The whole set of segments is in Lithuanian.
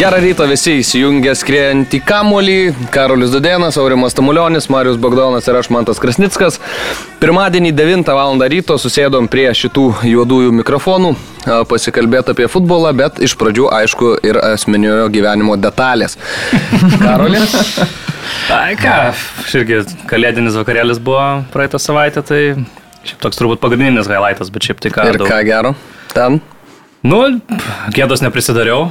Gerą rytą visi įsijungę skriejant į Kamolį. Karolis Dudėnas, Aurimas Tamulionis, Marius Bogdanas ir aš Mantas Krasnickas. Pirmadienį 9 val. ryto susėdom prie šitų juodųjų mikrofonų pasikalbėti apie futbolą, bet iš pradžių aišku ir asmeninio gyvenimo detalės. Karolis. Ai ką, irgi kalėdinis vakarėlis buvo praeitą savaitę, tai šiaip toks turbūt pagrindinis highlightas, bet šiaip tai ką. Ir ką gero ten? Nu, gėdos neprisidariau,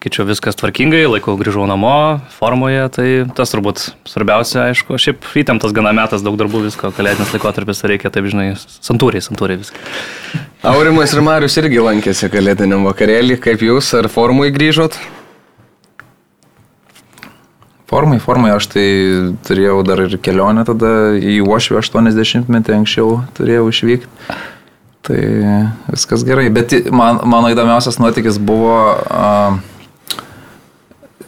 sakyčiau, viskas tvarkingai, laikau grįžau namo, formoje, tai tas turbūt svarbiausia, aišku, šiaip įtemptas gana metas, daug darbų, visko, kalėdinis laikotarpis, reikia taip, žinai, santūriai, santūriai viską. Aurimas ir Marius irgi lankėsi kalėdiniam vakarėlį, kaip jūs, ar formui grįžot? Formai, formai, aš tai turėjau dar ir kelionę tada į Uošvį 80 metį anksčiau turėjau išvykti. Tai viskas gerai, bet man, mano įdomiausias nuotykis buvo uh,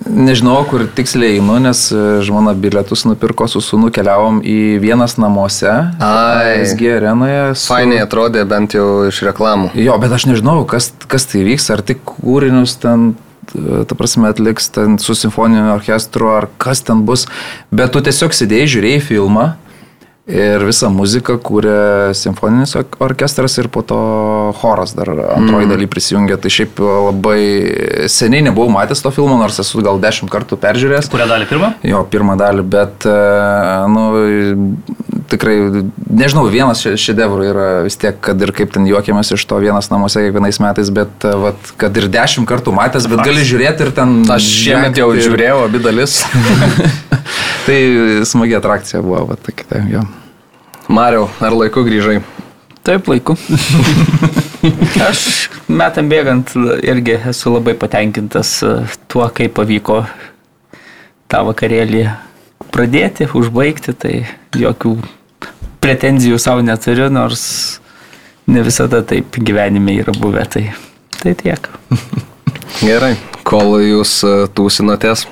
Nežinau, kur tiksliai einu, nes e, žmona bilietus nupirko su sunu, keliavom į vienas namuose. SG arenoje. Su... Fainiai atrodė bent jau iš reklamų. Jo, bet aš nežinau, kas, kas tai vyks, ar tik kūrinius ten, e, ta prasme, atliks ten su simfoniniu orkestru, ar kas ten bus. Bet tu tiesiog sėdėjai, žiūrėjai filmą. Ir visą muziką kūrė simfoninis orkestras ir po to choras dar antroji mm. daly prisijungė. Tai šiaip labai seniai nebuvau matęs to filmo, nors esu gal dešimt kartų peržiūrėjęs. Kurią dalį pirmą? Jo, pirmą dalį, bet, e, nu, tikrai, nežinau, vienas šedevrų yra vis tiek, kad ir kaip ten juokiamas iš to vienas namuose kiekvienais metais, bet, e, vat, kad ir dešimt kartų matęs, bet gali žiūrėti ir ten... Aš šiemet jau ir... žiūrėjau abi dalis. tai smagi atrakcija buvo, va, tai kitaip, jo. Mariau, ar laiku grįžai? Taip, laiku. Aš metam bėgant irgi esu labai patenkintas e, tuo, kaip pavyko tą vakarėlį pradėti, užbaigti, tai jokių pretenzijų savo neturiu, nors ne visada taip gyvenime yra buvę, tai, tai tiek. Gerai, kol jūs e, tūsinotės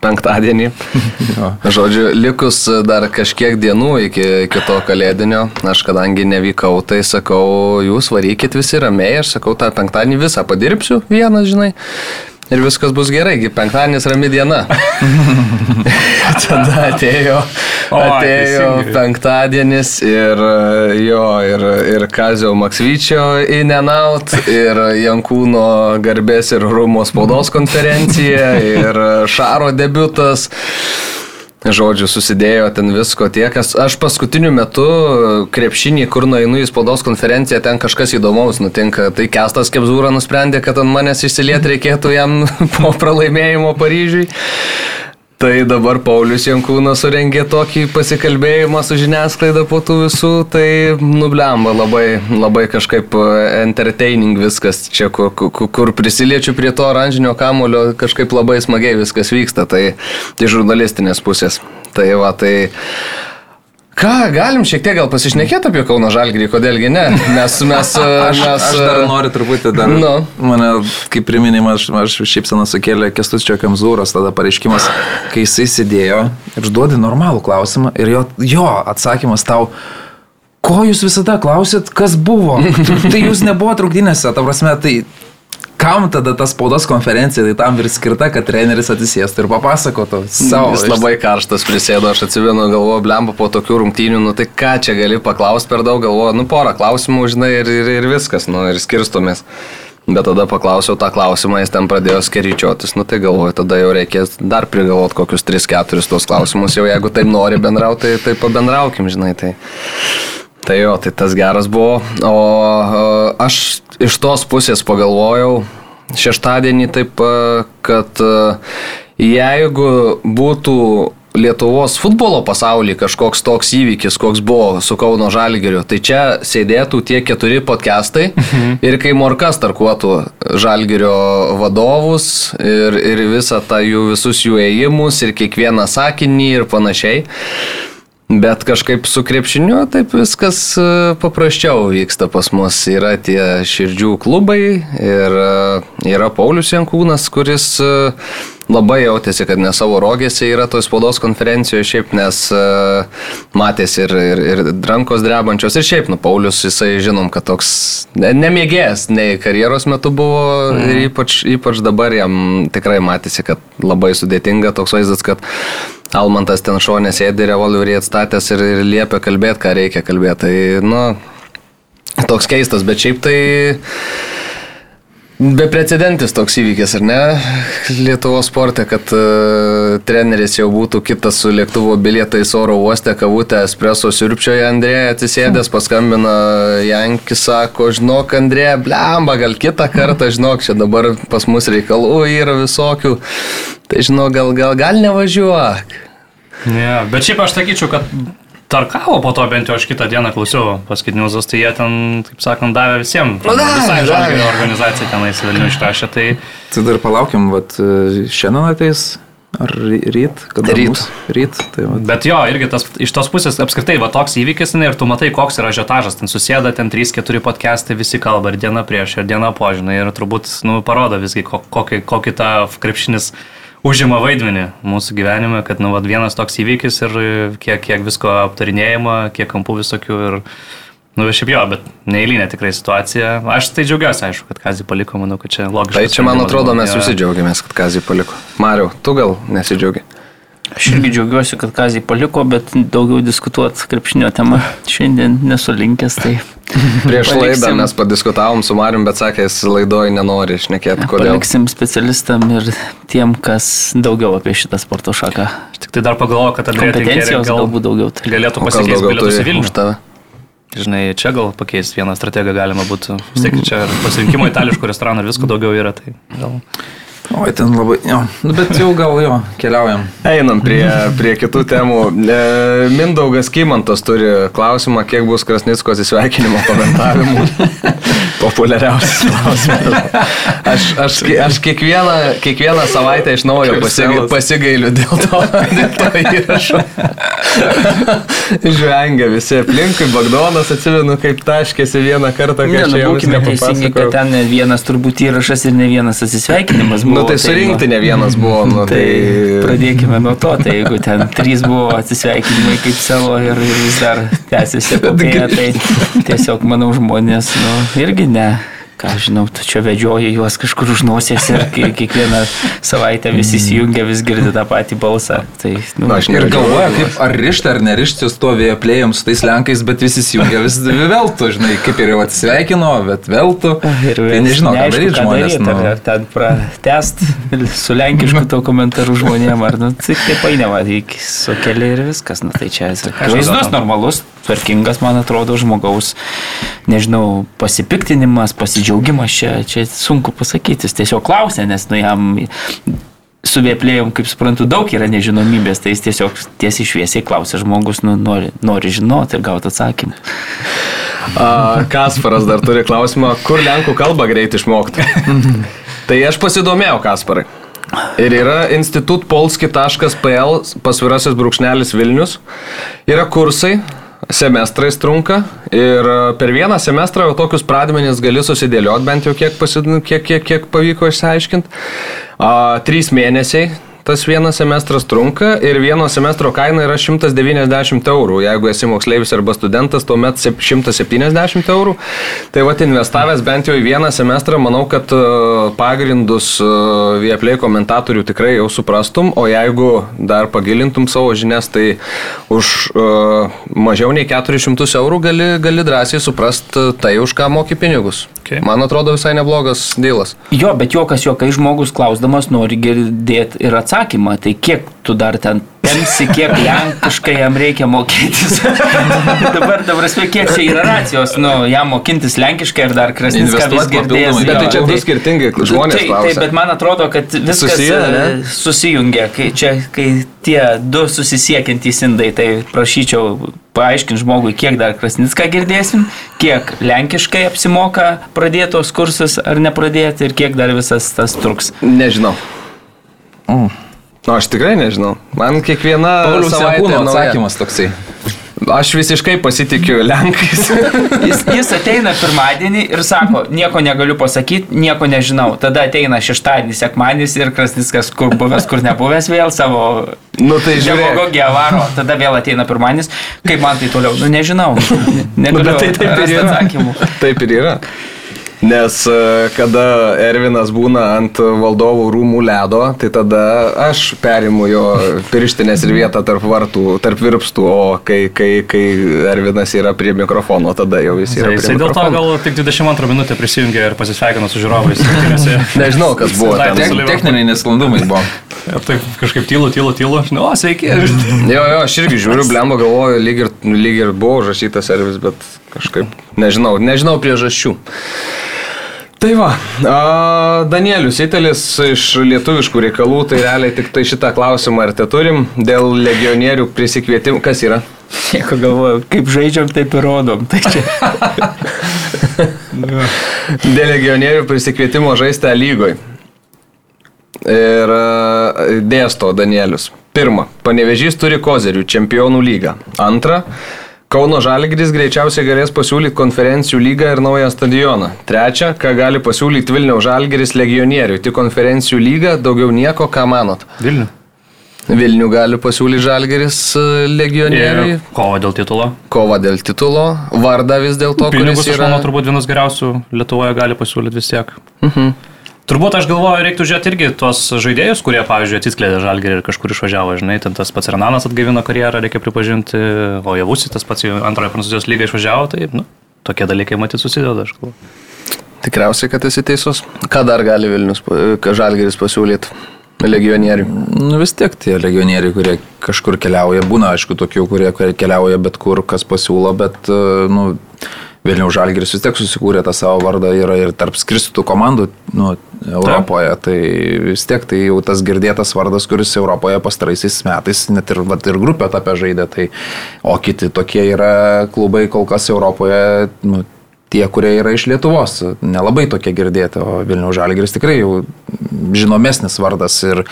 penktadienį. Žodžiu, likus dar kažkiek dienų iki, iki to kalėdinio, aš kadangi nevykau, tai sakau, jūs varykit visi ramiai, aš sakau, tą penktadienį visą padirbsiu, vienas, žinai ir viskas bus gerai, penktadienis rami diena. Tada atėjo, atėjo o, penktadienis ir jo, ir, ir Kazio Maksvyčio in and out, ir Jankūno garbės ir rūmų spaudos konferencija, ir Šaro debutas. Žodžiu, susidėjo ten visko tiek. Aš paskutiniu metu krepšinį, kur nueinu į spaudos konferenciją, ten kažkas įdomaus nutinka. Tai Kestas Kebzūra nusprendė, kad ant manęs išsilieti reikėtų jam po pralaimėjimo Paryžiui. Tai dabar Paulius Jankūnas surengė tokį pasikalbėjimą su žiniasklaida po tų visų, tai nublemba labai, labai kažkaip e, entertaining viskas čia, kur, kur prisiliečiu prie to oranžinio kamulio, kažkaip labai smagiai viskas vyksta, tai iš žurnalistinės pusės. Tai va, tai Ką, galim šiek tiek gal pasišnekėti apie Kauno Žalgirį, kodėlgi ne? Mes, mes, aš, mes, aš dar noriu truputį dar. Nu. Mane, kaip priminimą, aš, aš šypseną sukėlė Kestučio Kamzūros tada pareiškimas, kai jisai sėdėjo ir užduodi normalų klausimą ir jo, jo atsakymas tau. Ko jūs visada klausėt, kas buvo? tai jūs nebuvo trukdynėse, ta prasme, tai kam tada ta spaudos konferencija, tai tam ir skirta, kad treneris atsisėstų ir papasakotų savo. Jis labai karštas prisėdo, aš atsimenu, galvoju, blemba po tokių rungtynių, nu tai ką čia gali paklausti per daug, galvoju, nu porą klausimų, žinai, ir, ir, ir viskas, nu ir skirstomės. Bet tada paklausiau tą klausimą, jis ten pradėjo skeričiotis, nu tai galvoju, tada jau reikės dar prigalvoti kokius 3-4 tos klausimus, jau jeigu taip nori bendrauti, tai, tai pabendraukim, žinai, tai. Tai jo, tai tas geras buvo. O aš iš tos pusės pagalvojau šeštadienį taip, kad jeigu būtų Lietuvos futbolo pasaulyje kažkoks toks įvykis, koks buvo su Kauno Žalgiriu, tai čia sėdėtų tie keturi podcastai mhm. ir kai Morka starkuotų Žalgirio vadovus ir, ir visą tą jų visus jų ėjimus ir kiekvieną sakinį ir panašiai. Bet kažkaip su krepšiniu taip viskas e, paprasčiau vyksta pas mus. Yra tie širdžių klubai ir e, yra Paulius Jankūnas, kuris e, labai jautėsi, kad ne savo rogėse yra toj spaudos konferencijoje šiaip, nes matėsi ir, ir, ir rankos drebančios ir šiaip, nu, Paulius, jisai žinom, kad toks nemėgėjęs, nei karjeros metu buvo mm. ir ypač, ypač dabar jam tikrai matėsi, kad labai sudėtinga toks vaizdas, kad Almantas ten šonė sėdi revolverį atstatęs ir, ir liepia kalbėti, ką reikia kalbėti. Tai, nu, toks keistas, bet šiaip tai beprecedentis toks įvykis, ar ne? Lietuvos sporte, kad uh, treneris jau būtų kitas su lėktuvo bilietais oro uoste, kavutę espreso sirpčioje Andrėja atsisėdęs, paskambina Jankis, sako, žinok, Andrėja, blemba, gal kitą kartą, žinok, čia dabar pas mus reikalų yra visokių. Tai žinok, gal, gal, gal nevažiuok. Ne, bet šiaip aš sakyčiau, kad Tarkavo po to bent jau aš kitą dieną klausiau paskutinius, tai jie ten, taip sakant, davė visiems. Nu, visai žalgerio organizacija tenais Vilnių išrašė. Tai... tai dar palaukiam, vat, šiandien ateis. Ar ryt? Kada ryt. Mus? Ryt. Tai vat. Bet jo, irgi tas, iš tos pusės apskritai, va toks įvykis, ne, ir tu matai, koks yra žiotažas, ten susėda, ten 3-4 podcastai, visi kalba ir diena prieš, ir diena po, žinai, ir turbūt, nu, parodo visgi, kokį, kokį tą krepšinis užima vaidmenį mūsų gyvenime, kad nu, vat, vienas toks įvykis ir kiek, kiek visko aptarinėjama, kiek kampų visokių ir, nu, šiaip jo, bet neįlynė tikrai situacija. Aš tai džiaugiuosi, aišku, kad Kazį paliko, manau, kad čia logiška. Tai čia, man atrodo, mes visi džiaugiamės, kad Kazį paliko. Mariu, tu gal nesidžiaugi? Aš irgi džiaugiuosi, kad Kazį paliko, bet daugiau diskutuoti krepšinio temą šiandien nesu linkęs. Tai Prieš paliksim, laidą mes padiskutavom su Marium, bet sakė, jis laidoje nenori išnekėti, kodėl. Paliksim specialistam ir tiem, kas daugiau apie šitą sporto šaką. Aš tik tai dar pagalvoju, kad kompetencijos gal, galbūt daugiau. Tai. Galėtų pasikeisti bilietus į Vilnių. Žinai, čia gal pakeisti vieną strategiją galima būtų. Vis tiek čia pasirinkimo itališkų restoranų ir visko daugiau yra. Tai gal... Oi, ten labai, jo, nu, bet jau gal jo, keliaujam. Einam prie, prie kitų temų. E, Mindaugas Kymantas turi klausimą, kiek bus Krasnicko atsisveikinimo komentavimų. Populiariausias klausimas. Aš, aš, aš kiekvieną, kiekvieną savaitę iš naujo pasigailiu, pasigailiu dėl to, dėl to įrašo. Žvengia visi aplinkui, Bagdonas atsimenu, kaip taškėsi vieną kartą, kai aš jau būkime teisingi, kad ten ne vienas turbūt įrašas ir ne vienas atsisveikinimas buvo. Nu, tai surinkti ne vienas buvo. Nu, tai, tai pradėkime nuo to, tai jeigu ten trys buvo atsisveikinimai kaip savo ir, ir vis dar tęsiasi tai tiesiog manau žmonės, nu, irgi ne ką žinau, tu čia vedžioji juos kažkur už nosies ir kiekvieną savaitę visi įsijungia, vis girdi tą patį balsą. Tai, nu, Na, aš ir galvoju, kaip ar rišti ar nerišti stovėjo plėjom su tais lenkais, bet visi įsijungia vis vėl tu, žinai, kaip ir jau atsisveikino, bet vėl tu. Ir tai nežinau, ką daryti žmonės. Daryt, nu. Ar, ten pratest su lenkišku to komentaru žmonėm, ar nu, tai kaip painėva, su keli ir viskas, nu tai čia vaizdus normalus tvarkingas, man atrodo, žmogaus, nežinau, pasipiktinimas, pasidžiaugimas čia, čia sunku pasakyti, jis tiesiog klausė, nes nu jam su vėplėjom, kaip suprantu, daug yra nežinomybės, tai jis tiesiog tiesiai šviesiai klausė žmogus, nu, nori, nori žinoti ir gauti atsakymą. A, Kasparas dar turi klausimą, kur lenkų kalbą greit išmokti. tai aš pasidomėjau, Kasparai. Ir yra institutpolski.pl pasvirasis brūkšnelis Vilnius. Yra kursai, semestrais trunka ir e, per vieną semestrą jau tokius pradmenis gali susidėlioti, bent jau kiek, pasid... kiek, kiek, kiek pavyko išsiaiškinti. Trys mėnesiai tas vienas semestras trunka ir vieno semestro kaina yra 190 eurų. Jeigu esi moksleivis arba studentas, tuomet 170 eurų. Tai va, investavęs bent jau į vieną semestrą, manau, kad e, pagrindus e, vieplei komentatorių tikrai jau suprastum, o jeigu dar pagilintum savo žinias, tai už uh, mažiau nei 400 eurų gali, gali drąsiai suprast tai, už ką moki pinigus. Okay. Man atrodo visai neblogas dėlas. Jo, bet jokas jokai žmogus klausdamas nori girdėti ir atsakymą. Tai kiek tu dar ten temsi, kiek lenkiškai jam reikia mokytis. Dabar, dabar, kiek čia yra racijos, nu, jam mokintis lenkiškai ir dar krasnicką vis girdės. Bet tai čia du skirtingi žmonės. Taip, taip, bet man atrodo, kad viskas Susiję, e, susijungia, kai, čia, kai tie du susisiekiantys indai, tai prašyčiau paaiškinti žmogui, kiek dar krasnicką girdėsim, kiek lenkiškai apsimoka pradėtos kursus ar nepradėti ir kiek dar visas tas truks. Nežinau. Mm. Nu, aš tikrai nežinau. Man kiekviena Paulius savaitė atsakymas toksai. Aš visiškai pasitikiu Lenkais. jis, jis ateina pirmadienį ir sako, nieko negaliu pasakyti, nieko nežinau. Tada ateina šeštadienis, sekmadienis ir Krasnickas, kur buvęs, kur nebuvęs, vėl savo... Nu tai žiūrėk. varo. Tada vėl ateina pirmadienis. Kaip man tai toliau? Nu nežinau. Negaliu. Nu, tai taip ir yra. Atsakymų. Taip ir yra. Nes e, kada Ervinas būna ant valdovų rūmų ledo, tai tada aš perimu jo pirštinės ir vietą tarp vartų, tarp virpstų, o kai, kai, kai Ervinas yra prie mikrofono, tada jau jis yra. Jisai dėl to gal tik 22 minutę prisijungė ir pasisveikino su žiūrovais. Nežinau, kas buvo. Ten techniniai nesklandumai buvo. Ir taip kažkaip tylu, tylu, tylu. Nu, o, sveiki. jo, jo, aš irgi žiūriu, blemba galvoju, lyg ir, lyg ir buvo užrašytas servis, bet kažkaip nežinau, nežinau priežasčių. Tai va, a, Danielius Itelis iš lietuviškų reikalų, tai realiai tik tai šitą klausimą ar te turim dėl legionierių prisikvietimų. Kas yra? Nieko galvoju, kaip žaidžiam, taip ir rodom. Tai čia. dėl legionierių prisikvietimo žaisti lygoj. Ir dėsto Danielius. Pirma, panevežys turi kozerių čempionų lygą. Antra, Kauno Žalgris greičiausiai galės pasiūlyti konferencijų lygą ir naują stadioną. Trečia, ką gali pasiūlyti Vilniaus Žalgris legionieriui. Tik konferencijų lyga, daugiau nieko, ką manot? Vilnių. Vilnių gali pasiūlyti Žalgeris e, legionieriui. Kova dėl titulo. Kova dėl titulo. Varda vis dėlto, kuris yra... Aš manau, turbūt vienas geriausių Lietuvoje gali pasiūlyti vis tiek. Mhm. Turbūt aš galvoju, reiktų žiūrėti irgi tuos žaidėjus, kurie, pavyzdžiui, atsiskleidė žalgerį ir kažkur išvažiavo, žinai, ten tas pats Renanas atgaivino karjerą, reikia pripažinti, o Javusi tas pats antrojo Prancūzijos lygą išvažiavo, tai, nu, tokie dalykai matyti susideda, aš galvoju. Tikriausiai, kad esi teisus. Ką dar gali Vilnius, ką žalgeris pasiūlyti? Legionieriai. Nu vis tiek tie legionieriai, kurie kažkur keliauja, būna aišku tokių, kurie keliauja bet kur, kas pasiūlo, bet, nu, Vilniaus Žalgiris vis tiek susikūrė tą savo vardą yra ir tarp skristų komandų nu, Europoje. Taip. Tai vis tiek tai jau tas girdėtas vardas, kuris Europoje pastaraisiais metais net ir, vat, ir grupė tapę žaidė. Tai, o kiti tokie yra klubai kol kas Europoje. Nu, tie, kurie yra iš Lietuvos, nelabai tokie girdėti, o Vilniaus Žalgiris tikrai jau žinomesnis vardas ir,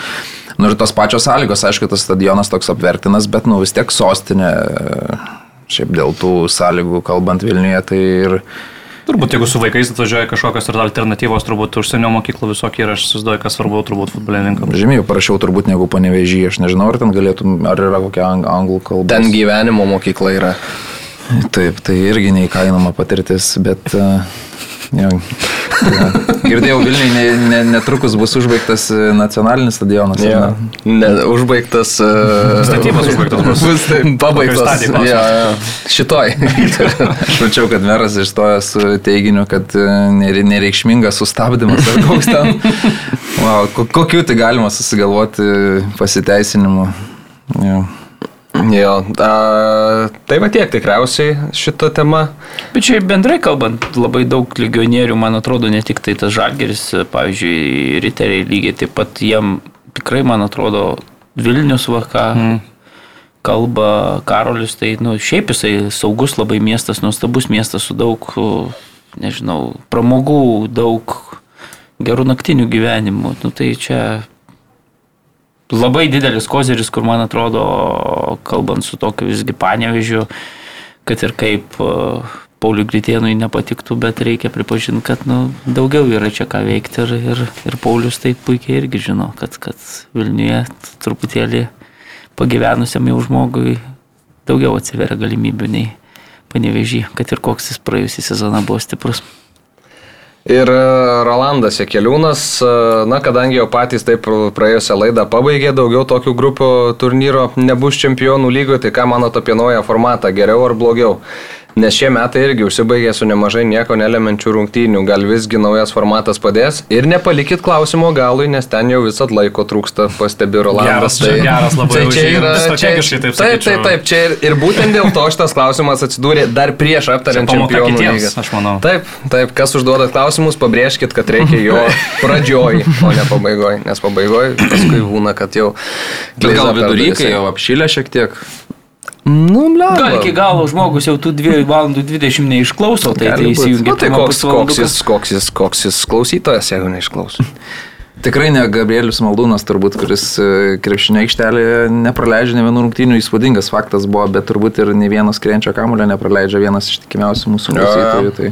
nu, ir tos pačios sąlygos, aišku, tas stadionas toks apvertinas, bet nu, vis tiek sostinė Šiaip dėl tų sąlygų, kalbant Vilniuje, tai ir... Turbūt jeigu su vaikais atvažiuoja kažkokios ir alternatyvos, turbūt užsienio mokyklų visokie ir aš susiduoju, kas svarbu turbūt futbolininkams. Žymiai parašiau turbūt negu panevežį, aš nežinau, ar ten galėtum, ar yra kokia ang anglų kalba. Ten gyvenimo mokykla yra. Taip, tai irgi neįkainoma patirtis, bet... Uh, ja. Ja. Girdėjau, Vilniui ne, ne, netrukus bus užbaigtas e, nacionalinis stadionas. Ja. Ne, užbaigtas. Uh, Statybos užbaigtas bus. bus taip, pabaigtas. Ja, ja. Šitoj. Aš mačiau, kad meras išstojo su teiginiu, kad e, nereikšmingas sustabdymas ar koks ten. Wow, kokiu tai galima susigalvoti pasiteisinimu. Ja. Jo, a, tai va tiek tikriausiai šitą temą. Bet čia bendrai kalbant, labai daug legionierių, man atrodo, ne tik tai tas žalgeris, pavyzdžiui, riteriai lygiai taip pat jiem tikrai, man atrodo, Vilnius vaka. Mm. Kalba Karolis, tai nu, šiaip jisai saugus labai miestas, nuostabus miestas su daug, nežinau, pramogų, daug gerų naktinių gyvenimų. Nu, tai čia labai didelis kozeris, kur man atrodo, kalbant su tokiu visgi panevežiu, kad ir kaip e, Pauliui Gritėnui nepatiktų, bet reikia pripažinti, kad nu, daugiau yra čia ką veikti ir, ir, ir Paulius tai puikiai irgi žino, kad, kad Vilniuje truputėlį pagyvenusiam jau žmogui daugiau atsiveria galimybių nei panevežį, kad ir koks jis praėjusį sezoną buvo stiprus. Ir e, Rolandas Jekeliūnas, e, na, kadangi jau patys taip praėjusią laidą pabaigė, daugiau tokių grupių turnyro nebus čempionų lygoje, tai ką manote apie naują formatą, geriau ar blogiau? Nes šie metai irgi užsibaigė su nemažai nieko nelemenčių rungtynių, gal visgi naujas formatas padės. Ir nepalikit klausimo galui, nes ten jau visat laiko trūksta, pastebi Rolandas. Geras, tai, geras labai. Tai čia yra strategiškai taip. Taip, taip, taip, čia ir, ir būtent dėl to šitas klausimas atsidūrė dar prieš aptariant čempionų lygą. Aš manau. Taip, taip, kas užduoda klausimus, pabrėžkit, kad reikia jo pradžioj, o ne pabaigoj, nes pabaigoj paskui būna, kad jau... Bet gal vidury, kai jau apšylė šiek tiek. Nu, ble. Gal iki galo žmogus jau tų 2 valandų 20 neišklauso, tai, tai įsijungia. Nu, tai koks, koks, jis, koks, jis, koks jis klausytojas, jeigu neišklauso. Tikrai ne Gabrielius Maldūnas, turbūt, kuris e, krepšinio aikštelėje nepraleidžia ne vienų rungtynių, įspūdingas faktas buvo, bet turbūt ir ne vienas krienčio kamulio nepraleidžia vienas iš tikimiausių mūsų klausytojų. Tai...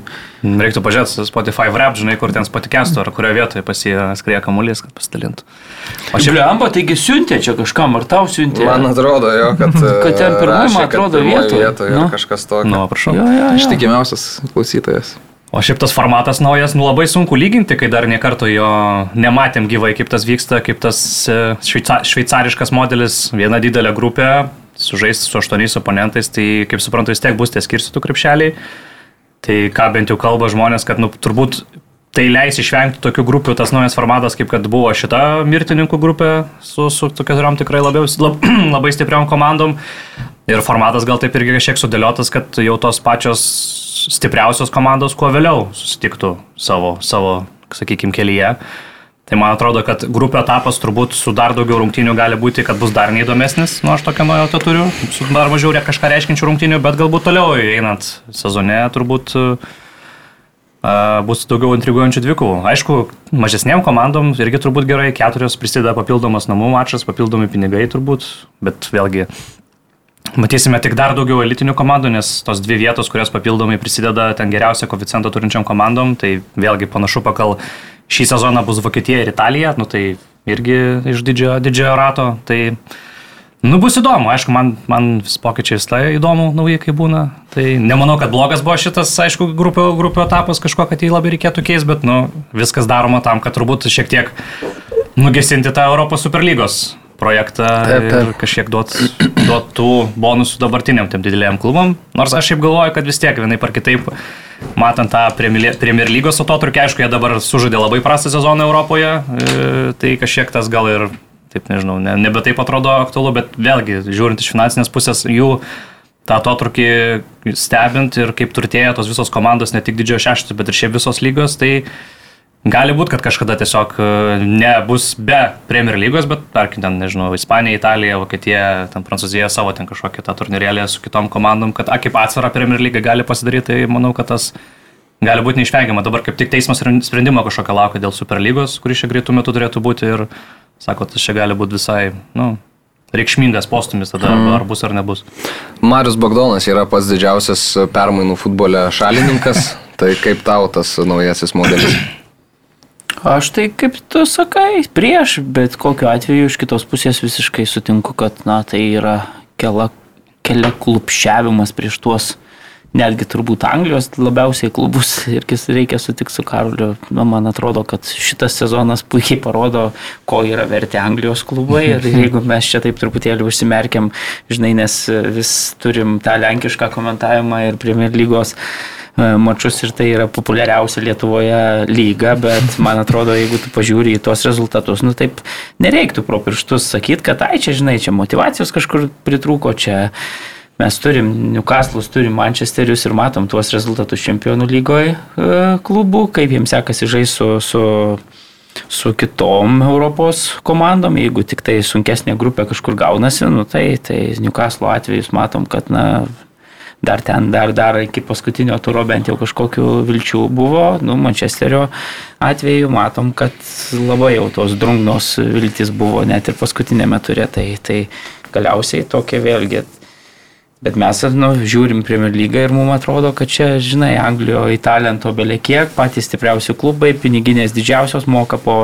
Reiktų pažiūrėti Spotify rap, žinai, kur ten spotikestų, ar kurioje vietoje pasiskrėja kamuolys, kad pasidalintų. O šiaip Lemba, taigi siuntė čia kažkam, ar tau siuntė? Man atrodo, jo, kad... kad ten pirmoji, man atrodo, vietoje. vietoje nu. kažkas tokio. Nu, prašau. Jo, jo, jo. Ištikimiausias klausytojas. O šiaip tas formatas naujas, nu labai sunku lyginti, kai dar niekarto jo nematėm gyvai, kaip tas vyksta, kaip tas e, šveica, šveicariškas modelis, viena didelė grupė, sužaisti su aštuoniais oponentais, tai kaip suprantu, vis tiek bus tie skirstytų krepšeliai. Tai ką bent jau kalba žmonės, kad nu, turbūt tai leis išvengti tokių grupių, tas naujas formatas, kaip kad buvo šita mirtininkų grupė su, su tokiam tikrai labiau, lab, labai stipriom komandom. Ir formatas gal taip irgi šiek sudėliotas, kad jau tos pačios stipriausios komandos kuo vėliau susitiktų savo, savo sakykime, kelyje. Tai man atrodo, kad grupio etapas turbūt su dar daugiau rungtynių gali būti, kad bus dar neįdomesnis, nu aš tokią nuojautą turiu, su dar mažiau kažką reiškinčių rungtynių, bet galbūt toliau einant sezone turbūt uh, bus daugiau intriguojančių dvikovų. Aišku, mažesniem komandom irgi turbūt gerai, keturios prisideda papildomas namų mačas, papildomi pinigai turbūt, bet vėlgi Matysime tik dar daugiau elitinių komandų, nes tos dvi vietos, kurios papildomai prisideda ten geriausią koeficientą turinčiam komandom, tai vėlgi panašu pakal šį sezoną bus Vokietija ir Italija, nu tai irgi iš didžiojo, didžiojo rato. Tai nu, bus įdomu, aišku, man, man vis pokyčiai tai įdomu, nauji kaip būna. Tai nemanau, kad blogas buvo šitas, aišku, grupio, grupio etapas, kažko, kad jį labai reikėtų keisti, bet nu, viskas daroma tam, kad turbūt šiek tiek nugesinti tą Europos Superlygos projektą taip, taip. ir kažkiek duot, duot tų bonusų dabartiniam tiem dideliem klubam. Nors aš šiaip galvoju, kad vis tiek vienai par kitaip, matant tą Premier lygos atotrukį, aišku, jie dabar sužaidė labai prastą sezoną Europoje, e, tai kažkiek tas gal ir, taip nežinau, ne, nebe taip atrodo aktualu, bet vėlgi, žiūrint iš finansinės pusės, jų tą atotrukį stebint ir kaip turtėja tos visos komandos, ne tik didžiojo šeštas, bet ir šiaip visos lygos, tai Gali būti, kad kažkada tiesiog e, nebus be Premier lygos, bet, tarkim, ten, nežinau, Ispanija, Italija, Vokietija, ten Prancūzija savo ten kažkokią tą turnyrėlį su kitom komandom, kad, a, kaip atsvara Premier lygą gali pasidaryti, tai manau, kad tas gali būti neišvengiama. Dabar kaip tik teismas sprendimo kažkokio laukia dėl Superlygos, kuris čia greitų metų turėtų būti ir, sako, tas čia gali būti visai, nu, reikšmingas postumis tada, mm. ar bus ar nebus. Marius Bagdonas yra pats didžiausias permainų futbole šalininkas, tai kaip tau tas naujasis modelis? Aš tai kaip tu sakai, prieš, bet kokiu atveju iš kitos pusės visiškai sutinku, kad na, tai yra kelia, kelia klupšiavimas prieš tuos netgi turbūt Anglijos labiausiai klubus irgi reikia sutikti su Karoliu. Nu, man atrodo, kad šitas sezonas puikiai parodo, ko yra verti Anglijos klubai ir jeigu mes čia taip truputėlį užsimerkiam, žinai, nes vis turim tą lenkišką komentavimą ir Premier lygos mačius ir tai yra populiariausia Lietuvoje lyga, bet man atrodo, jeigu tu pažiūri į tuos rezultatus, nu taip nereiktų pro pirštus sakyti, kad ai čia, žinai, čia motivacijos kažkur pritrūko, čia mes turim Newcastle'us, turim Manchesterius ir matom tuos rezultatus čempionų lygoje klubų, kaip jiems sekasi žaisti su, su su kitom Europos komandom, jeigu tik tai sunkesnė grupė kažkur gaunasi, nu tai, tai Newcastle atvejus matom, kad na, dar ten, dar, dar iki paskutinio turo bent jau kažkokių vilčių buvo. Nu, Mančesterio atveju matom, kad labai jau tos drungnos viltis buvo net ir paskutinėme turė. Tai, tai galiausiai tokia vėlgi Bet mes nu, žiūrim Premier lygą ir mums atrodo, kad čia, žinai, Anglijoje talento beliekiek, patys stipriausi klubai, piniginės didžiausios moka po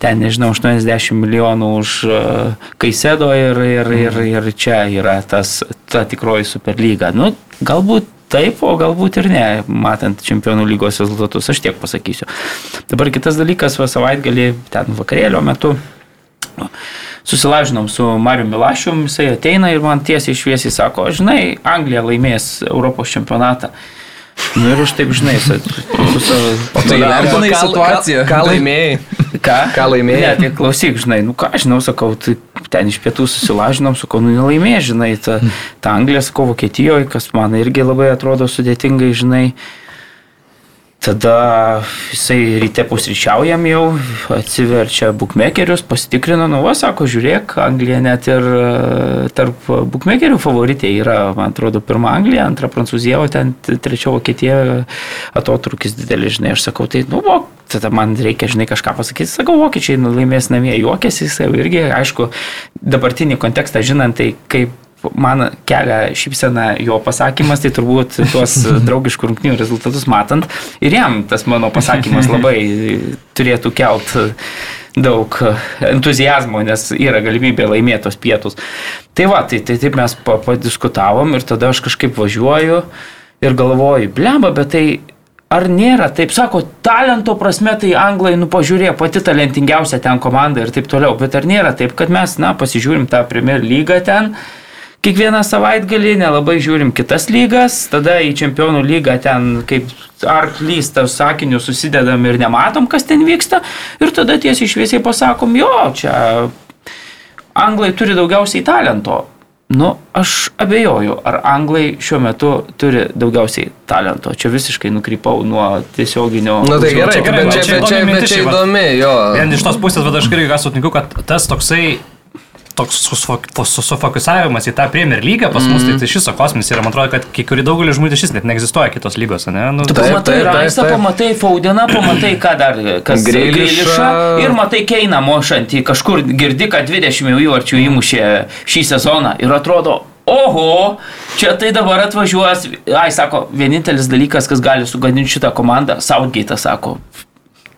ten, nežinau, 80 milijonų už uh, Kaisedo ir, ir, ir, ir čia yra tas, ta tikroji superlyga. Nu, galbūt taip, o galbūt ir ne, matant čempionų lygos rezultatus, aš tiek pasakysiu. Dabar kitas dalykas, va savaitgalį, ten vakarėlio metu susilažinom su Mariu Milašium, jisai ateina ir man tiesiai šviesiai sako, žinai, Anglija laimės Europos čempionatą. Nu ir už taip, žinai, su, su savo... O tai vertinai situaciją. Ką laimėjai? Ką? Ką laimėjai? Ne, tai klausyk, žinai, nu ką, žinau, sakau, tai ten iš pietų susilažinom, sakau, nu nelaimėjai, žinai, ta, ta Anglija, sakau, Vokietijoje, kas man irgi labai atrodo sudėtingai, žinai. Tada jisai ryte pusryčiaujam jau, atsiverčia bookmakerius, pasitikrina, nu, va, sako, žiūrėk, Anglija net ir e, tarp bookmakerių favoritė yra, man atrodo, pirma Anglija, antra Prancūzija, o ten trečia Vokietija atotrukis didelis, žinai, aš sakau, tai, nu, va, tada man reikia, žinai, kažką pasakyti, sakau, vokiečiai nu, laimės namie, juokėsi, jisai irgi, aišku, dabartinį kontekstą žinant, tai kaip man kelia šypsena jo pasakymas, tai turbūt tuos draugiškų rungtynių rezultatus matant. Ir jam tas mano pasakymas labai turėtų kelt daug entuzijazmo, nes yra galimybė laimėtos pietus. Tai va, tai, tai taip mes padiskutavom ir tada aš kažkaip važiuoju ir galvoju, blemba, bet tai ar nėra taip, sako, talento prasme tai anglai, nu pažiūrė, pati talentingiausia ten komanda ir taip toliau, bet ar nėra taip, kad mes, na, pasižiūrim tą Premier lygą ten kiekvieną savaitgalį, nelabai žiūrim kitas lygas, tada į čempionų lygą ten kaip arklys tas sakinių susidedam ir nematom, kas ten vyksta, ir tada tiesiai šviesiai pasakom, jo, čia anglai turi daugiausiai talento. Nu, aš abejoju, ar anglai šiuo metu turi daugiausiai talento. Čia visiškai nukrypau nuo tiesioginio. Na tai gerai, gerai, bet čia, čia, bet čia įdomi, jo. Vien iš tos pusės, bet aš irgi ką sutinku, kad tas toksai toks sufokusavimas į tą Premier lygą pas mus, mm. tai, tai šis kosmis yra, man atrodo, kad kai kuri daugelis žmonių šis net neegzistuoja kitos lygos, ne? Nu, tu pamatai Raisą, pamatai Faudeną, pamatai ką dar, kas Grilišą ir matai Keiną mošantį, kažkur girdi, kad 20 įvarčių įmušė šį sezoną. Ir atrodo, Oho, čia tai dabar atvažiuos, ai sako, vienintelis dalykas, kas gali sugadinti šitą komandą, Southgate sako,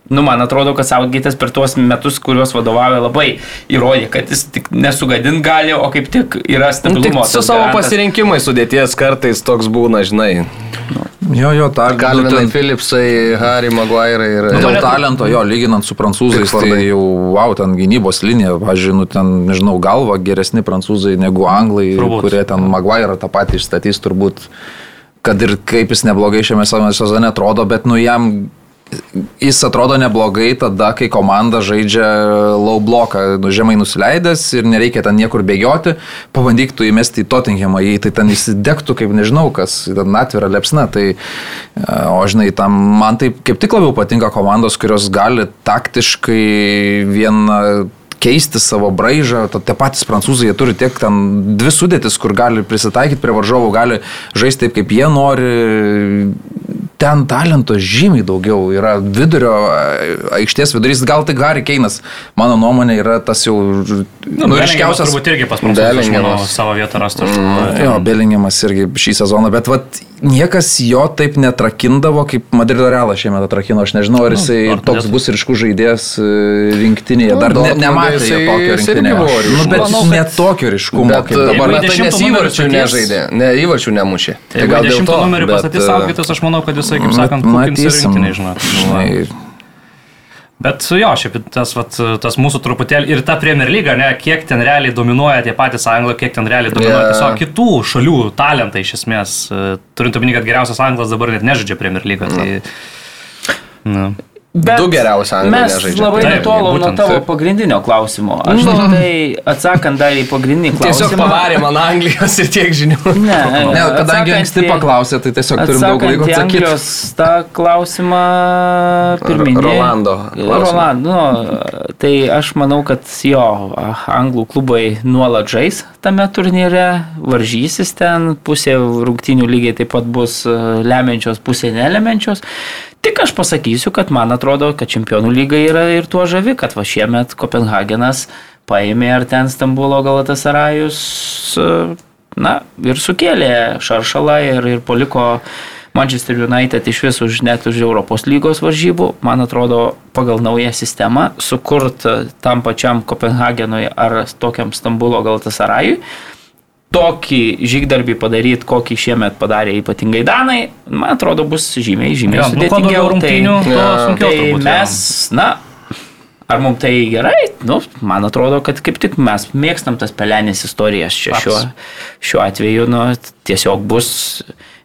Nu, man atrodo, kad Southgate'as per tuos metus, kuriuos vadovauja, labai įrodė, kad jis tik nesugadint gali, o kaip tik yra stabilumo. Nu, su savo garantas. pasirinkimais sudėties kartais toks būna, žinai. Nu. Jo, jo, ta Galvinai ten... Philipsai, Harry Maguire ir... Nu, dėl talento, jo, lyginant su prancūzais, tai jau, wow, ten gynybos linija, važiuoju, nu, ten, nežinau, galva geresni prancūzai negu anglai, turbūt. kurie ten Maguire tą patį išstatys turbūt kad ir kaip jis neblogai šiame sezone atrodo, bet nu jam jis atrodo neblogai tada, kai komanda žaidžia low bloką, nu, žemai nusileidęs ir nereikia ten niekur bėgioti, pabandyk tu įmesti į Tottenhamą, jei tai ten įsidegtų, kaip nežinau, kas, ten atvira lepsna, tai, o žinai, tam man tai kaip tik labiau patinka komandos, kurios gali taktiškai vieną keisti savo braižą, tie patys prancūzai, turi tiek ten dvi sudėtis, kur gali prisitaikyti prie varžovų, gali žaisti taip, kaip jie nori, ten talento žymiai daugiau yra vidurio aikštės vidurys, gal tik Gary Keinas, mano nuomonė, yra tas jau nu, nu, ryškiausias. Turbūt irgi pas mus savo vietą rastų. Mm, jo, Belingiamas irgi šį sezoną, bet vat, niekas jo taip netrakindavo, kaip Madrido Realas šiemet atrakino, aš nežinau, ar nu, jisai nu, toks bus ryškus žaidėjas e, rinktinėje, dar ne, nematė jo tokio rinktinėje. Nu, bet Manau, net tokio ryškumo, bet, kaip dabar. Bet nes įvarčių nežaidė, ne įvarčių nemušė. Tai gal dėl to numerį pastatys Algitas, aš manau, kad jisai, kaip sakant, matysim rinktinį, žinot. Bet jo, šiaip tas, vat, tas mūsų truputėlį ir ta Premier lyga, ne, kiek ten realiai dominuoja tie patys anglai, kiek ten realiai dominuoja yeah. tiesiog kitų šalių talentai iš esmės. Turint omeny, kad geriausias anglas dabar net nežaidžia Premier lygą. Tai, no. Bet du geriausi anglai. Mes žaidžia. labai nutolom nuo tavo pagrindinio klausimo. Aš nu. tai atsakant dar į pagrindinį klausimą. Tiesiog pavarė man Anglijos ir tiek žinių. Ne, ne kadangi anksti paklausė, tai tiesiog turim daug laiko atsakyti. Anglijos tą klausimą pirminį. Rolando. Rolando. Nu, tai aš manau, kad jo, anglų klubai nuolat žais tame turnyre, varžysis ten, pusė rungtinių lygiai taip pat bus lemiančios, pusė nelemiančios. Tik aš pasakysiu, kad man atrodo, kad čempionų lyga yra ir tuo žavi, kad va šiemet Kopenhagenas paėmė ar ten Stambulo Galatasarajus, na, ir sukėlė šaršalą ir, ir paliko Manchester United iš vis už net už Europos lygos varžybų. Man atrodo, pagal naują sistemą sukurt tam pačiam Kopenhagenui ar tokiam Stambulo Galatasarajui tokį žygdarbį padaryti, kokį šiemet padarė ypatingai Danai, man atrodo, bus žymiai, žymiai ja, nu, sudėtingiau. Rungtynių, tai, sunkiau, tai turbūt, mes, na, Ar mums tai gerai? Nu, man atrodo, kad kaip tik mes mėgstam tas pelenės istorijas čia šiuo, šiuo atveju. Nu, tiesiog bus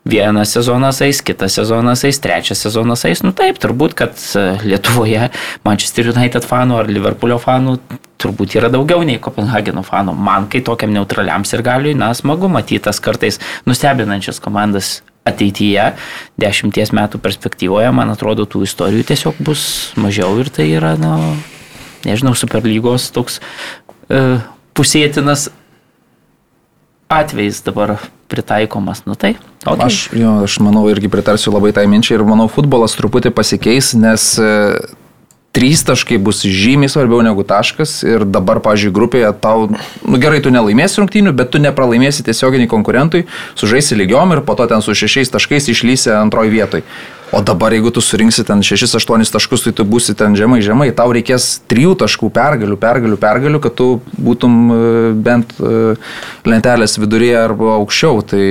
vienas sezonas eis, kitas sezonas eis, trečias sezonas eis. Nu taip, turbūt, kad e, Lietuvoje Manchester United fanų ar Liverpoolio fanų turbūt yra daugiau nei Kopenhageno fanų. Man, kai tokiam neutraliam ir galiui, na, smagu matyti tas kartais nustebinančias komandas ateityje, dešimties metų perspektyvoje, man atrodo, tų istorijų tiesiog bus mažiau ir tai yra, na, nežinau, superlygos toks e, pusėtinas atvejais dabar pritaikomas. Nu tai. Okay. Aš, jo, aš manau irgi pritarsiu labai tai minčiai ir manau futbolas truputį pasikeis, nes e, trys taškai bus žymiai svarbiau negu taškas ir dabar, pažiūrėjau, grupėje tau, nu gerai, tu nelaimėsi rungtynių, bet tu nepralaimėsi tiesioginiai konkurentui, sužaisi lygiom ir po to ten su šešiais taškais išlysi antroji vietoj. O dabar, jeigu tu surinksi ten 6-8 taškus, tai tu būsi ten žemai, žemai, tau reikės 3 taškų pergalių, pergalių, pergalių, kad tu būtum e, bent e, lentelės viduryje arba aukščiau. Tai...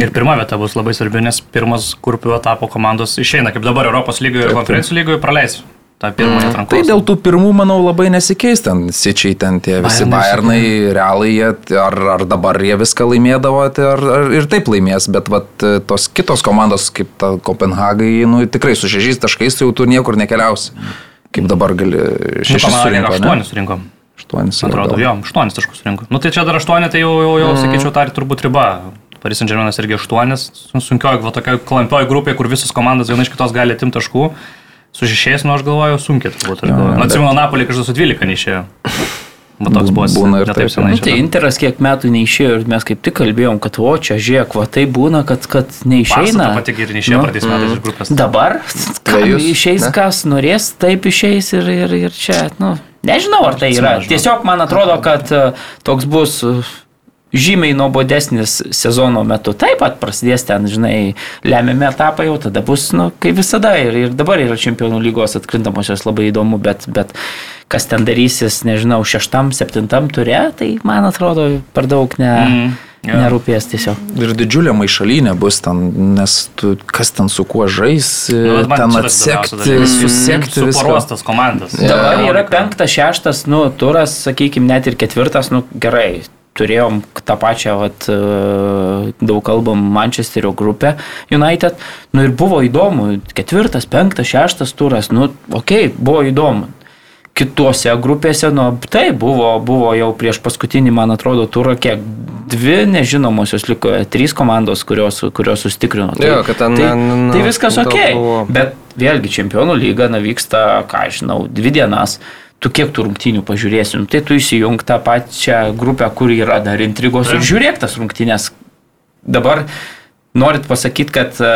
Ir pirma vieta bus labai svarbi, nes pirmas grupių etapo komandos išeina, kaip dabar Europos lygoje ir konferencijų lygoje praleis tą pirmąją mm, atrankos. Tai dėl tų pirmų, manau, labai nesikeis ten, sičiai ten tie visi Bayernai, realai, jie, ar, ar dabar jie viską laimėdavo, tai ar, ar ir taip laimės, bet vat, tos kitos komandos, kaip ta Kopenhagai, nu, tikrai su šešiais taškais tai jau tu niekur nekeliausi. Kaip dabar gali šešis nu, surinko. Aštuonis surinkom. Aštuonis. Atrodo, jo, aštuonis taškus surinko. Nu tai čia dar aštuoni, tai jau, jau, jau mm. sakyčiau, tai turbūt riba. Paris Saint Germainas irgi aštuonis, sunkioji, va tokia klampioj grupė, kur visos komandos viena iš kitos gali atimti taškų su šešiais, nu aš galvoju, sunkiai turbūt. Ja, nu, atsimenu, Napolį kažkas su 12 neišėjo. Bet toks buvo būna ir taip senai. Nu, tai Interas kiek metų neišėjo ir mes kaip tik kalbėjom, kad o čia žiūrėk, va tai būna, kad, kad neišeina. Pati ir neišėjo nu, pradės metais iš grupės. Dabar, ką jūs išeis, ne? kas norės, taip išeis ir, ir, ir čia, nu, nežinau ar tai yra. Tiesiog man atrodo, kad e, toks bus žymiai nuobodesnis sezono metu. Taip pat prasidės ten, žinai, lemiami etapai jau tada bus, nu, kaip visada. Ir, ir dabar yra čempionų lygos atkrintamosios labai įdomu, bet, bet kas ten darysis, nežinau, šeštam, septintam turė, tai man atrodo per daug ne. Mm. Ja. Nerūpės tiesiog. Ir didžiulė maišalinė bus ten, nes tu, kas ten su kuo žais, nu, ten atsekti, susekti. Suporostas komandas. Ja. Dabar yra penktas, šeštas, nu, turas, sakykime, net ir ketvirtas, nu, gerai turėjom tą pačią, vat, e, daug kalbam, Manchesterio grupę United, nu ir buvo įdomu, ketvirtas, penktas, šeštas turas, nu, okei, okay, buvo įdomu. Kitose grupėse, nu, tai buvo, buvo jau prieš paskutinį, man atrodo, turą, kiek dvi nežinomosios liko, trys komandos, kurios, kurios sustikrino. Tai, jo, ten, tai, na, tai viskas ok. Bet vėlgi, čempionų lyga, na, vyksta, ką žinau, dvi dienas tu kiek tų rungtynių pažiūrėsi, nu, tai tu įsijung tą pačią grupę, kur yra dar intrigos ir žiūrėk tas rungtynės. Dabar norit pasakyti, kad e,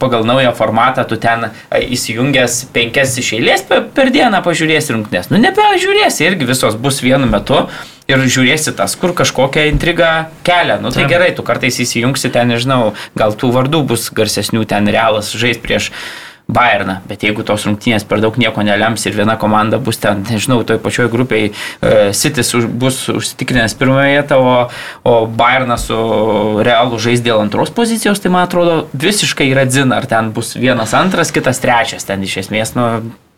pagal naują formatą tu ten e, įsijungęs penkias iš eilės per dieną pažiūrėsi rungtynės. Nu, nebežiūrėsi, irgi visos bus vienu metu ir žiūrėsi tas, kur kažkokią intrigą kelia. Nu, tai Taip. gerai, tu kartais įsijungsi ten, nežinau, gal tų vardų bus garsesnių, ten realas žais prieš Bayerną, bet jeigu tos rungtynės per daug nieko nelems ir viena komanda bus ten, nežinau, toj pačioj grupiai uh, Citis už, bus užsitikrinęs pirmąją vietą, o, o Bayernas su Realu žais dėl antros pozicijos, tai man atrodo visiškai yra dzin, ar ten bus vienas antras, kitas trečias, ten iš esmės, nu,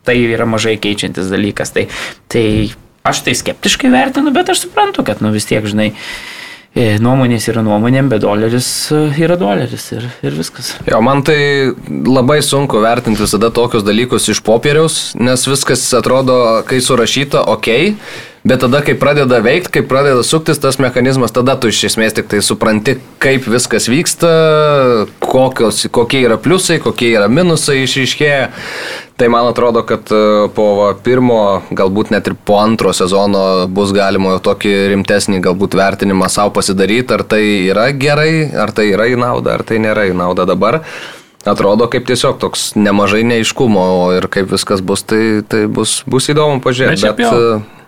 tai yra mažai keičiantis dalykas. Tai, tai aš tai skeptiškai vertinu, bet aš suprantu, kad nu vis tiek, žinai, uh, E, nuomonės yra nuomonėm, bet doleris e, yra doleris ir, ir viskas. Jo, man tai labai sunku vertinti visada tokius dalykus iš popieriaus, nes viskas atrodo, kai surašyta, ok, Bet tada, kai pradeda veikti, kai pradeda suktis tas mechanizmas, tada tu iš esmės tik tai supranti, kaip viskas vyksta, kokios, kokie yra pliusai, kokie yra minusai išryškėję. Tai man atrodo, kad e, po va, pirmo, galbūt net ir po antro sezono bus galima tokį rimtesnį galbūt vertinimą savo pasidaryti, ar tai yra gerai, ar tai yra į naudą, ar tai nėra į naudą dabar. Atrodo kaip tiesiog toks nemažai neiškumo ir kaip viskas bus, tai, tai bus, bus įdomu pažiūrėti. Bet, bet,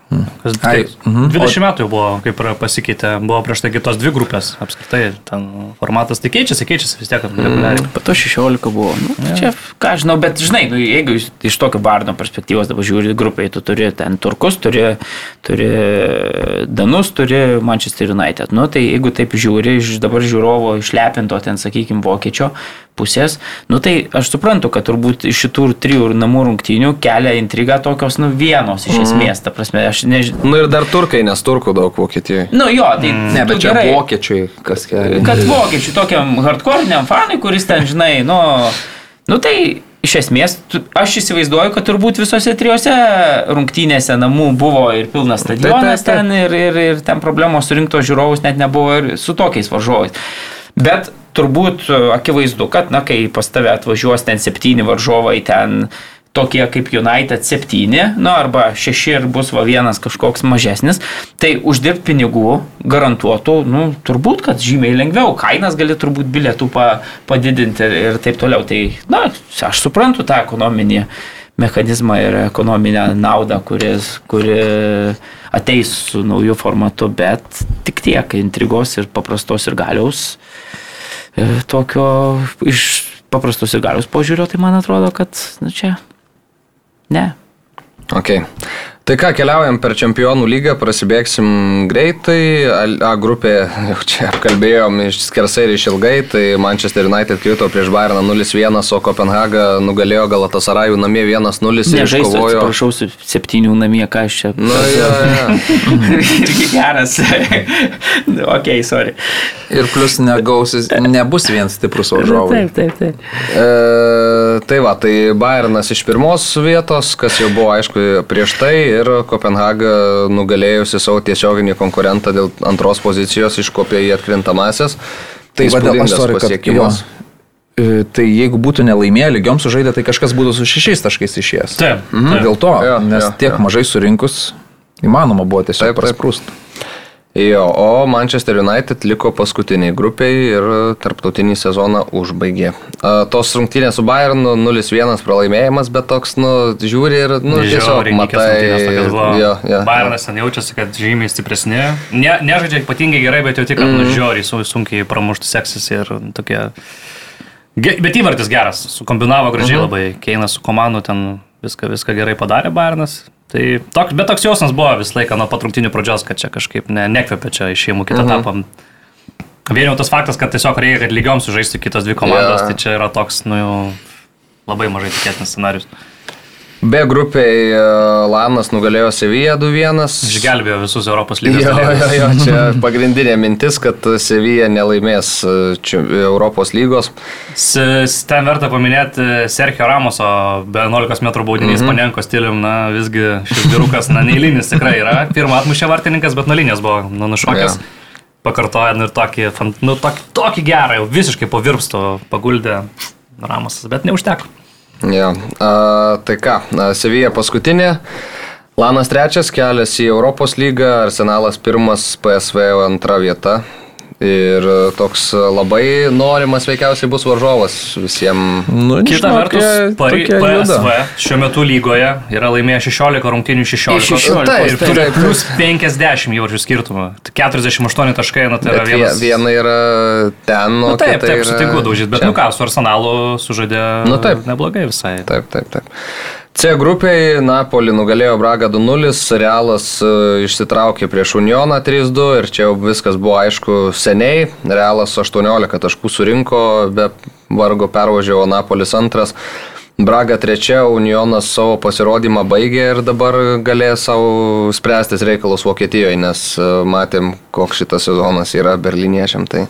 Kas, Ai, mhm. 20 metų jau buvo, kaip pasikeitė, buvo prieš tai kitos dvi grupės apskritai, ten formatas tai keičiasi, keičiasi vis tiek reguliariai. Mm, po to 16 buvo. Nu, ja. Čia, ką žinau, bet žinai, nu, jeigu iš tokio bardo perspektyvos dabar žiūri grupiai, tu turi ten turkus, turi, turi danus, turi Manchester United. Nu, tai jeigu taip žiūri, iš dabar žiūrovo išlepinto ten, sakykime, vokiečio, pusės, nu tai aš suprantu, kad turbūt iš šitų trijų namų rungtynių kelia intriga tokios, nu vienos iš mhm. esmės, ta prasme, aš nežinau. Nu ir dar turkai, nes turkų daug Vokietijoje. Nu jo, tai... Mm. Ne, bet čia gerai, vokiečiai, kas kelia. Kad vokiečiai tokiam hardcore'iniam fanui, kuris ten, žinai, nu, nu tai iš esmės, aš įsivaizduoju, kad turbūt visose trijose rungtynėse namų buvo ir pilnas stadionas ten ir, ir, ir ten problemos surinkto žiūrovus net nebuvo ir su tokiais varžovais. Bet turbūt akivaizdu, kad, na, kai pas tave atvažiuos ten septyni varžovai, ten tokie kaip United 7, nu arba 6 ir bus va vienas kažkoks mažesnis, tai uždirbti pinigų garantuotų, nu turbūt, kad žymiai lengviau, kainas gali turbūt bilietų pa, padidinti ir taip toliau. Tai, na, aš suprantu tą ekonominį mechanizmą ir ekonominę naudą, kuris, kuri ateis su nauju formatu, bet tik tiek intrigos ir paprastos ir galiaus e, tokio iš paprastos ir galios požiūrio, tai man atrodo, kad na, čia Ne. Okay. Tai ką, keliaujam per čempionų lygą, prasibėgsim greitai. A grupė, jau čia apkalbėjom iš skersai ir iš ilgai, tai Manchester United krito prieš Bayerną 0-1, o Kopenhaga nugalėjo Galatasarajų namie 1-0 ir iškovojo. Prašau, septynių namie, ką aš čia. Na, ja, ja. Irgi geras. ok, sorry. Ir plus negausis, nebus vien stiprus varžovas. Taip, taip, taip. E, tai va, tai Bayernas iš pirmos vietos, kas jau buvo aišku prieš tai ir Kopenhaga nugalėjusi savo tiesioginį konkurentą dėl antros pozicijos iškopė į atkrintamasias. Tai įspūdingas pasiekimas. E, tai jeigu būtų nelaimėję, lygiom sužaidę, tai kažkas būtų su šešiais taškais išėjęs. Taip. Mhm. Dėl to, ja, nes ja, tiek ja. mažai surinkus, įmanoma buvo tiesiog prasprūsti. Jo, o Manchester United liko paskutiniai grupiai ir tarptautinį sezoną užbaigė. Tos rungtynės su Bayernu 0-1 pralaimėjimas, bet toks, nu, žiūri ir, nu, tiesiog matai. Jo, jo, Bayernas ten jaučiasi, kad žymiai stipresni. Ne, nežaidžia ypatingai gerai, bet jau tik, kad mm. nužiūri, sunkiai pramušti seksis ir tokie... Bet įvartis geras, sukombinavo gražiai mm -hmm. labai, Keinas su komandu ten viską, viską gerai padarė Bayernas. Tai toks, bet toks jausmas buvo visą laiką nuo patrungtinių pradžios, kad čia kažkaip ne, nekvepia čia išėjimų kitą mhm. etapą. Vien jau tas faktas, kad tiesiog reikia, kad lygiom sužaisti kitos dvi komandos, yeah. tai čia yra toks, nu jau labai mažai tikėtinas scenarius. B grupiai e, Lanas nugalėjo Seviją 2-1. Išgelbėjo visus Europos lygos. Jo, jo, jo, čia pagrindinė mintis, kad Sevija nelaimės e, čia, Europos lygos. Ten verta paminėti Sergio Ramoso be 11 m baudinys mm -hmm. Panenko stilium, na visgi šis vyrukas, na neįlinis tikrai yra. Pirmą atmušė vartininkas, bet nuo linijos buvo nu, nušokęs. Yeah. Pakartoja nu, ir tokį, nu, tokį, tokį gerą, jau visiškai po virpsto paguldė Ramosas, bet neužteko. Ja. A, tai ką, Sevija paskutinė. Lanas trečias kelias į Europos lygą, Arsenalas pirmas, PSV antra vieta. Ir toks labai norimas veikiausiai bus varžovas visiems. Nu, Kita vertus, pari, PSV šiuo metu lygoje yra laimėję 16 rungtynių 16. 16 taip, ir turi plus 50 įvarčių skirtumą. 48 taškai, na tai yra vienas. Viena yra ten, o nu, taip, taip, sutinku daužyti, bet čia. nu ką, su Arsenalu sužaidė nu, taip. neblogai visai. Taip, taip, taip. C grupiai Napoli nugalėjo Braga 2-0, Realas e, išsitraukė prieš Unioną 3-2 ir čia jau viskas buvo aišku seniai. Realas 18 taškų surinko, be vargo pervažiavo Napolis antras. Braga trečia, Unionas savo pasirodymą baigė ir dabar galės savo spręstis reikalus Vokietijoje, nes e, matėm, koks šitas sezonas yra berliniečiam. Tai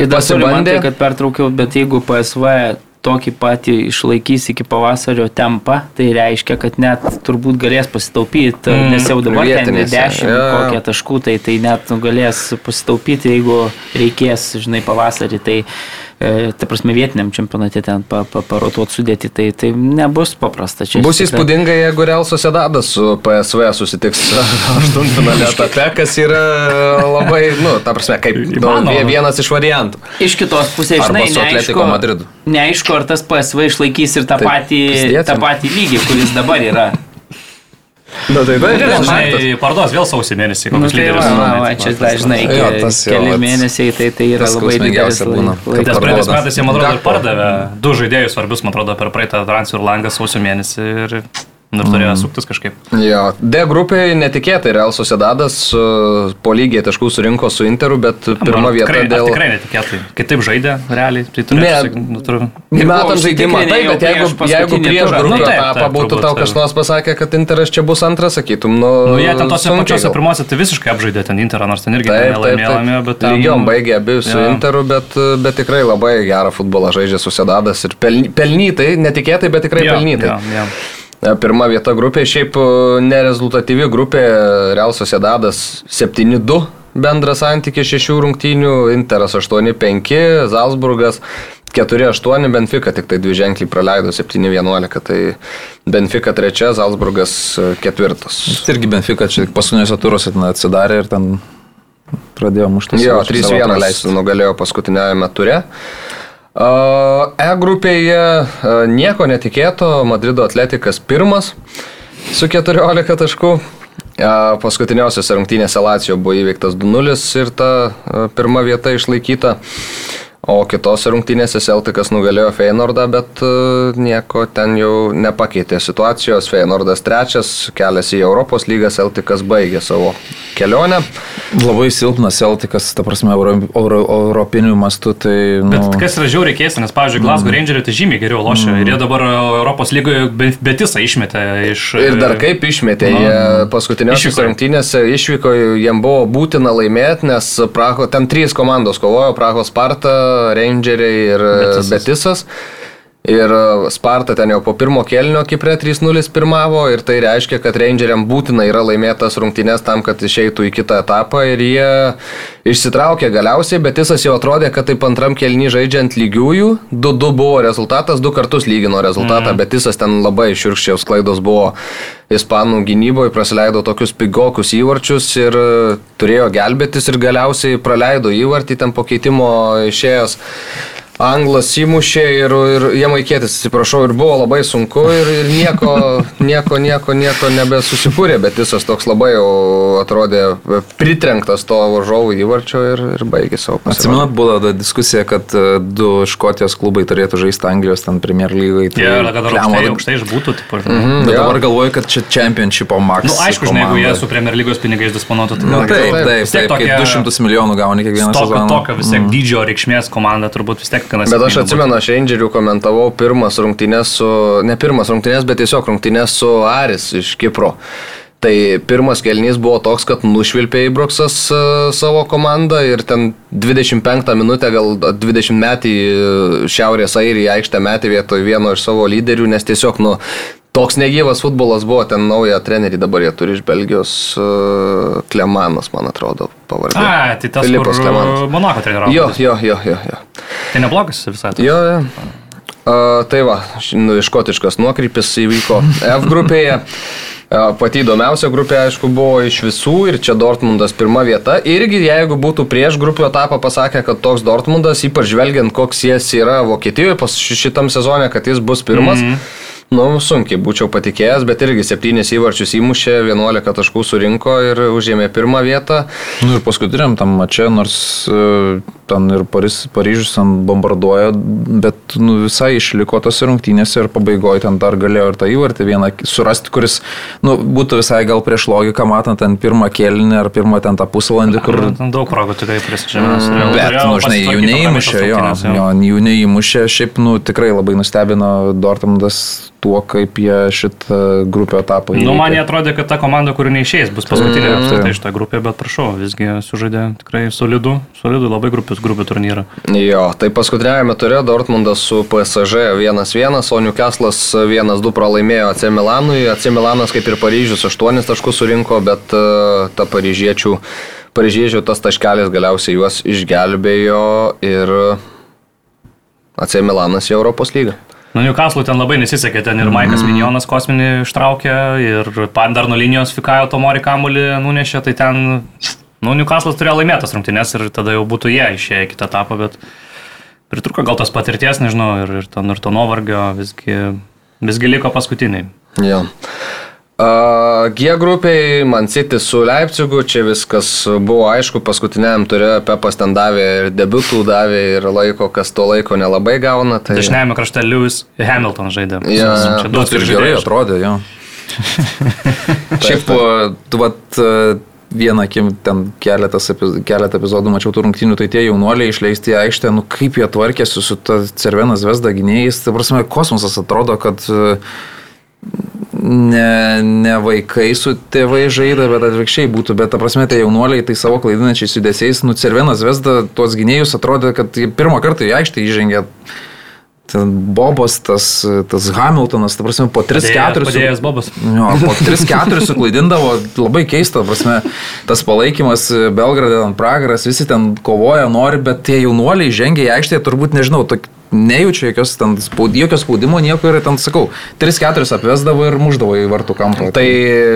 ir dar pasibandė, kad pertraukiau, bet jeigu PSV tokį patį išlaikys iki pavasario tempą, tai reiškia, kad net turbūt galės pasitaupyti, mm, nes jau dabar ten 10 ja. kokie taškų, tai, tai net nu, galės pasitaupyti, jeigu reikės, žinai, pavasarį. Tai, ta prasme, vietiniam čempionate ten pa, pa, parotuoti sudėti, tai, tai nebus paprasta. Čia bus įspūdinga, jeigu Real Sociedadas su PSV susitiks aštuntfinalio etape, kas yra labai, nu, ta prasme, kaip nu, vienas iš variantų. Iš kitos pusės, žinai, neaišku, neaišku, ar tas PSV išlaikys ir tą, patį, tą patį lygį, kuris dabar yra. Na tai taip, tai žinai, parduos vėl sausio mėnesį, kokius nu, lyderius. Na, va, čia dažnai, jo, tas jau, keli mėnesiai, tai tai yra labai didelis laikas. Nes praeitais metais jie, man atrodo, pardavė du žaidėjus svarbius, man atrodo, per praeitą transfer langą sausio mėnesį ir Ir turėjo mm. suktis kažkaip. Jo, D grupėje netikėtai Real Sociedadas po lygiai taškų surinko su Interu, bet pirma vieta tikrai, dėl... Tikrai netikėtai. Kaip taip žaidė, realiai, tai turėjo... Ne, nu, turiu... Metam žaidimą, taip, bet jeigu, jeigu prieš grupę nu, taip, etapą būtų tau kažkas pasakė, kad Interas čia bus antras, sakytum, nu... Nu, jie ten tose pačiose pirmose tai visiškai apžaidė ten Interą, nors ten irgi nelaimėjo, bet... Ten... Lygiom baigė abi su Interu, bet, bet tikrai labai gerą futbolą žaidžia Sociedadas ir pelnytai, netikėtai, bet tikrai pelnytai. Pirma vieta grupė, šiaip e, nerezultatyvi grupė, Real Sociedadas 7-2 bendras santykis šešių rungtynių, Interas 8-5, Zalzburgas 4-8, Benfica tik tai dvi ženkliai praleido 7-11, tai Benfica trečia, Zalzburgas ketvirtas. Irgi Benfica čia paskutiniuose turuose atsidarė ir ten pradėjo muštis. Jo, 3-1 nugalėjo paskutiniajame ture. E grupėje nieko netikėto, Madrido atletikas pirmas su 14 taškų. Paskutiniausiose rungtynėse Lacijo buvo įveiktas 2-0 ir ta pirma vieta išlaikyta. O kitose rungtynėse Celticas nugalėjo Feynordą, bet nieko ten jau nepakeitė situacijos. Feynordas trečias, keliasi į Europos lygą, Celticas baigė savo kelionę. Labai silpnas Celticas, ta prasme, euro, euro, europinių mastų. Tai, nu... Bet kas yra žiauriai keista, nes, pavyzdžiui, Glasgow mm. Rangeriai tai žymiai geriau lošia mm. ir jie dabar Europos lygoje betisą išmetė iš... Ir dar kaip išmetė, mm. jie paskutiniosios rungtynėse išvyko, jiem buvo būtina laimėti, nes Praho, ten trys komandos kovojo, Praho Sparta, Rangeriai ir Betisas. Betisas. Ir e, Sparta ten jau po pirmo kelnio Kiprė 3-0 pirmavo ir tai reiškia, kad Rangeriam būtina yra laimėtas rungtynės tam, kad išeitų į kitą etapą ir jie išsitraukė galiausiai, bet jisas jau atrodė, kad taip antram kelnį žaidžiant lygiųjų, 2-2 buvo rezultatas, du kartus lygino rezultatą, mm. bet jisas ten labai širkščiaus klaidos buvo ispanų gynyboje, praleido tokius pigokus įvarčius ir e, turėjo gelbėtis ir galiausiai praleido įvartį ten po keitimo išėjęs. Anglas įmušė ir, ir jamaikėtis, atsiprašau, ir buvo labai sunku ir, ir nieko, nieko, nieko, nieko nebesusikūrė, bet visas toks labai jau atrodė pritrenktas to varžovų įvarčio ir, ir baigė savo pasirodymą. Atsimenat, buvo ta diskusija, kad e, du Škotijos klubai turėtų žaisti Anglijos ten Premier lygai. Tai ja, kad aukštai, aukštai išbūtų, tipo, mm -hmm, bet ja. dabar galvoju, kad čia Championshipo max. Na, nu, aišku, žinai, jeigu jie su Premier lygos pinigais disponuotų, tai nu, taip, taip, taip, taip, taip, taip, 200 milijonų gauni kiekvieną sezoną. Tokio vis tiek mm. dydžio reikšmės komanda turbūt vis tiek kanas. Bet aš atsimenu, aš Rangerių komentavau pirmas rungtynės su, ne pirmas rungtynės, bet tiesiog rungtynės su Aris iš Kipro. Tai pirmas kelnys buvo toks, kad nušvilpė Ibroksas uh, savo komandą ir ten 25 minutę, gal 20 metį Šiaurės Airija aikštę metį vietoj vieno iš savo lyderių, nes tiesiog, nu, Toks negyvas futbolas buvo, ten naują trenerį dabar jie turi iš Belgijos, uh, Klemanas, man atrodo, pavardė. A, tai tas Filipas Klemanas. Monako trenerių. Jo, jo, jo, jo, jo. Tai neblogas visai. Tas. Jo, jo. Uh, tai va, nu, škotiškas nuokrypis įvyko F grupėje. Pati įdomiausia grupė, aišku, buvo iš visų ir čia Dortmundas pirma vieta. Irgi jeigu būtų prieš grupių etapą pasakę, kad toks Dortmundas, ypač žvelgiant, koks jis yra Vokietijoje šitam sezonė, kad jis bus pirmas. Mm -hmm Nu, sunkiai būčiau patikėjęs, bet irgi septynis įvarčius įmušė, 11 taškų surinko ir užėmė pirmą vietą. Nu ir paskutiniam tam mače, nors e, ten ir Paris, Paryžius ten bombarduoja, bet nu, visai išliko tos rungtynėse ir pabaigoje ten dar galėjo ir tą įvartį vieną surasti, kuris nu, būtų visai gal prieš logiką, matant ten pirmą kėlinį ar pirmą ten tą pusvalandį, kur... Ten daug progų tikrai prisižymės. Mm, bet, nu, žinai, jų neįmušė, jo, jo, jų neįmušė, šiaip, nu, tikrai labai nustebino Dortmundas tuo, kaip jie šitą grupę etapą įveikė. Nu, man jie atrodė, kad ta komanda, kuri neišeis, bus paskutinė mm, apskritai iš tą grupę, bet prašau, visgi sužaidė tikrai solidų, solidų labai grupės grupių turnyrą. Jo, tai paskutinėme turė Dortmundas su PSG 1-1, o Newcastle'as 1-2 pralaimėjo AC Milanui. AC Milanas kaip ir Paryžius 8 taškus surinko, bet uh, ta paryžiečių, paryžiečių tas taškelis galiausiai juos išgelbėjo ir AC Milanas į Europos lygą. Nu, Newcastle ten labai nesisekė, ten ir Maikas mm. Minionas kosminį ištraukė, ir dar nuo linijos Fikajo Tomori kamulį nunešė, tai ten, nu, Newcastle turėjo laimėtas rungtynės ir tada jau būtų jie išėję kitą etapą, bet pritruko gal tos patirties, nežinau, ir, ir, ten, ir to nuovargio visgi, visgi liko paskutiniai. Ja. Uh, G grupiai, Man City su Leipzigu, čia viskas buvo aišku, paskutiniam turėjo Pepas ten davė ir debutų davė ir laiko, kas to laiko nelabai gauna. Tai... Dešiniajame krašte Lewis Hamilton žaidė. Ja, čia daug ir gerai atrodė, jo. Šiaip, tu vat vieną akim ten keletas, keletą epizodų mačiau tų rungtynių, tai tie jaunuoliai išleisti aikštę, nu kaip jie tvarkėsi su ta Cervenas Vesda gynėjais, tai prasme, kosmosas atrodo, kad uh, ne, ne vaikai su tėvai žaidė, bet atvirkščiai būtų, bet ta prasme, tai jaunuoliai tai savo klaidinančiais judesiais, nu Cervenas Vesda tuos gynėjus atrodė, kad pirmą kartą į aikštę įžengė ten Bobas, tas, tas Hamiltonas, ta prasme, po 3-4. Padėjęs Bobas. Jo, po 3-4 suklaidindavo, labai keista, prasme, tas palaikymas Belgrade ant pragaras, visi ten kovoja, nori, bet tie jaunuoliai žengia į aikštę, turbūt nežinau, tok, nejaučia jokios, ten, spaud, jokio spaudimo, nieko ir ten, sakau, 3-4 apvesdavo ir muždavo į vartų kampą. Tai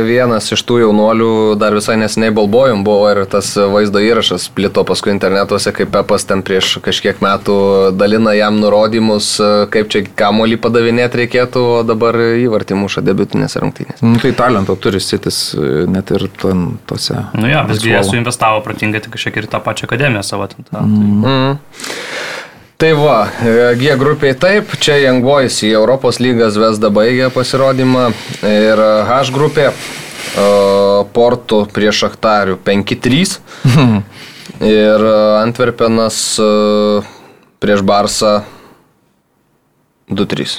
vienas iš tų jaunuolių dar visai neseniai balbojom buvo ir tas vaizdo įrašas plito paskui internetuose, kaip Pepas ten prieš kažkiek metų dalina jam nurodymus, kaip čia kamolį padavinėti reikėtų, o dabar įvartį muša debutinėse rungtynėse. Nu, tai talento turi sitis net ir ten tose. Nu jo, visgi jie suinvestavo pratingai tik kažkiek ir tą pačią akademiją savo. Ten, tą, mm. Tai. Mm. Tai va, G grupiai taip, čia Young Boys į Europos lygą Zvezda baigė pasirodymą ir H grupė Porto prieš Aktarių 5-3 ir Antverpenas prieš Barsą 2-3.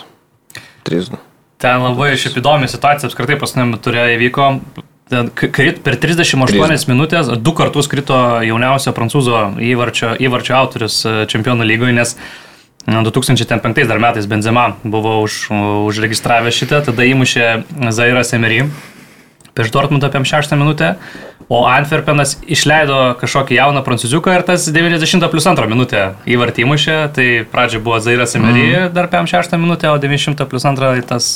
3-2. Ten labai šiaip įdomi situacija apskritai pasinėmi turėjo įvyko krit per 38 30. minutės du kartus krito jauniausio prancūzo įvarčio, įvarčio autorius e, čempionų lygoje, nes 2005 dar metais Benzema buvo už, užregistravęs šitą, tada įmušė Zairas Emery prieš Dortmundą apie 6 minutę, o Antwerpenas išleido kažkokį jauną prancūziuką ir tas 90 plus 2 minutę įvartį įmušė, tai pradžioje buvo Zairas Emery mm. dar apie 6 minutę, o 90 plus 2 tas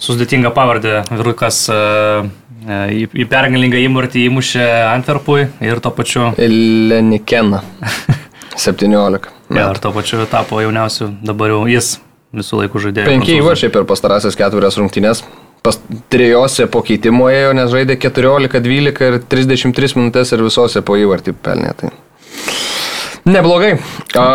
sudėtinga pavardė vyrukas uh, Į, į pergalingą įmurtį įmušė Antverpui ir to pačiu. Lenikena. 17. Ja, ir to pačiu tapo jauniausiu dabar jau jis visų laikų žaidėjas. Penki įvarčiai per pastarąsias keturias rungtynės. Pas trijose po keitimo ėjo, nes žaidė 14, 12 ir 33 minutės ir visose po įvartį pelnė. Tai. Neblogai. A,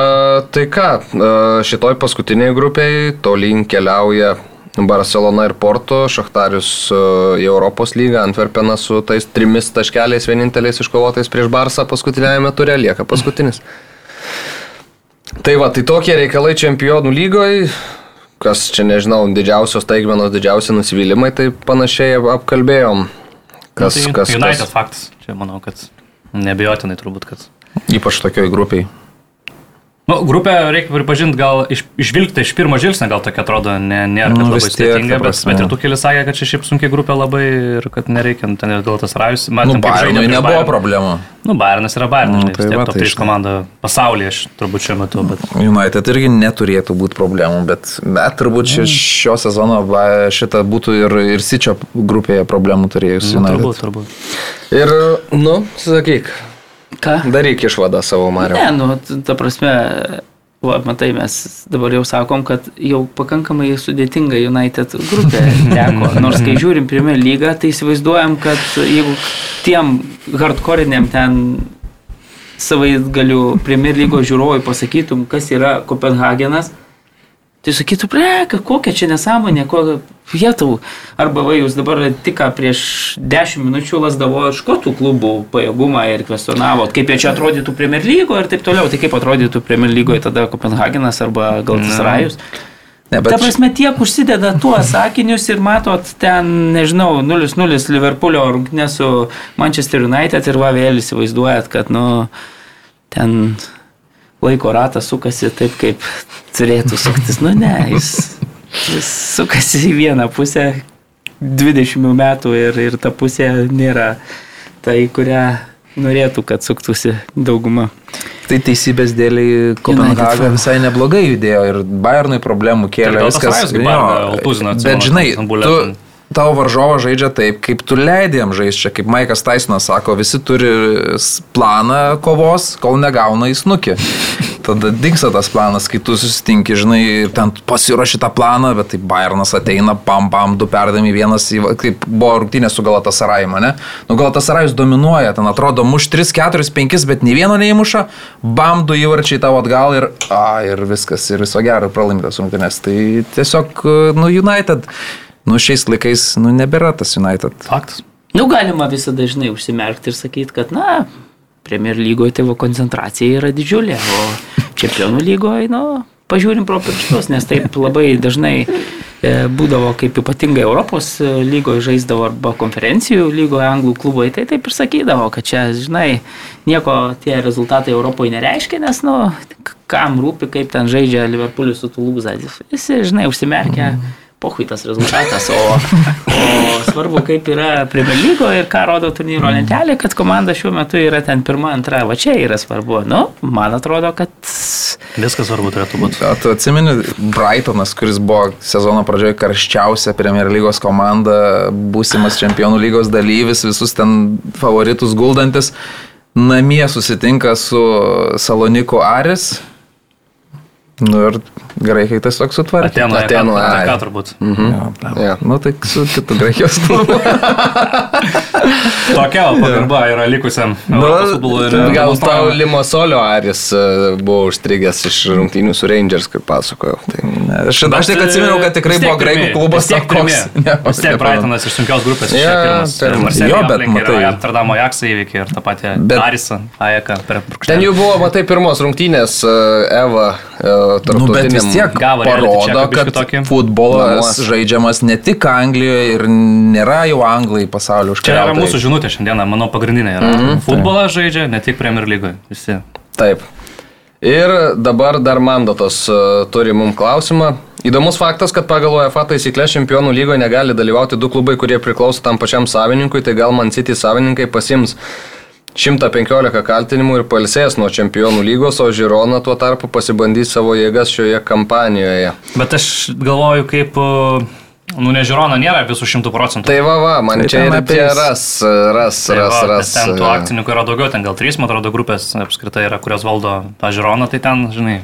tai ką, a, šitoj paskutiniai grupiai tolyn keliauja Barcelona ir Porto, Šachtarius e, į Europos lygą, Antverpenas su tais trimis taškeliais vieninteliais iškovotais prieš Barsą paskutiniajame turė lieka paskutinis. Tai va, tai tokie reikalai čempionų lygoje, kas čia nežinau, didžiausios taigmenos, didžiausi nusivylimai, tai panašiai apkalbėjom. Kas, Na, tai kas, United kas... faktas, čia manau, kad nebejotinai turbūt, kad. Ypač tokioj grupiai. Nu, grupė, reikia pripažinti, gal iš, išvilgti iš pirmo žvilgsnio, gal tokia atrodo, ne, nėra nu, labai sudėtinga, bet, bet ir tu keli sakė, kad čia šiaip sunkiai grupė labai ir kad nereikia, nu, ten ir gal tas rajus. Matėm, nu, Bayernui nebuvo Bayern. problemų. Nu, Bayernas yra Bayernas, nu, tai va, top 3 tai komanda pasaulyje, aš turbūt šiuo metu. Bet... United irgi neturėtų būti problemų, bet, bet turbūt mm. šio sezono šitą būtų ir, ir Sičio grupėje problemų turėjus. Nu, turbūt, turbūt. Ir, nu, sakyk, Ką? Daryk išvadą savo Mario. Ne, nu, ta prasme, va, matai, mes dabar jau sakom, kad jau pakankamai sudėtinga United grupė teko. Nors kai žiūrim Premier lygą, tai įsivaizduojam, kad jeigu tiem hardcoriniam ten savai galiu Premier lygos žiūrovai pasakytum, kas yra Kopenhagenas, Tai sakytų, preka, kokia čia nesąmonė, kokia vietau. Arba va, jūs dabar tik prieš 10 minučių lasdavo škotų klubų pajėgumą ir kvestionavo, kaip jie čia atrodytų Premier lygoje ir taip toliau. Tai kaip atrodytų Premier lygoje tada Kopenhagenas arba Galtasarajus. Ne, bet... Ta prasme, tiek užsideda tuos sakinius ir matot ten, nežinau, 0-0 Liverpoolio rungtinė su Manchester United ir va vėl įsivaizduojat, kad, nu, ten laiko ratas sukasi taip, kaip turėtų suktis. Nu ne, jis, jis sukasi į vieną pusę 20 metų ir, ir ta pusė nėra ta, į kurią norėtų, kad suktųsi dauguma. Tai teisybės dėliai Kopenhaga visai neblogai judėjo ir Bayernui problemų kėlė viskas. Jo, bet žinai, tu, tavo varžovas žaidžia taip, kaip tu leidėm žaisti čia, kaip Maikas Taisonas sako, visi turi planą kovos, kol negauna į snukį. Tada dinksta tas planas, kai tu susitinki, žinai, ir ten pasiruoši tą planą, bet tai Bayernas ateina, pam, pam, du perdami vienas, kaip buvo rungtynė su Galatasarajima, ne? Nu, Galatasarajus dominuoja, ten atrodo, muš 3, 4, 5, bet nei vieno neįmuša, bam, du įvarčiai tavo atgal ir, a, ir viskas, ir viso gero pralaimėtas rungtynės. Tai tiesiog, nu, United nu šiais laikais, nu nebėra tas United. Faktas. Nu galima visada dažnai užsimerkti ir sakyti, kad, na, Premier lygoje tėvo koncentracija yra didžiulė, o čempionų lygoje, nu, pažiūrim pro pirštus, nes taip labai dažnai e, būdavo kaip ypatingai Europos lygoje žaisdavo arba konferencijų lygoje anglų klubai, tai taip ir sakydavo, kad čia, žinai, nieko tie rezultatai Europoje nereiškia, nes, nu, kam rūpi, kaip ten žaidžia Liverpoolis su Toulouse. Visi, žinai, užsimerkia. Mm pohui tas rezultatas, o, o svarbu, kaip yra Premier lygo ir ką rodo turnyro mm. lentelė, kad komanda šiuo metu yra ten pirma, antra, va čia yra svarbu. Nu, man atrodo, kad... Viskas svarbu turėtų būti. Tu atsimeni, Brightonas, kuris buvo sezono pradžioje karščiausia Premier lygos komanda, būsimas čempionų lygos dalyvis, visus ten favoritus guldantis, namie susitinka su Saloniku Aris. Nu ir Gerai, kai tas toks sutvarkė. Atėnų, Atėnų, ką turbūt. Mhm. Ja, ja. Nu, tai su kitu graikijos klubu. Tokia pagarba yra likusiam. Nu, gal tau Limosolio Aris e, buvo užstrigęs iš rungtynių su Rangers, kaip pasakojau. Tai, aš, aš tik atsimenu, kad tikrai buvo graikų klubas. Tiek koks. Vis tiek Brightonas iš sunkios grupės. Ja, tai jo, bet matai. Amsterdamo Jaksą įveikė ir tą patį Arisą, Ajeką. Ten jau buvo, matai, pirmos rungtynės e, Eva e, tarptautinė vis tiek Gavo parodo, kad futbolas žaidžiamas ne tik Anglijoje ir nėra jau Anglai pasaulio užkariautojai. Yra mūsų žinutė šiandieną, manau, pagrindinė yra. Mm -hmm. Futbolas žaidžia ne tik Premier lygoje, visi. Taip. Ir dabar dar mandatos uh, turi mums klausimą. Įdomus faktas, kad pagal UEFA taisyklę čempionų lygoje negali dalyvauti du klubai, kurie priklauso tam pačiam savininkui, tai gal Man City savininkai pasims 115 kaltinimų ir palsės nuo čempionų lygos, o Žirona tuo tarpu pasibandys savo jėgas šioje kampanijoje. Bet aš galvoju, kaip Nu, ne Žirona nėra visų šimtų procentų. Tai va, va, man tai čia ir tie ras, ras, tai ras, va, ras. Ten tų akcininkų yra daugiau, ten gal trys, man atrodo, grupės apskritai yra, kurios valdo tą Žironą, tai ten, žinai,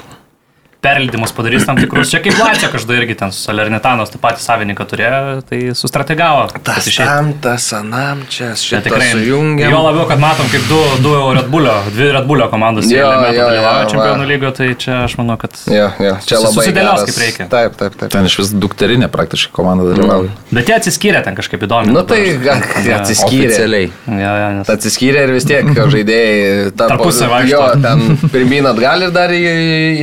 perleidimus padarys tam tikrus. Čia kaip Lacija kažkada irgi ten su Salernitanos, tą patį savininką turėjo, tai sustrategavo. Tas tam, tas anam, čia šitą tikrai sujungia. Jo labiau, kad matom, kaip du, du Red Bullio, dvi Red Bullio komandos jo, jo, dalyvauja čempionų lygo, tai čia aš manau, kad jo, jo. čia labai susidėlios kaip reikia. Taip, taip, taip. Ten iš vis dukterinė praktiškai komanda dalyvauja. Mm. Bet jie atsiskyrė ten kažkaip įdomu. Nu tai atsiskyrė. Oficialiai. Ja, ja, nes... Atsiskyrė ir vis tiek žaidėjai tarpusavį vaikšto. Jo, ten pirmin atgal ir dar į,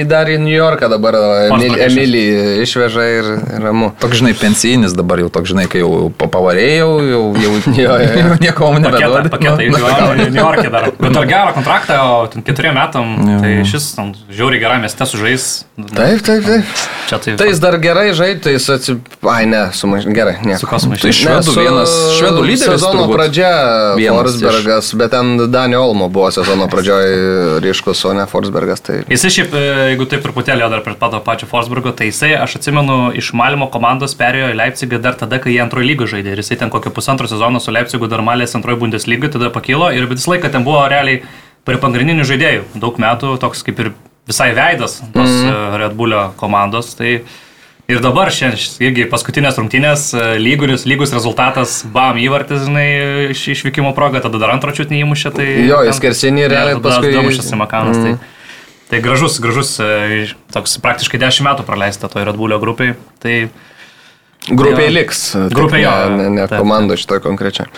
į, dar į New Yorką dabar Emil, Emilį išveža ir ramu. Toks, žinai, pensijinis dabar jau toks, žinai, kai jau pavarėjau, jau, jau, jau, jau nieko mums nebeduoda. Paketą, paketą nu, New York'e dar. Bet dar gerą kontraktą, o ten keturiem metam, jau. tai šis ten žiauriai gerai mieste sužais. Taip, taip, taip. Čia tai. Tai jis dar gerai žaidė, tai jis atsip... Ai, ne, sumaž... gerai, ne. Su kas sumažėjo? Tai švedų vienas, švedų lyderis. Sezono pradžia Forsbergas, iš... bet ten Danio Olmo buvo sezono pradžioje ryškus, o ne Forsbergas. Tai... Jis šiaip, e, jeigu taip truputėlį dar prie pato pačio Forsbergo, tai jisai, aš atsimenu, iš Malimo komandos perėjo į Leipzigą dar tada, kai jie antrojo lygio žaidė. Ir jisai ten kokio pusantro sezono su Leipzigu dar malės antrojo Bundeslygai, tada pakilo ir visą laiką ten buvo realiai prie pagrindinių žaidėjų. Daug metų toks kaip ir visai veidas tos mm. Red Bullio komandos. Tai Ir dabar šiandien irgi paskutinės rungtynės, e, lygus, lygus rezultatas, bam įvartis, žinai, iš išvykimo progą, tada dar antro čiut neįmušė. Tai jo, jis kersinį realiai paskui. Damušęs Simakanas. Mm. Tai, Tai gražus, gražus, e, toks praktiškai 10 metų praleista toje Redbulio grupiai. Tai Grupiai jo, liks. Grupiai jo. Ne, ne komanda šitoje konkrečiai.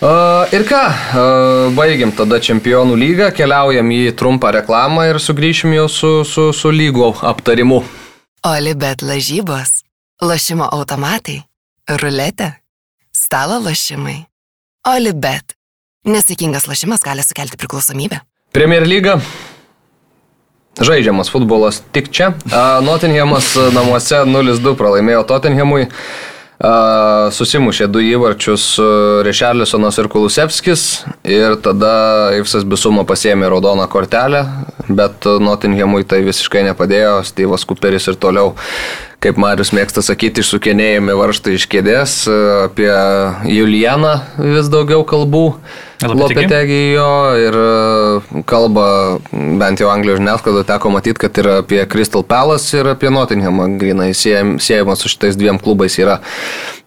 Uh, ir ką, uh, baigiam tada čempionų lygą, keliaujam į trumpą reklamą ir sugrįšim jau su, su, su lygų aptarimu. Olibet lažybos, lašimo automatai, ruletė, stalo lašimai. Olibet. Nesėkmingas lašimas gali sukelti priklausomybę. Premier lyga Žaidžiamas futbolas tik čia. Nottinghamas namuose 0-2 pralaimėjo Tottenhamui. Susimušė du įvarčius Rešerlisonas ir Kulusevskis ir tada Ivsas Bisuma pasėmė raudoną kortelę, bet Nottinghamui tai visiškai nepadėjo, Steve'as Cooperis ir toliau kaip Marius mėgsta sakyti, išsukinėjami varštai iš kėdės, apie Julianą vis daugiau kalbų. Lopetegijo ir e, kalba, bent jau Anglijos žiniasklaidoje teko matyti, kad ir apie Crystal Palace ir apie Nottinghamą grinai siejamas su šitais dviem klubais yra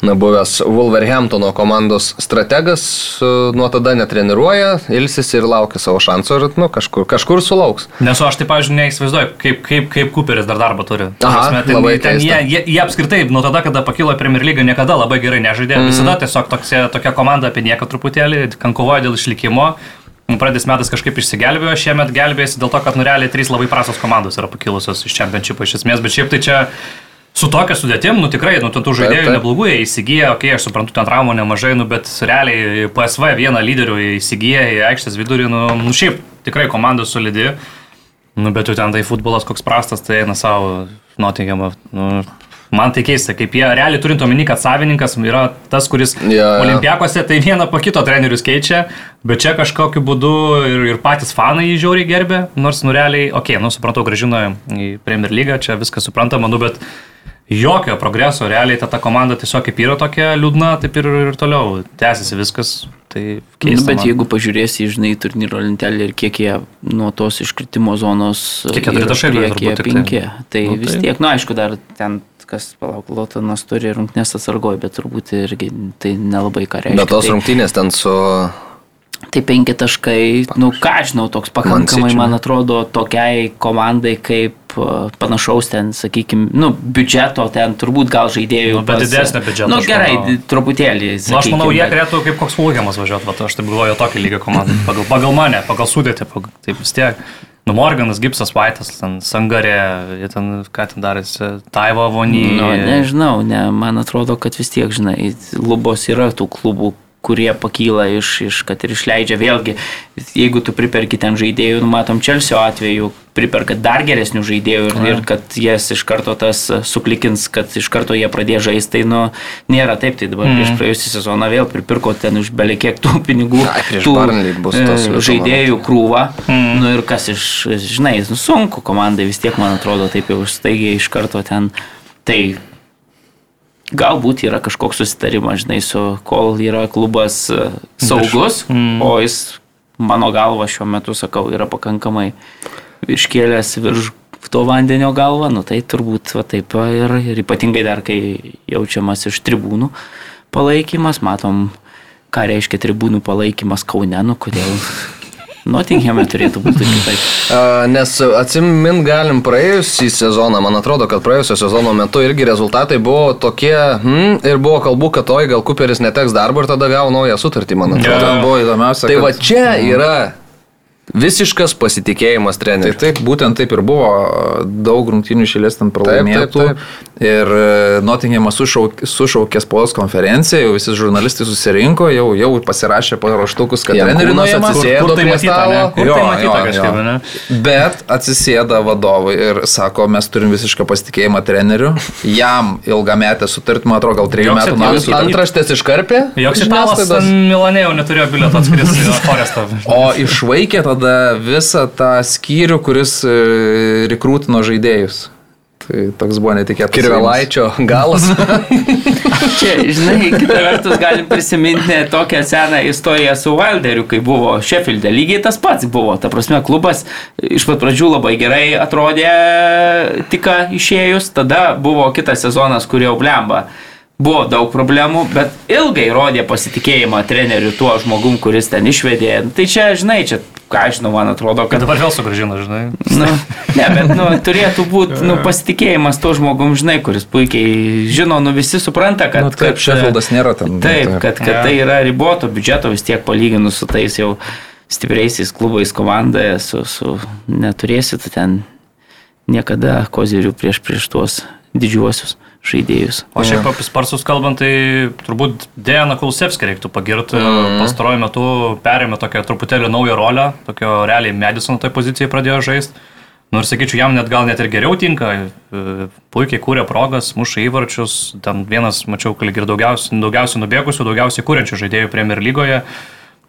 na, buvęs Wolverhamptono komandos strategas, e, nuo tada netreniruoja, ilsisi ir laukia savo šansų ir nu, kažkur, kažkur sulauks. Nes aš tai, pavyzdžiui, neįsivaizduoju, kaip, kaip, kaip Cooperis dar darbą turi. Aha, Prasme, ten, labai ten, jie, jie, jie apskritai nuo tada, kada pakilo Premier League, niekada labai gerai nežaidė. Mm. Visada tiesiog tokia, tokia komanda apie nieką truputėlį, kan kovoja dėl išlikimo. Pradės metais kažkaip išsigelbėjo, šiemet gelbėjasi dėl to, kad nurealiai trys labai prastos komandos yra pakilusios iš čempionšypo iš esmės, bet šiaip tai čia su tokia sudėtim, nu tikrai, nu tų žaidėjų neblogų jie įsigiję, okei, okay, aš suprantu, ten traumų nemažai, nu bet realiai PSV vieną lyderių įsigiję į aikštės vidurį, nu, nu šiaip tikrai komanda solidi, nu bet jau ten tai futbolas koks prastas, tai eina savo Nottinghamą, nu, Man tai keista, kaip jie realiai turint omeny, kad savininkas yra tas, kuris yeah. olimpiakose tai vieną po kito trenerius keičia, bet čia kažkokiu būdu ir, ir patys fanai jį žiauriai gerbė, nors nu realiai, okei, okay, nu supratau, gražino į Premier League, čia viskas suprantama, nu bet jokio progreso, realiai ta, ta komanda tiesiog kaip yra tokia liūdna, taip ir, ir toliau tęsiasi viskas. Tai keista. Nu, bet man. jeigu pažiūrėsi, žinai, turnyro lentelį ir kiek jie nuo tos iškritimo zonos... Kiek jie taškai priekyje, penki. Tai nu, vis tai. tiek, nu, aišku, dar ten kas, palauk, Lotonas turi rungtynės atsargoje, bet turbūt irgi tai nelabai ką reiškia. Bet tos tai, rungtynės ten su Tai penki taškai, nu ką žinau, toks pakankamai, man atrodo, tokiai komandai kaip e, panašaus ten, sakykime, nu, biudžeto ten turbūt gal žaidėjų. Nu, bet didesnio biudžeto. Na nu, gerai, manau. truputėlį. Sakykim, nu, aš manau, jie galėtų kaip koks Fulgiamas važiuoti, va, aš taip galvoju, tokį lygį komandą. Pagal, pagal mane, pagal sudėtį, pagal, taip vis tiek. Nu, Morganas, Gipsas, Vaitas, ten Sangarė, ten, ką ten darėsi, Taivo Vonį. Nu, nežinau, ne, man atrodo, kad vis tiek, žinai, lubos yra tų klubų, kurie pakyla iš, iš, kad ir išleidžia. Vėlgi, jeigu tu priperki ten žaidėjų, nu, matom Čelsio atveju, priperka dar geresnių žaidėjų ir, ir kad jas iš karto tas suklikins, kad iš karto jie pradės žaisti, tai nu, nėra taip, tai dabar mm. prieš praėjusią sezoną vėl pripirko ten už belekiek tų pinigų, Ai, tų e, žaidėjų krūvą, mm. nu ir kas iš, žinai, nu, sunku komandai vis tiek, man atrodo, taip jau staigiai iš karto ten, tai Galbūt yra kažkoks susitarimas, žinai, su kol yra klubas e, saugus, mm. o jis, mano galva, šiuo metu, sakau, yra pakankamai iškėlęs virš to vandenio galvą, nu tai turbūt va, taip ir, ir ypatingai dar, kai jaučiamas iš tribūnų palaikymas, matom, ką reiškia tribūnų palaikymas Kaune, nu kodėl Nottinghame turėtų būti kitaip. Nes atsimint galim praėjusį sezoną, man atrodo, kad praėjusio sezono metu irgi rezultatai buvo tokie, hmm, ir buvo kalbų, kad oj, gal Cooperis neteks darbo ir tada gavo naują sutartį, man atrodo. Ja. Buvo įdomiausia. Tai kad... va čia yra Visiškas pasitikėjimas treneriu. Tai taip, būtent taip ir buvo. Daug rungtynių išėlės ten pralaimėtų. Taip, taip, taip. Ir e, Nottinghamas sušaukė, sušaukė spaudos konferenciją, jau visi žurnalistai susirinko, jau, jau pasirašė paraštukus, kad trenerius atsisėdo kur, kur tai prie stalo. Kur jo, tai matyta jo, kažkaip, jo. ne? Bet atsisėda vadovai ir sako, mes turim visišką pasitikėjimą treneriu. Jam ilgametę sutartį, man atrodo, gal trejų metų naujas. Antraštės iškarpė? Joks italas Milanė jau neturėjo bilieto atskristi į Forestą. O išvaikė tada tada visą tą skyrių, kuris e, rekrūtino žaidėjus. Tai toks buvo netikėtas. Kirvelaičio galas. Čia, žinai, kitą vertus galim prisiminti tokią seną istoriją su Wilderiu, kai buvo Sheffield'e. Lygiai tas pats buvo. Ta prasme, klubas iš pat pradžių labai gerai atrodė tik išėjus, tada buvo kitas sezonas, kur jau blemba buvo daug problemų, bet ilgai rodė pasitikėjimą treneriu tuo žmogum, kuris ten išvedė. Tai čia, žinai, čia, ką aš žinau, man atrodo, kad... kad dabar vėl sugražino, žinai. Nu, ne, bet nu, turėtų būti nu, pasitikėjimas tuo žmogum, žinai, kuris puikiai žino, nu visi supranta, kad... Nu, taip, Šefildas nėra tam. Taip, kad, kad ja. tai yra riboto biudžeto vis tiek palyginus su tais jau stipriaisiais klubais komandoje, su, su neturėsit ten niekada kozirių prieš, prieš tuos didžiuosius žaidėjus. O šiaip apie Sparsus kalbant, tai turbūt Dejana Kulsevskį reiktų pagirti. Mm. Pastaruoju metu perėmė tokią truputėlį naują rolę, tokio realiai Madison toj pozicijai pradėjo žaisti. Nors nu, sakyčiau, jam net gal net ir geriau tinka, e, puikiai kūrė progas, muša įvarčius, ten vienas, mačiau, kad ir daugiausiai, daugiausiai nubėgusių, daugiausiai kūrenčių žaidėjų Premier lygoje.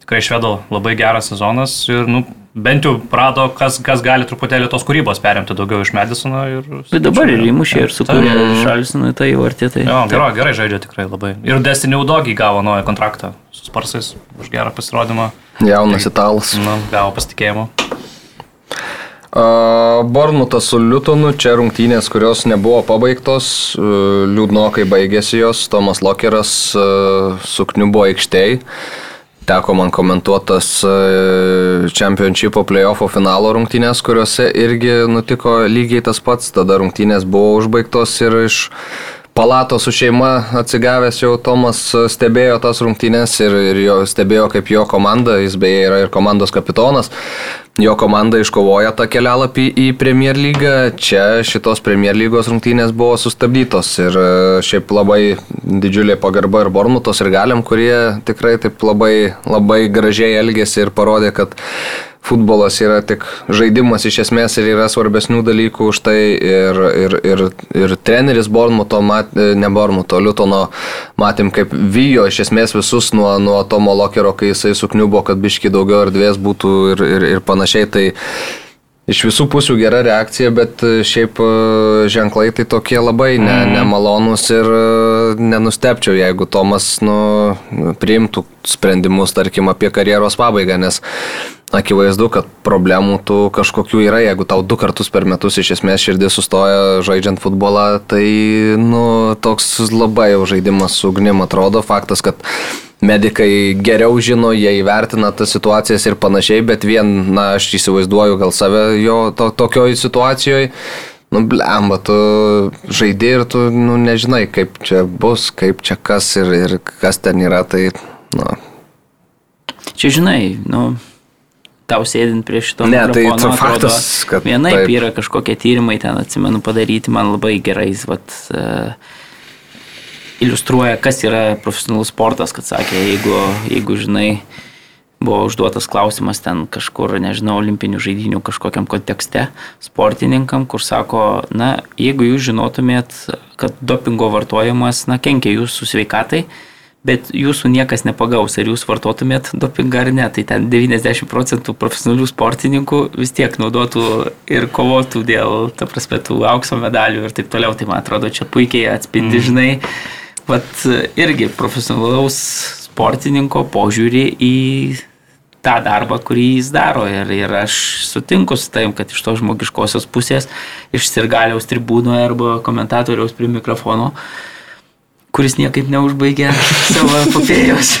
Tikrai švedo labai geras sezonas ir nu, bent jau prado, kas, kas gali truputėlį tos kūrybos perimti daugiau iš Medisono. Ir, Bet dabar ir įmušė ir sukūrė Šalsinui tai vartė. Tai. Jo, gerai, gerai žaidžia tikrai labai. Ir Destiny Udogį gavo naują kontraktą su Sparsais už gerą pasirodymą. Jaunas italas. Na, gavo pasitikėjimo. Bornutas su Liutonu, čia rungtynės, kurios nebuvo pabaigtos, liūdnokai baigėsi jos, Tomas Lokeras sukniubo aikštėje teko man komentuotas e, Championshipo playoffo finalo rungtynės, kuriuose irgi nutiko lygiai tas pats, tada rungtynės buvo užbaigtos ir iš palato su šeima atsigavęs jau Tomas stebėjo tas rungtynės ir, ir jo, stebėjo kaip jo komanda, jis beje yra ir komandos kapitonas, jo komanda iškovoja tą kelialapį į Premier lygą. Čia šitos Premier lygos rungtynės buvo sustabdytos ir e, šiaip labai didžiulė pagarba ir Bormutos ir Galiam, kurie tikrai taip labai, labai gražiai elgėsi ir parodė, kad futbolas yra tik žaidimas iš esmės ir yra svarbesnių dalykų už tai ir, ir, ir, ir treneris Bormuto, mat, ne Bormuto, Liutono, matėm kaip vyjo iš esmės visus nuo, nuo Tomo Lokerio, kai jisai sukniubo, kad biški daugiau erdvės būtų ir, ir, ir panašiai. Tai, Iš visų pusių gera reakcija, bet e, šiaip e, ženklai tai tokie labai ne, mm. nemalonus ir e, nenustepčiau, jeigu Tomas nu, priimtų sprendimus, tarkim, apie karjeros pabaigą, nes akivaizdu, kad problemų tų kažkokių yra, jeigu tau du kartus per metus iš esmės širdis sustoja žaidžiant futbolą, tai nu, toks labai jau žaidimas su ugnim atrodo. Faktas, kad medikai geriau žino, jie įvertina tas situacijas ir panašiai, bet vien, na, aš įsivaizduoju gal save jo to, tokioj situacijoje. Nu, blemba, tu žaidži ir tu, nu, nežinai, kaip čia bus, kaip čia kas ir, ir kas ten yra, tai, nu. Čia žinai, nu, tau sėdint prie šito ne, tai. Tai faktas, kad vienaip taip. yra kažkokie tyrimai, ten atsimenu padaryti, man labai gerai, vat, uh, iliustruoja, kas yra profesionalus sportas, kad sakė, jeigu, jeigu žinai, buvo užduotas klausimas ten kažkur, nežinau, olimpinių žaidinių kažkokiam kontekste sportininkam, kur sako, na, jeigu jūs žinotumėt, kad dopingo vartojimas, na, kenkia jūsų sveikatai, bet jūsų niekas nepagaus, ar jūs vartotumėt dopingą ar ne, tai ten 90 procentų profesionalių sportininkų vis tiek naudotų ir kovotų dėl, ta prasme, tų aukso medalių ir taip toliau, tai man atrodo, čia puikiai atspindi, mm. žinai, vat irgi profesionalaus sportininko požiūrį į tą darbą, kurį jis daro. Ir, ir aš sutinku su tavim, kad iš to žmogiškosios pusės, iš sirgaliaus tribūno arba komentatoriaus prie mikrofono, kuris niekaip neužbaigė savo epopėjos.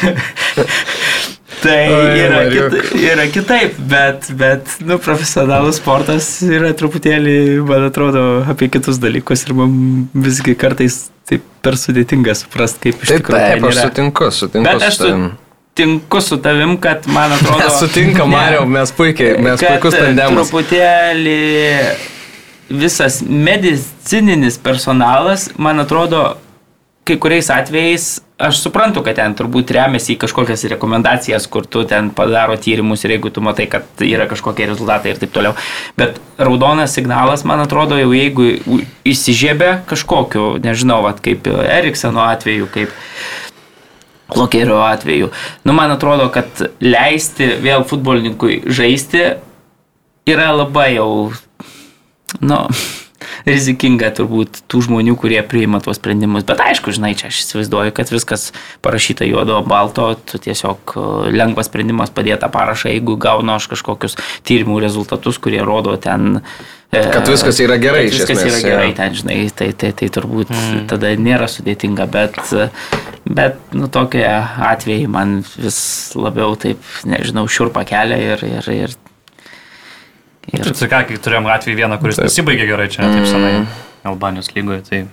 tai yra, kita, yra kitaip, bet, bet nu, profesionalus sportas yra truputėlį, man atrodo, apie kitus dalykus ir man visgi kartais taip per sudėtinga suprasti, kaip iš tikrųjų. Taip, aš sutinku, sutinku. Bet aš sutinku su tavim, kad man atrodo. Mes sutinkam, Mario, mes puikiai, mes puikus tandemas. Truputėlį visas medicininis personalas, man atrodo, kai kuriais atvejais aš suprantu, kad ten turbūt remiasi į kažkokias rekomendacijas, kur tu ten padaro tyrimus ir jeigu tu matai, kad yra kažkokie rezultatai ir taip toliau. Bet raudonas signalas, man atrodo, jau jeigu įsižiebė kažkokiu, nežinau, vat, kaip Erikseno atveju, kaip Lokerio atveju, nu man atrodo, kad leisti vėl futbolininkui žaisti yra labai jau, nu, rizikinga turbūt tų žmonių, kurie priima tuos sprendimus. Bet aišku, žinai, čia aš įsivaizduoju, kad viskas parašyta juodo balto, tu tiesiog e, lengvas sprendimas padėti tą parašą, jeigu gaunu aš kažkokius tyrimų rezultatus, kurie rodo ten e, Kad viskas yra gerai. Viskas esmės, yra gerai, ten, žinai, tai, tai, tai turbūt mm. tada nėra sudėtinga, bet, bet nu, tokie atvejai man vis labiau taip, nežinau, šiurpa kelia ir, ir, ir Ir... Tai ką, kai turėjom atvejį vieną, kuris taip. nesibaigė gerai čia, taip senai, mm. Albanijos lygoje. Tai...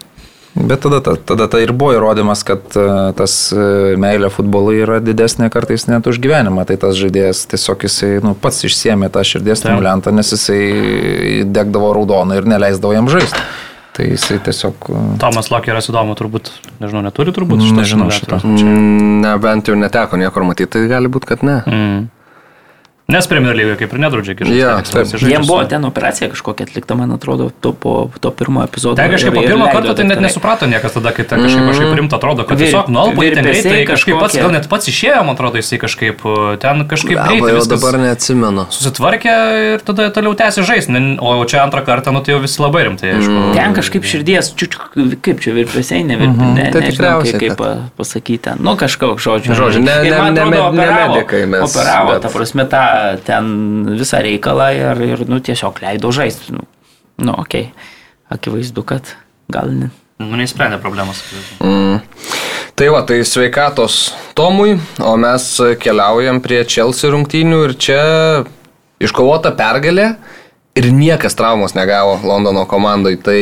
Bet tada, tada tai ir buvo įrodymas, kad e, tas e, meilė futbolui yra didesnė kartais net už gyvenimą. Tai tas žaidėjas tiesiog jisai nu, pats išsiemė tą širdies stimulantą, nes jisai degdavo raudoną ir neleisdavo jam žaisti. Tai jisai tiesiog... E, Tomas Lokeras įdomu, turbūt, nežinau, neturi turbūt šitą. Nežinau šitą. Mm, ne, bent jau neteko niekur matyti, tai gali būti, kad ne. Mm. Nes Premier lygoje kaip ir nedraudžia žaisti. Yeah, Jiems buvo ten operacija kažkokia atlikta, man atrodo, to, po to pirmo epizodo. Tai kažkaip po pirmo karto tai net nesuprato niekas tada, kai ten kažkaip kažkaip rimta atrodo, kad tiesiog nuolpo ten greitai kažkaip pats, gal net pats išėjo, man atrodo, jisai kažkaip ten kažkaip greitai. Jau dabar neatsimenu. Susitvarkė ir tada toliau tęsė žaisti, o čia antrą kartą, nu tai jau visi labai rimtai, aišku. Mm. Ten kažkaip širdies, čiučiu, kaip čia virpesiai, ne virpesiai, mm -hmm. ne, tai tikriausiai. Kaip, pasakyti, nu kažkoks žodžiu. Žodžiu, ne, ne, ne, ne, ne medikai mes. Operavo, ta prasme, tą ten visą reikalą ir, ir nu, tiesiog leido žaisti. Nu, nu okei, okay. akivaizdu, kad gal ne. Nu, neįsprendė problemos. Mm. Tai va, tai sveikatos Tomui, o mes keliaujam prie Chelsea rungtynių ir čia iškovota pergalė ir niekas traumos negavo Londono komandai. Tai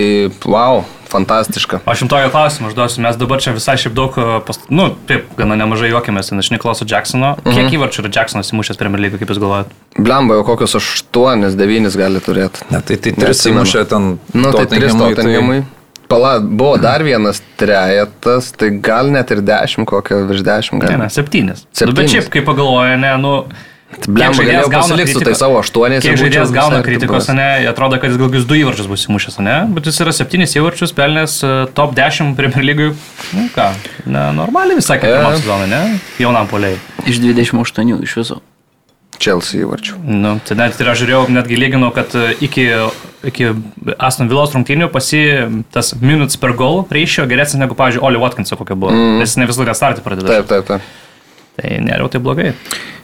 wow, fantastiška. Aš jums tokio klausimą užduosiu, mes dabar čia visai šiaip daug, e, past... nu, taip, gana nemažai juokėmės iš Niklauso Jacksono. Mhm. Kiek įvarčių yra Jacksonas įmušęs Premier League, kaip jūs galvojate? Blemba, jau kokius 8-9 gali turėti. Ne, tai tai 3 įmušė ten. Nu, tai 3 Tottenhamui. Tai... Pala, buvo dar vienas trejetas, tai gal net ir 10, kokio virš 10 gal. Ne, ne, 7. 7. Nu, bet šiaip, kai pagalvoja, ne, nu, Blem, žaidėjas gauna kritikos, tai savo aštuonės. Kiek žaidėjas gauna kritikos, ne, atrodo, kad jis gal kokius du įvarčius bus įmušęs, ne, bet jis yra septynis įvarčius, pelnės uh, top 10 Premier lygui. Nu ką, ne, normaliai visai kaip pirmą sezoną, ne, jaunam poliai. Iš 28 iš viso. Chelsea įvarčių. Nu, tai net ir aš žiūrėjau, netgi lyginau, kad e, iki, iki Aston Villos rungtynių pasi tas minutes per goal reišio geresnis negu, pavyzdžiui, Oli Watkinso kokia buvo. Mm. Nes ne visą laiką startį pradeda. Taip, taip, taip. Tai nėra tai blogai.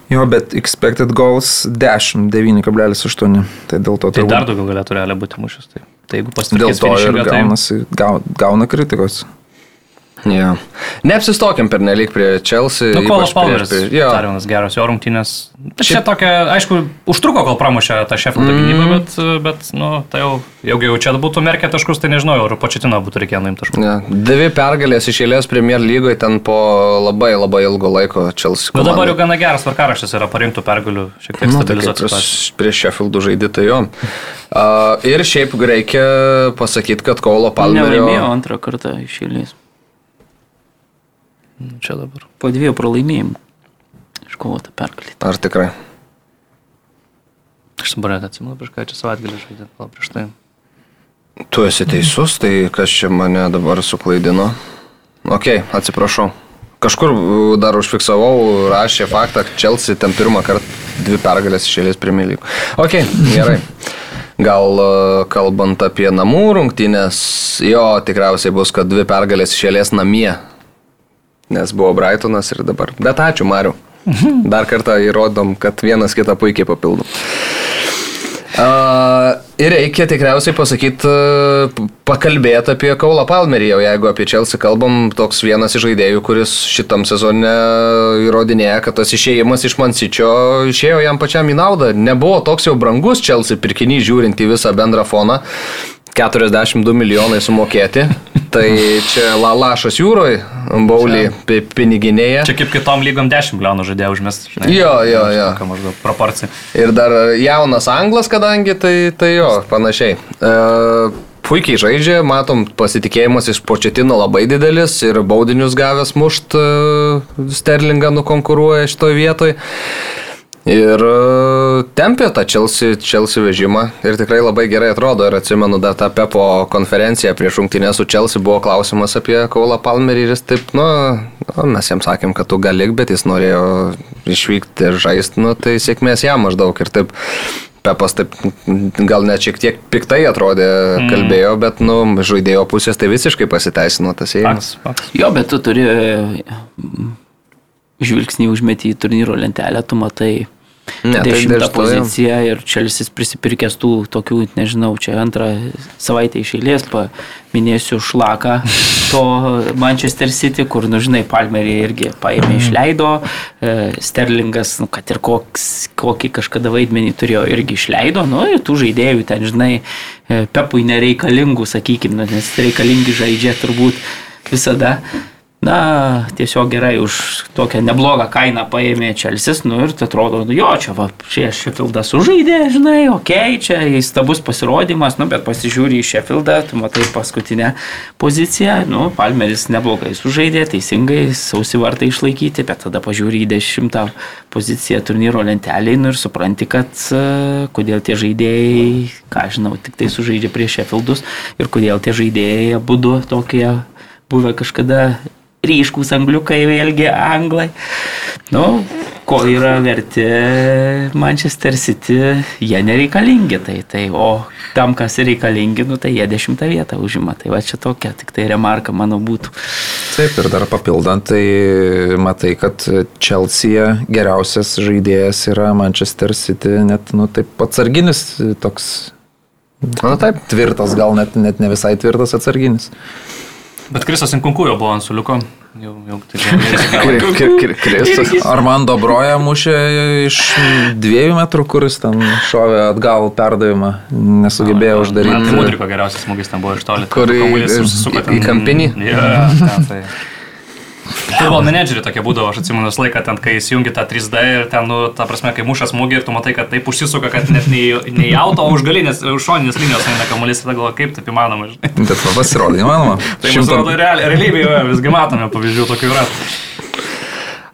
Jo, bet expected goals 10, 9,8. Tai dėl to tai turbūt... dar daugiau galėtų realiai būti mušęs. Tai, tai jeigu pasitikės dėl to ir tai- gaunasi, tai... gauna kritikos. Ja. Neapsistokim per nelik prie Chelsea. Nu, Kolas Palmeris. Dar vienas geras jo rungtynės. Čia tokia, aišku, užtruko, kol pramušė tą Sheffield mm. gynybą, bet, bet nu, tai jau, jeigu jau čia būtų merkę taškus, tai nežinau, ar početino būtų reikėję nuimti taškus. Ja. Dvi pergalės iš eilės Premier lygoje ten po labai labai ilgo laiko Chelsea. Na nu, dabar jau gana geras varkaraštis yra parinktų pergalių, šiek tiek nu, stabilizuoti. Tai prieš Sheffieldų žaidį jo. Uh, ir šiaip reikia pasakyti, kad Kaulo Palmerio... Laimėjo antrą kartą iš eilės. Nu, čia dabar. Po dviejų pralaimėjimų iškovota pergalė. Ar tikrai? Aš dabar net atsimenu, prieš ką čia savaitgalį žaidė, gal prieš tai. Tu esi teisus, tai kas čia mane dabar suklaidino? Ok, atsiprašau. Kažkur dar užfiksavau, rašė faktą, kad Chelsea ten pirmą kartą dvi pergalės išėlės Premier League. Ok, gerai. Gal kalbant apie namų rungtynės, jo tikriausiai bus, kad dvi pergalės išėlės namie nes buvo Brightonas ir dabar. Bet ačiū, Mariu. Dar kartą įrodom, kad vienas kitą puikiai papildom. Uh, ir reikia tikriausiai pasakyti, uh, pakalbėti apie Kaulą Palmerį, jau jeigu apie Chelsea kalbam, toks vienas iš žaidėjų, kuris šitam sezone įrodinėja, kad tas išėjimas iš Mansičio išėjo jam pačiam į naudą. Nebuvo toks jau brangus Chelsea pirkinys žiūrint į visą bendrą foną. 42 milijonai sumokėti. Tai čia la, lašas jūroje, baulį piniginėje. Čia kaip kitom lygom 10 milijonų žadėjo užmest. Žinai, jo, jo, jo. Maždaug proporcija. Ir dar jaunas anglas, kadangi tai, tai jo, panašiai. Uh, puikiai žaidžia, matom, pasitikėjimas iš početino labai didelis ir baudinius gavęs mušt uh, Sterlingą nukonkuruoja šitoje vietoje. Ir e, tempė tą Chelsea, Chelsea vežimą ir tikrai labai gerai atrodo. Ir atsimenu dar tą Pepo konferenciją prieš rungtynę su Chelsea buvo klausimas apie Kaulą Palmerį ir jis taip, nu, nu, mes jam sakėm, kad tu galik, bet jis norėjo išvykti ir žaisti, nu, tai sėkmės jam maždaug. Ir taip Pepas taip gal net šiek tiek piktai atrodė, mm. kalbėjo, bet, nu, žaidėjo pusės tai visiškai pasiteisino tas ėjimas. Jo, bet tu turi žvilgsnį užmeti į turnyro lentelę, tu matai Ne, tai dešimtą tai poziciją ir Čelsis prisipirkęs tų tokių, nežinau, čia antrą savaitę iš eilės paminėsiu šlaką to Manchester City, kur, nu žinai, Palmerį irgi paėmė, mhm. išleido, e, Sterlingas, nu, kad ir koks, kokį kažkada vaidmenį turėjo, irgi išleido, nu ir tų žaidėjų ten, žinai, e, Pepui nereikalingų, sakykime, nu, nes reikalingi žaidžia turbūt visada na, tiesiog gerai už tokią neblogą kainą paėmė Čelsis, nu ir atrodo, nu jo, čia va, prieš Sheffieldą sužaidė, žinai, okei, okay, čia įstabus pasirodymas, nu, bet pasižiūri į Sheffieldą, tu matai paskutinę poziciją, nu, Palmeris neblogai sužaidė, teisingai, sausi vartai išlaikyti, bet tada pažiūri į dešimtą poziciją turnyro lentelį, nu ir supranti, kad uh, kodėl tie žaidėjai, ką žinau, tik tai sužaidžia prieš Sheffieldus ir kodėl tie žaidėjai būdu tokie buvę kažkada ryškus angliukai, vėlgi anglai. Nu, ko yra verti Manchester City, jie nereikalingi. Tai, tai, o tam, kas reikalingi, nu, tai jie dešimtą vietą užima. Tai va čia tokia, tik tai remarka mano būtų. Taip, ir dar papildant, tai matai, kad Chelsea geriausias žaidėjas yra Manchester City, net, nu, taip atsarginis toks. Na taip, tvirtas, gal net, net ne visai tvirtas atsarginis. Bet Krisas Inkunkujo buvo ant suliuko. Jau, jau taip. Krisas. Armando Broja mušė iš dviejų metrų, kuris ten šovė atgal perdavimą, nesugebėjo uždaryti. Man tai Mudriko geriausias smūgis ten buvo iš toli. Kur į kampinį? Ja, ten, tai. Futbolo menedžeriai tokie būdavo, aš atsimenu visą laiką, ten, kai įsijungi tą 3D ir ten, nu, ta prasme, kai mušas smūgį ir tu matai, kad taip užsisuka, kad net ne į auto, o už galinės, už šoninės linijos eina kamuolys, tada galvoju, kaip taip įmanoma. Žinai. Bet pasirodė įmanoma. tai mums atrodo real, realybėje, visgi matome pavyzdžių tokių yra.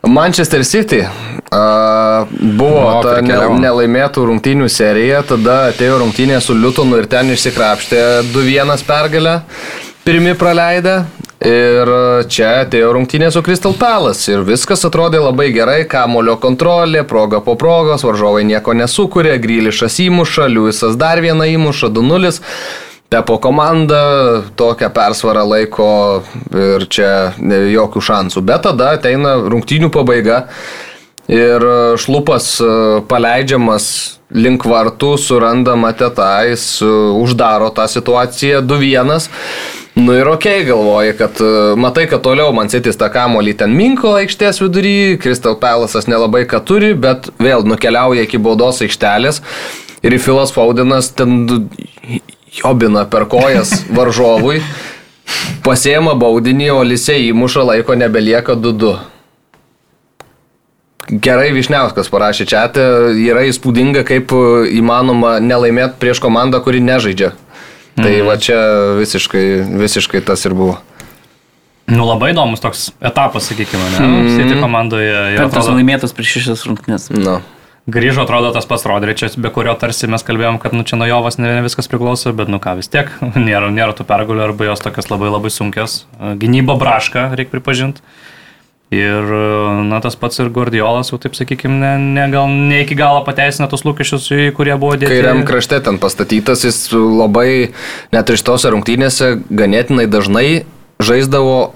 Manchester City uh, buvo o, ta ne, nelaimėtų rungtynių serija, tada atėjo rungtynė su Liutonu ir ten išsikrapštė 2-1 pergalę, pirmi praleidę Ir čia atėjo rungtynė su Crystal Palace ir viskas atrodė labai gerai, kamulio kontrolė, proga po progos, varžovai nieko nesukūrė, Grylišas įmuša, Liujisas dar vieną įmuša, 2-0. Pepo komanda tokią persvarą laiko ir čia jokių šansų. Bet tada ateina rungtynių pabaiga ir šlupas paleidžiamas link vartų, suranda Matetą, jis uždaro tą situaciją 2-1. Nu ir ok, galvoji, kad e, matai, kad toliau man sėtis tą kamolį ten minko aikštės vidury, Crystal Palace'as nelabai ką turi, bet vėl nukeliauja iki baudos aikštelės ir Filas Faudinas ten jobina per kojas varžovui, pasiema baudinį, o Lisė įmuša laiko nebelieka 2-2. Gerai Višniauskas parašė čia, yra įspūdinga, kaip įmanoma nelaimėti prieš komandą, kuri nežaidžia. Tai mm. va čia visiškai, visiškai tas ir buvo. Nu labai įdomus toks etapas, sakykime, ne? Mm. City komandoje. Penktas atrodo... laimėtas prieš šešias rungtynes. No. Grįžo, atrodo, tas pats Rodričias, be kurio tarsi mes kalbėjom, kad nu čia nuo Jovas ne viskas priklauso, bet nu ką vis tiek, nėra, nėra tų pergalių arba jos tokios labai labai sunkios. Gynyba braška, reikia pripažinti. Ir, na, tas pats ir Guardiolas, jau taip sakykime, ne, ne, gal, ne iki galo pateisina tus lūkesčius, kurie buvo dėti. Kairiam krašte ten pastatytas, jis labai, net ir šitose rungtynėse, ganėtinai dažnai žaisdavo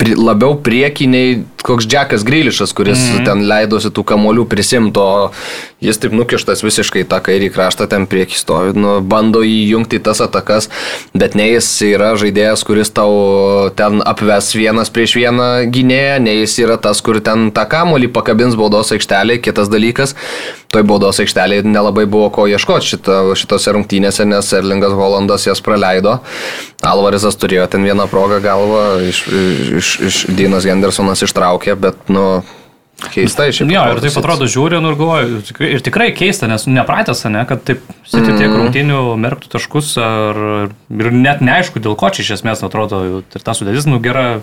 pri, labiau priekiniai koks Džekas Grilišas, kuris mm -hmm. ten leidosi tų kamolių prisimto, jis taip nukištas visiškai tą kairį kraštą ten prieki stovi, nu, bando įjungti tas atakas, bet ne jis yra žaidėjas, kuris tau ten apves vienas prieš vieną gynėją, ne jis yra tas, kur ten tą kamolį pakabins baudos aikštelėje, kitas dalykas, toj baudos aikštelėje nelabai buvo ko ieškoti šito, šitose rungtynėse, nes Erlingas Volandas jas praleido, Alvarezas turėjo ten vieną progą galvą, iš, iš, iš Dinas Gendersonas ištraukė traukė, bet, nu, Keista iš tikrųjų. Jo, ir taip atrodo, žiūri nu, ir galvoju, ir tikrai keista, nes nepratęs, ne, kad taip mm. tiek rungtinių merktų taškus ar, ir net neaišku, dėl ko čia iš esmės atrodo, ir ta sudėtis, nu, gera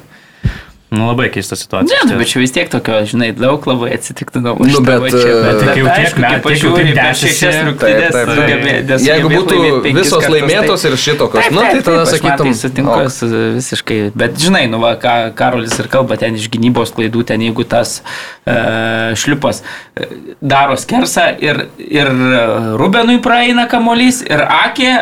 Nu, labai keista situacija. Ne, nu, bet čia vis tiek tokio, žinai, daug labai atsitiktinumų. Nu, bet, čia, bet, bet jau tiek metų pažiūrėjau, per šešias rungtynės. Jeigu būtų visos laimėtos ir šitokios, nu, tai tada sakytum. Tai sutinku ok. visiškai. Bet, žinai, nu, va, ką Karolis ir kalba ten iš gynybos klaidų, ten jeigu tas uh, šliupas e, daro skersą ir, ir Rubenui praeina kamolys ir Akė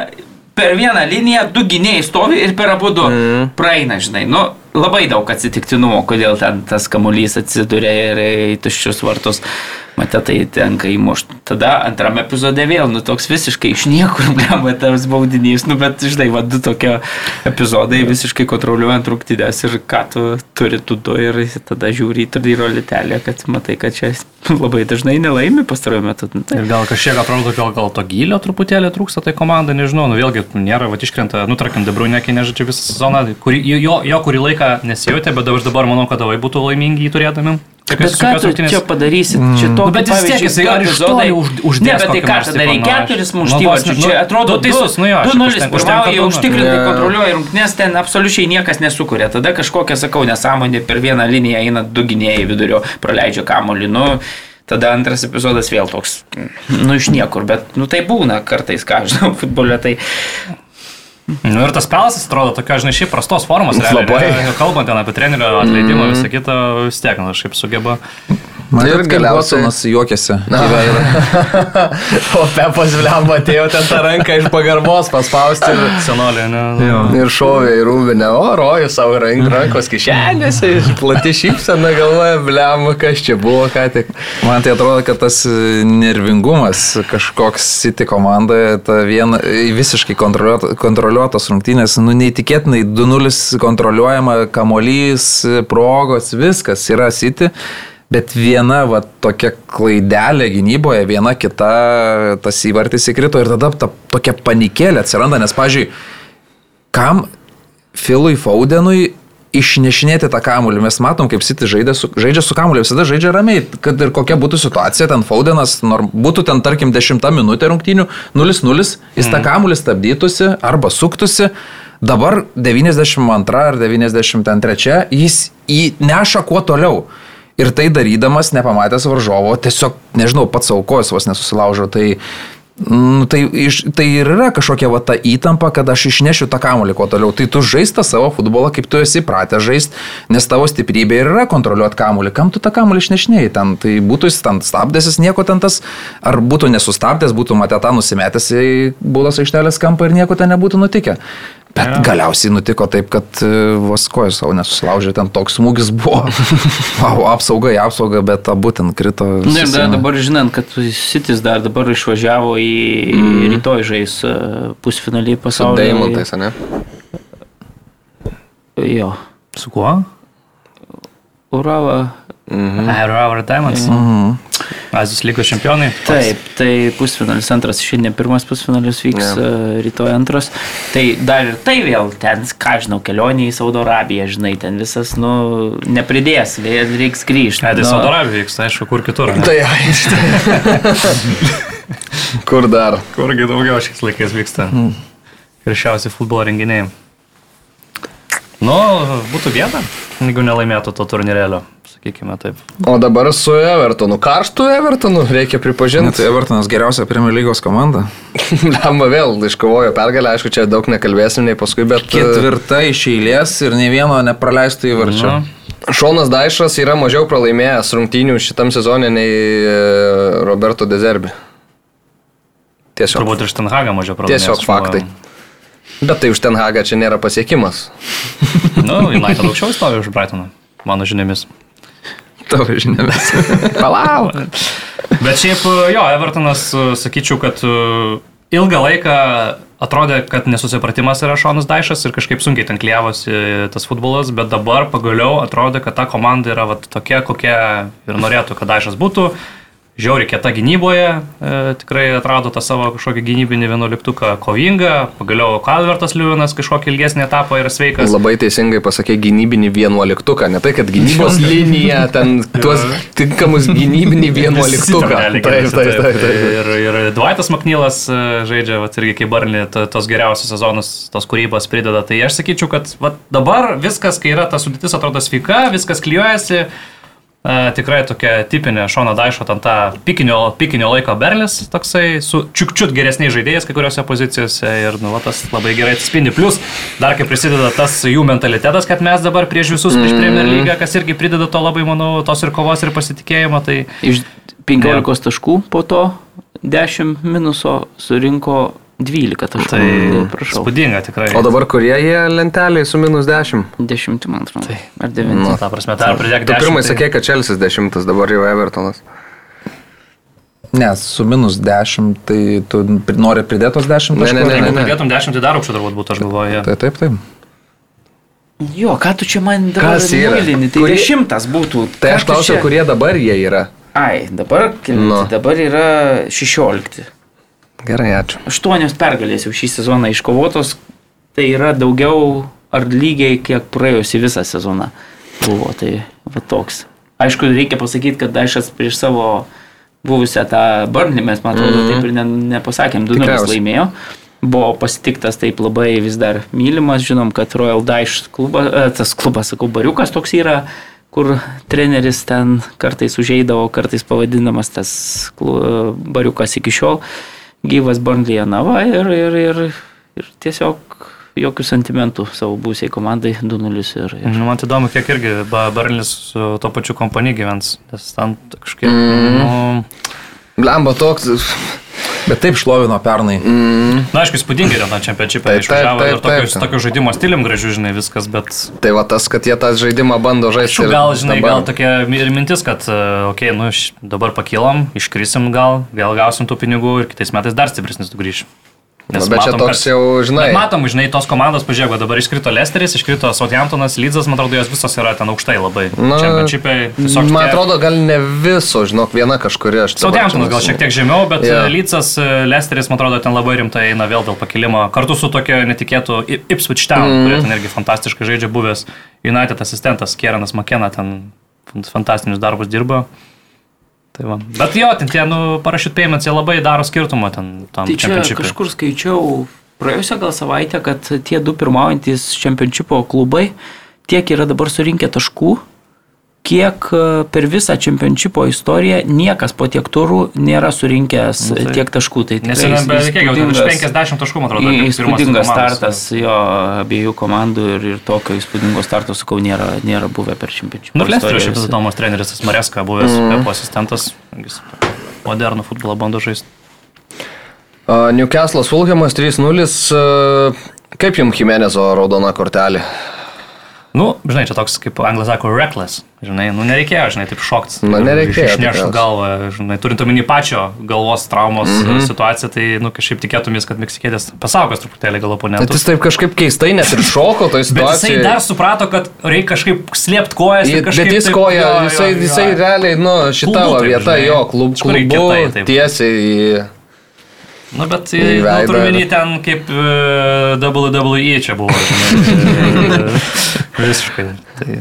per vieną liniją du gynėjai stovi ir per abu du mm. praeina, žinai. Nu, labai daug atsitiktinumo, kodėl ten tas kamuolys atsiduria ir į tuščius vartus. Matė, tai tenka įmušti. Tada antrame epizode vėl, nu toks visiškai iš niekur, blema, tas baudinys, nu bet žinai, va, du tokie epizodai visiškai kontroliuojant rūktydės ir ką tu turi tu du ir tada žiūri į turdyro litelę, kad matai, kad čia labai dažnai nelaimi pastaruoju metu. Nu, tai. Ir gal kažkiek atrodo, gal, gal to gilio truputėlį trūksta tai komanda, nežinau, nu vėlgi nėra, va, iškrenta, nu tarkim, Debrunė, kai nežaidžia visą sezoną, kurį, jo, jo kurį laiką nesijutė, bet aš dabar manau, kad davai būtų laimingi jį turėdami. Bet ką tu čia padarysi? Mm. Čia to, nu, bet vis tiek jisai ar iš to už, uždės. Ne, bet tai ką, tada reikia keturis muštyvačius. Nu, čia atrodo, tu teisus, nu jo. 2-0 pirmauja, užtikrintai kontroliuoja rungtynės, ten absoliučiai niekas nesukuria. Tada kažkokia, sakau, nesąmonė per vieną liniją eina du gynėjai vidurio, praleidžia kamolį. Nu, tada antras epizodas vėl toks, nu iš niekur, bet, nu tai būna kartais, ką žinau, futbole tai Nu ir tas pelasas atrodo tokia, žinai, šiaip prastos formos. Labai. Kalbant ten apie trenerio atleidimą, mm. visą kitą, vis tiek, na, nu, šiaip sugeba. Man ir galiausiai juokėsi. o Pepas Vlemba atėjo ten tą ranką iš pagarbos paspausti. Ir... Senolė, ne? Jo. Ir šovė į rūbinę, o roju savo rank, rankos kišenėse, plati šypsena galvoja, Vlemba, kas čia buvo ką tik. Man tai atrodo, kad tas nervingumas kažkoks City komandoje, ta viena visiškai kontroliuotas, kontroliuotas rungtynės, nu neįtikėtinai 2-0 kontroliuojama, kamolys, progos, viskas yra City. Bet viena va, tokia klaidelė gynyboje, viena kita, tas įvartis įkrito ir tada ta tokia panikėlė atsiranda, nes, pažiūrėjau, kam Filui Faudenui išnešinėti tą kamuolį. Mes matom, kaip City žaidžia su, žaidžia su kamuoliu, visada žaidžia ramiai, kad ir kokia būtų situacija, ten Faudenas, nor, būtų ten, tarkim, 10 minutė rungtynių, 0-0, jis mm. tą kamuolį stabdytųsi arba suktųsi. Dabar 92 ar 93 jis įneša kuo toliau. Ir tai darydamas, nepamatęs varžovo, tiesiog, nežinau, pats aukos vos nesusilaužo. Tai, nu, tai, iš, tai ir yra kažkokia va ta įtampa, kad aš išnešiu tą kamuolį kuo toliau. Tai tu žaista savo futbolą, kaip tu esi pratęs žaisti, nes tavo stiprybė ir yra kontroliuoti kamuolį. Kam tu tą kamuolį išnešinėjai? Ten, tai būtų jis ten stabdęsis, nieko ten tas, ar būtų nesustabdęs, būtų matę tą nusimetęs į būdas aikštelės kampą ir nieko ten nebūtų nutikę. Bet ja. galiausiai nutiko taip, kad e, vos kojas savo nesusilaužė, ten toks smūgis buvo. wow, apsauga į apsaugą, bet abu ten krito. Ne, dar dabar žinant, kad Sitis dar dabar išvažiavo į mm. rytoj žais e, pusfinalį pasaulio. Su Deimontais, ne? Jo. Su kuo? Urava. Mhm. Urava Diamonds. Mhm. Azijos lygos čempionai. Taip, tai pusfinalis antras, šiandien pirmas pusfinalis vyks, yeah. rytoj antras. Tai dar ir tai vėl ten, ką žinau, kelionė į Saudo Arabiją, žinai, ten visas, nu, nepridės, reiks grįžti. Ne, tai nu, Saudo Arabija vyks, tai aišku, kur kitur. Tai aišku. kur dar? Kurgi daugiau šiais laikais vyksta. Hmm. Kiršiausi futbolo renginiai. Nu, būtų vieta, jeigu nelaimėtų to turnyrėlio sakykime taip. O dabar su Evertonu, karštų Evertonu, reikia pripažinti. Net Evertonas geriausia Premier lygos komanda. Lemba vėl iškovojo pergalę, aišku, čia daug nekalbėsim nei paskui, bet... Ketvirta iš eilės ir ne vieno nepraleistų įvarčio. Nu. Šonas Daišas yra mažiau pralaimėjęs rungtynių šitam sezonė nei e, Roberto Dezerbi. Tiesiog. Turbūt ir Štenhaga mažiau pralaimėjęs. Tiesiog faktai. Bet tai už Tenhagą čia nėra pasiekimas. nu, United aukščiau stovi už Brightoną, mano žiniomis. Tavo žiniomis. Palauk. Bet šiaip jo, Evertonas, sakyčiau, kad e, ilgą laiką atrodė, kad nesusipratimas yra Šonas Daišas ir kažkaip sunkiai ten klyjavosi tas futbolas, bet dabar pagaliau atrodė, kad ta komanda yra vat, tokia, kokia ir norėtų, kad Daišas būtų žiauriai kieta gynyboje, e, tikrai atrado tą savo kažkokį gynybinį vienuoliktuką kovingą, pagaliau Kalvertas Liuvinas kažkokį ilgesnį etapą yra sveikas. Labai teisingai pasakė gynybinį vienuoliktuką, ne tai, kad gynybos linija, ten tuos tinkamus gynybinį vienuoliktuką. Taip, taip, taip, taip, taip. Ir, ir Dvaitas Maknylas e, žaidžia, vat, irgi kaip Barnį, tos geriausios sezonus, tos kūrybos prideda. Tai aš sakyčiau, kad vat, dabar viskas, kai yra ta sudėtis atrodo sveika, viskas klyjuojasi tikrai tokia tipinė Šono Daišo, ten ta pikinio, pikinio laiko berlis, toksai su čiukčiut geresniais žaidėjais kai kuriuose pozicijose ir nu, va, tas labai gerai atspindi. Plus, dar kai prisideda tas jų mentalitetas, kad mes dabar prieš visus, prieš Premier League, kas irgi prideda to labai, manau, tos ir kovos ir pasitikėjimo. Tai... Iš 15 ja. taškų po to 10 minuso surinko 12 taškų. Tai prašau. Spūdinga tikrai. O dabar kurie jie lenteliai su minus 10? 10, man atrodo. Tai. Ar 9? Nu, ta prasme, dar pridėk 10. Tu pirmai tai... sakė, kad Čelsis 10, dabar jau Evertonas. Nes su minus 10, tai tu nori pridėtos 10 taškų? Ne, ne, ne. Jeigu pridėtum 10, tai dar aukščiau turbūt būtų, aš galvoju. Tai taip, taip. Jo, ką tu čia man dabar nuilini, tai kurie... šimtas būtų. Tai aš klausiau, čia... kurie dabar jie yra. Ai, dabar, nu. dabar yra 16. Gerai, ačiū. Aštuonios pergalės jau šį sezoną iškovotos, tai yra daugiau ar lygiai, kiek praėjusi visą sezoną buvo. Tai va toks. Aišku, reikia pasakyti, kad Daišas prieš savo buvusią tą Burnley, mes, man atrodo, mm -hmm. taip ir ne, nepasakėm, 2-0 laimėjo. Buvo pasitiktas taip labai vis dar mylimas, žinom, kad Royal Dash klubas, e, tas klubas, sakau, bariukas toks yra, kur treneris ten kartais užeidavo, kartais pavadinamas tas bariukas iki šiol gyvas Burnley'e nava ir, ir, ir, ir tiesiog jokių sentimentų savo būsiai komandai 2-0 ir... ir... Nu, man tai įdomu, kiek irgi Barlis su to pačiu kompaniju gyvens, nes ten kažkiek... Mm. Nu... Blemba toks Bet taip šlovino pernai. Mm. Na, aišku, įspūdingai yra čempionšipą išvažiavo ir tokiu, tokiu žaidimo stilium gražiu, žinai, viskas, bet... Tai va tas, kad jie tą žaidimą bando žaisti. Gal, žinai, dabar... gal tokia ir mintis, kad, okei, okay, nu, dabar pakilom, iškrisim gal, vėl gausim tų pinigų ir kitais metais dar stipresnis tu grįši. Nes nu, bet matom, čia toks kad, jau, žinai. Matom, žinai, tos komandos, pažiūrėjau, dabar iškrito Lesteris, iškrito Southamptonas, Lydzas, man atrodo, jos visos yra ten aukštai labai. Na, Čempionšipai. Man atrodo, gal ne visos, žinok, viena kažkuri aš. Southamptonas gal šiek tiek žemiau, bet yeah. Lydzas, Lesteris, man atrodo, ten labai rimtai eina vėl dėl pakilimo. Kartu su tokiu netikėtu Ipswich Town, mm. kurie ten irgi fantastiškai žaidžia buvęs United asistentas Kierenas Makena, ten fantastinius darbus dirba. Tai va. Bet jo, ten tie, nu, parašyt payments, jie labai daro skirtumą ten tam tai čia kažkur skaičiau praėjusią gal savaitę, kad tie du pirmaujantis čempionšipo klubai tiek yra dabar surinkę taškų, kiek e, per visą čempionšipo istoriją niekas po tiek turų nėra surinkęs nu, tai, tiek taškų. Tai Nes jau 50 taškų, man atrodo. Įspūdingas startas jo abiejų komandų ir, ir tokio įspūdingo starto, sakau, nėra, nėra buvę per čempionšipą. Nu, Lesterio šiaip įdomus treneris, tas Mareska, buvęs mm. Asistentas, modernų futbolą bando žaisti. Uh, Newcastle'as Fulhamas 3-0. Uh, kaip jums Jimenez'o raudona kortelė? Nu, žinai, čia toks, kaip anglas sako, reckless. Žinai, nu nereikėjo, žinai, taip šokti. Na, nereikėjo. Išnešti galvą, žinai, turint omeny pačio galvos traumos mm -hmm. situaciją, tai, nu, kažkaip tikėtumės, kad Meksikėtės pasaukas truputėlį gal oponentas. Tai jis taip kažkaip keistai net ir šoko toj situacijai. jisai dar suprato, kad reikia kažkaip slėpti kojas. Bet jis koja, jisai, jo, jisai jo. realiai, nu, šita klubu, taip, vieta, žinai, jo, klub, klubu, tiesiai Nu, bet nu, turiu menį ten kaip uh, WWE čia buvo. Visiškai. Tai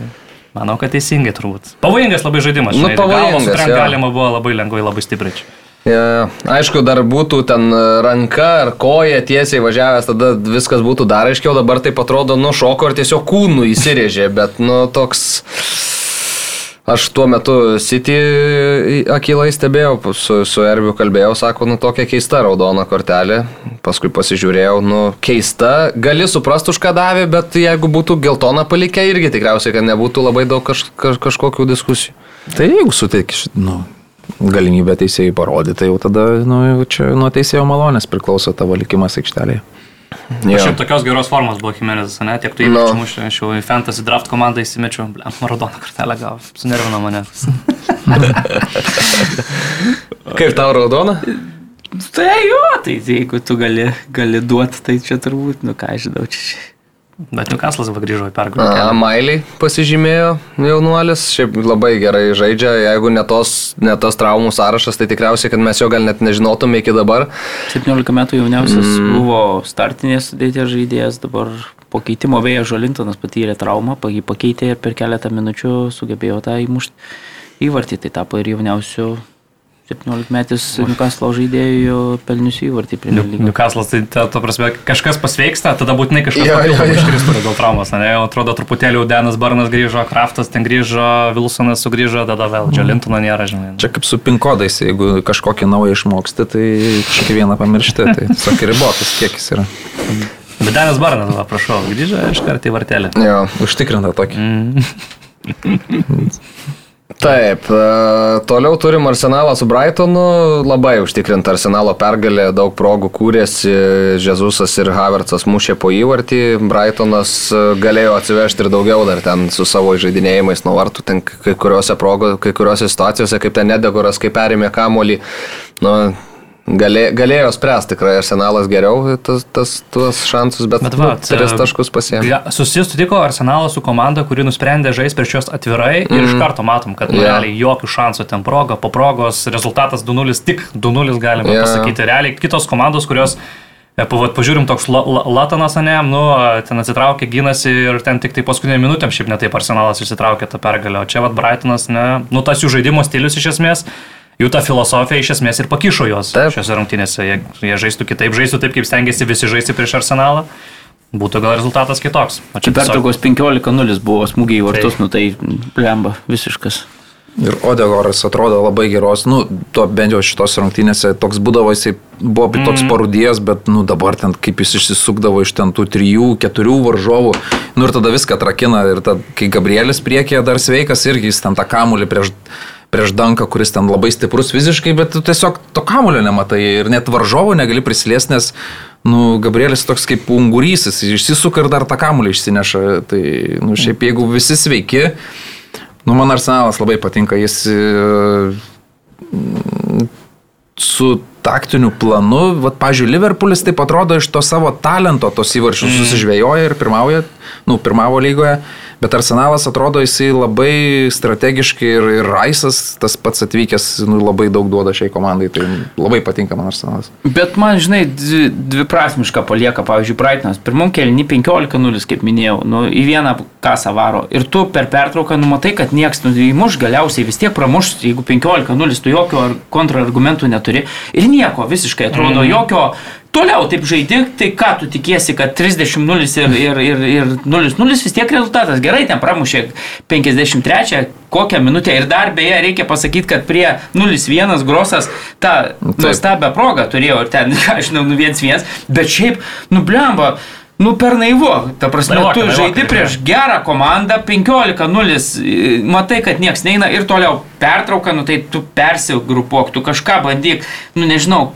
manau, kad teisingai turbūt. Pavojingas labai žaidimas. Nu, pavojingas. Ja. Galima buvo labai lengvai, labai stipriai. Ja, aišku, dar būtų ten ranka ar koja tiesiai važiavęs, tada viskas būtų dar aiškiau, dabar tai atrodo nuo šoko ir tiesiog kūnų įsirėžė, bet nu toks Aš tuo metu City akilai stebėjau, su, su Erbiu kalbėjau, sako, nu tokia keista raudona kortelė. Paskui pasižiūrėjau, nu keista, gali suprasti už ką davė, bet jeigu būtų geltona palikę, irgi tikriausiai, kad nebūtų labai daug kaž, kaž, kažkokių diskusijų. Tai jeigu suteikš, nu, galimybę teisėjai parodyti, tai jau tada, nu, čia nuo teisėjo malonės priklauso tavo likimas aikštelėje. Jo. Šiaip tokios geros formos buvo Jimenezas, ne? Tiek tu įmečiau, no. aš jau į fantasy draft komandą įsimečiau, blem, raudoną kortelę gavau, sunervino mane. Kaip tau raudona? Tai jo, tai jeigu tu gali, gali duoti, tai čia turbūt, nu ką aš žinau, čia. Bet Newcastle'as grįžo į pergalę. Mailiai pasižymėjo jaunuolis, šiaip labai gerai žaidžia, jeigu ne tos, ne tos traumų sąrašas, tai tikriausiai, kad mes jo gal net nežinotume iki dabar. 17 metų jauniausias mm. buvo startinės sudėties žaidėjas, dabar po keitimo vėja Žolintonas patyrė traumą, jį pakeitė ir per keletą minučių sugebėjo tą įmušti įvartį, tai tapo ir jauniausiu 17 metis Newcastle žaidėjų pelniusių įvartį prie lygos. Newcastle, tai ta, ta prasme, kažkas pasveiksta, tada būtinai kažkas papildomai iškristų dėl traumos, ne? Jau atrodo truputėlį Denas Barnas grįžo, Kraftas ten grįžo, Wilsonas sugrįžo, tada vėl Džalintono nėra, žinai. Čia kaip su pinkodais, jeigu kažkokį naują išmoksti, tai kažkokį vieną pamiršti, tai tiesiog ribotas kiekis yra. Bet Denas Barnas, va, prašau, grįžo iš karto į vartelę. Jo, užtikrinta tokį. Mm. Taip, e, toliau turim Arsenalą su Brightonu, labai užtikrinta Arsenalo pergalė, daug progų kūrėsi, Jezusas ir Havertzas mušė po įvartį, Brightonas e, galėjo atsivežti ir daugiau dar ten su savo žaidinėjimais nuo vartų, ten kai kuriuose, progo, kai kuriuose situacijose, kaip ten Nedegoras, kai perėmė kamolį, nu, Galė, galėjo spręsti tikrai Arsenalas geriau tas, tas, tuos šansus, bet, bet va, nu, tris taškus pasiemė. Susitiko Arsenalas su komanda, kuri nusprendė žaisti prieš juos atvirai mm. ir iš mhm. karto matom, kad yeah. realiai jokių šansų ten proga, po progos rezultatas 2-0, tik 2-0 galima yeah. pasakyti. Realiai kitos komandos, kurios e, Pavat, pažiūrim, toks Latanas, ne, nu, ten atsitraukė, gynasi ir ten tik tai paskutinė minutėm šiaip netaip arsenalas išsitraukė tą pergalę. O čia, vad, Brightonas, ne, nu, tas jų žaidimo stilius iš esmės jų ta filosofija iš esmės ir pakišo juos taip. šiose rungtynėse. Jie, jie žaistų kitaip, žaistų taip, kaip stengiasi visi žaisti prieš arsenalą. Būtų gal rezultatas kitoks. O čia pertraukos 15-0 buvo smūgiai į vartus, taip. nu tai lemba visiškas. Ir Odegoras atrodo labai geros, nu, to bent jau šitos rungtynėse toks būdavo, jisai buvo mm. toks parudėjęs, bet, nu, dabar ten kaip jis išsisukdavo iš ten tų trijų, keturių varžovų, nu ir tada viską trakina ir tada, kai Gabrielis priekėje dar sveikas, irgi jis ten tą kamulį prieš, prieš danką, kuris ten labai stiprus fiziškai, bet tu tiesiog to kamulio nematai ir net varžovų negali prisiliesti, nes, nu, Gabrielis toks kaip ungurys, jis išsisuka ir dar tą kamulį išsineša, tai, nu, šiaip jeigu visi sveiki, Nu, man arsenalas labai patinka, jis e, su taktiniu planu, vad, pažiūrėjau, Liverpoolis taip atrodo iš to savo talento, tos įvarčius mm. susižvėjoja ir pirmauja, nu, pirmavo lygoje. Bet Arsenalas atrodo jisai labai strategiškai ir, ir Raisas, tas pats atvykęs, nu, labai daug duoda šiai komandai. Tai labai patinka man Arsenalas. Bet man, žinai, dviprasmiška palieka, pavyzdžiui, Praitinas. Pirmam kelni 15-0, kaip minėjau, nu, į vieną kasą varo. Ir tu per pertrauką numatai, kad nieks nu, įmuš, galiausiai vis tiek pramuš, jeigu 15-0, tu jokio kontrargumentų neturi. Ir nieko, visiškai atrodo, mm. jokio toliau taip žaidži, tai ką tu tikiesi, kad 30-0 ir, ir, ir, ir 0-0 vis tiek rezultatas. Gerai, ten pramušė 53, kokią minutę. Ir dar beje, reikia pasakyti, kad prie 0-1 Grosas tą nuostabią progą turėjo ir ten, aš žinau, nu 1-1, bet šiaip, nublemba. Nu, per naivu. Ta prasme, Naivoka, tu žaidži prieš gerą komandą, 15-0, matai, kad nieks neina ir toliau pertrauka, nu tai tu persigrupuok, tu kažką bandyk, nu nežinau,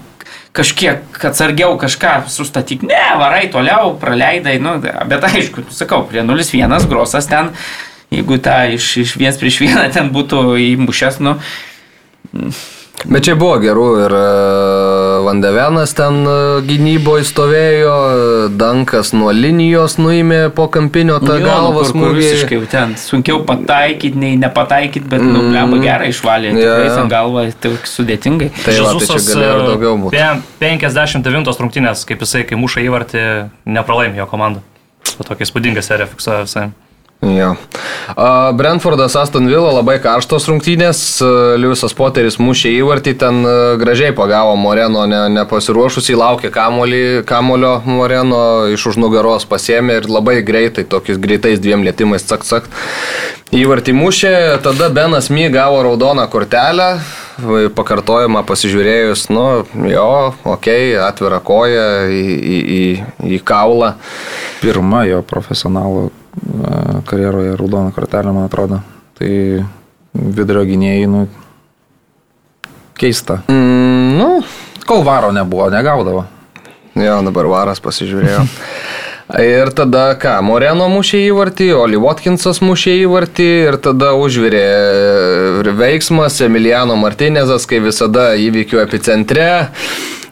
kažkiek atsargiau kažką sustatyk. Ne, varai toliau, praleidai, nu, bet aišku, sakau, prie 0-1 grosas ten, jeigu tą iš, iš viens prieš vieną ten būtų įmušęs, nu, Bet čia buvo gerų ir e, Vandevenas ten e, gynyboje stovėjo, Dankas nuo linijos nuėmė po kampinio tą jo, galvą nu, kur- kur smūgį. Visiškai ten sunkiau pataikyti, nei nepataikyti, bet, nu, Mm. lemba gerai išvalė. Jo, Tikrai ten galva, tai sudėtingai. Tai va, tai čia galėjo ir daugiau būti. 59 rungtynės, kaip jisai, kai muša įvartį, nepralaimėjo komanda. O tokia įspūdinga serija fiksuoja visai. Jo. Brentfordas Aston Villa labai karštos rungtynės, Liujisas Poteris mušė įvartį, ten gražiai pagavo Moreno, ne, nepasiruošusiai, laukė kamolį, kamolio Moreno, iš už nugaros pasėmė ir labai greitai, tokiais greitais dviem lėtimais, cak, cak. Įvartį mušė, tada Benas My gavo raudoną kortelę, pakartojimą pasižiūrėjus, nu, jo, okei, okay, atvira koja į, į, į, į kaulą. Pirma jo profesionalo karjeroje raudona kortelė, man atrodo. Tai vidurio gynėjai, nu, keista. Mm, nu, Kol varo nebuvo, negaudavo. Jo, dabar varas pasižiūrėjo. Ir tada ką, Moreno mušė įvartį, Oli Watkinsas mušė įvartį ir tada užvirė veiksmas, Emiliano Martinezas, kai visada įvykių epicentre.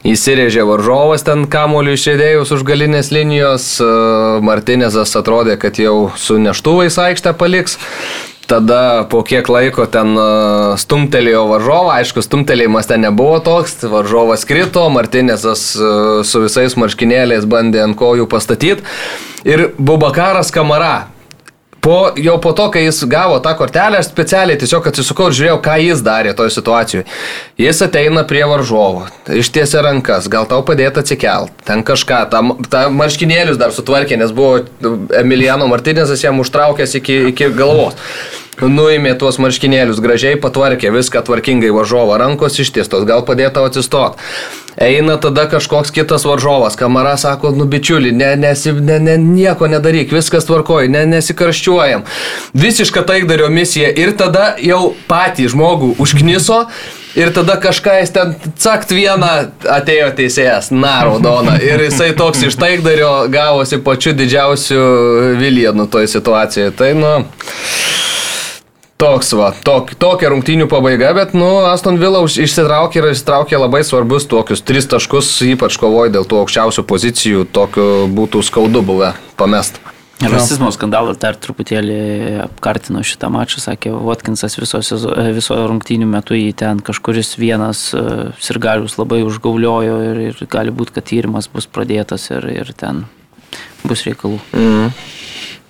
Įsirėžė varžovas ten kamoliu išėdėjus už galinės linijos, e, Martinezas atrodė, kad jau su neštuvais aikštę paliks. Tada po kiek laiko ten e, stumtelėjo varžovą, aišku, stumtelėjimas ten nebuvo toks, varžovas krito, Martinėsas e, su visais marškinėliais bandė ant kojų pastatyti ir Bubakaras Kamara. Po, jau po to, kai jis gavo tą kortelę, aš specialiai tiesiog atsisukau ir žiūrėjau, ką jis darė toje situacijoje. Jis ateina prie varžovo, ištiesia rankas, gal tau padėti atsikelt, ten kažką, tą, tą marškinėlius dar sutvarkė, nes buvo Emiliano Martinėsas jam užtraukęs iki, iki galvos. Nuėmė tuos marškinėlius, gražiai patvarkė, viską tvarkingai varžovo, rankos ištiestos, gal padėtų atsistot. Eina tada kažkoks kitas varžovas, kamara sako, nu bičiuli, ne, nesi, ne, ne, nieko nedaryk, viskas tvarkoji, ne, nesikarščiuojam. Visiška taikdario misija ir tada jau patį žmogų užkniso. Ir tada kažką jis ten cakt vieną atėjo teisėjas, na, raudona. Ir jisai toks iš taikdario gavosi pačiu didžiausiu Vilienu toje situacijoje. Tai, nu, Toks va, tok, tokia rungtynių pabaiga, bet, nu, Aston Villa išsitraukė ir išsitraukė labai svarbius tokius tris taškus, ypač kovoja dėl tų aukščiausių pozicijų, tokiu būtų skaudu buvę pamest. Rasizmo skandalas dar truputėlį apkartino šitą mačą, sakė Watkinsas viso, viso rungtynių metu jį ten kažkuris vienas e, sirgalius labai užgauliojo ir, ir gali būti, kad tyrimas bus pradėtas ir, ir ten bus reikalų. Mm.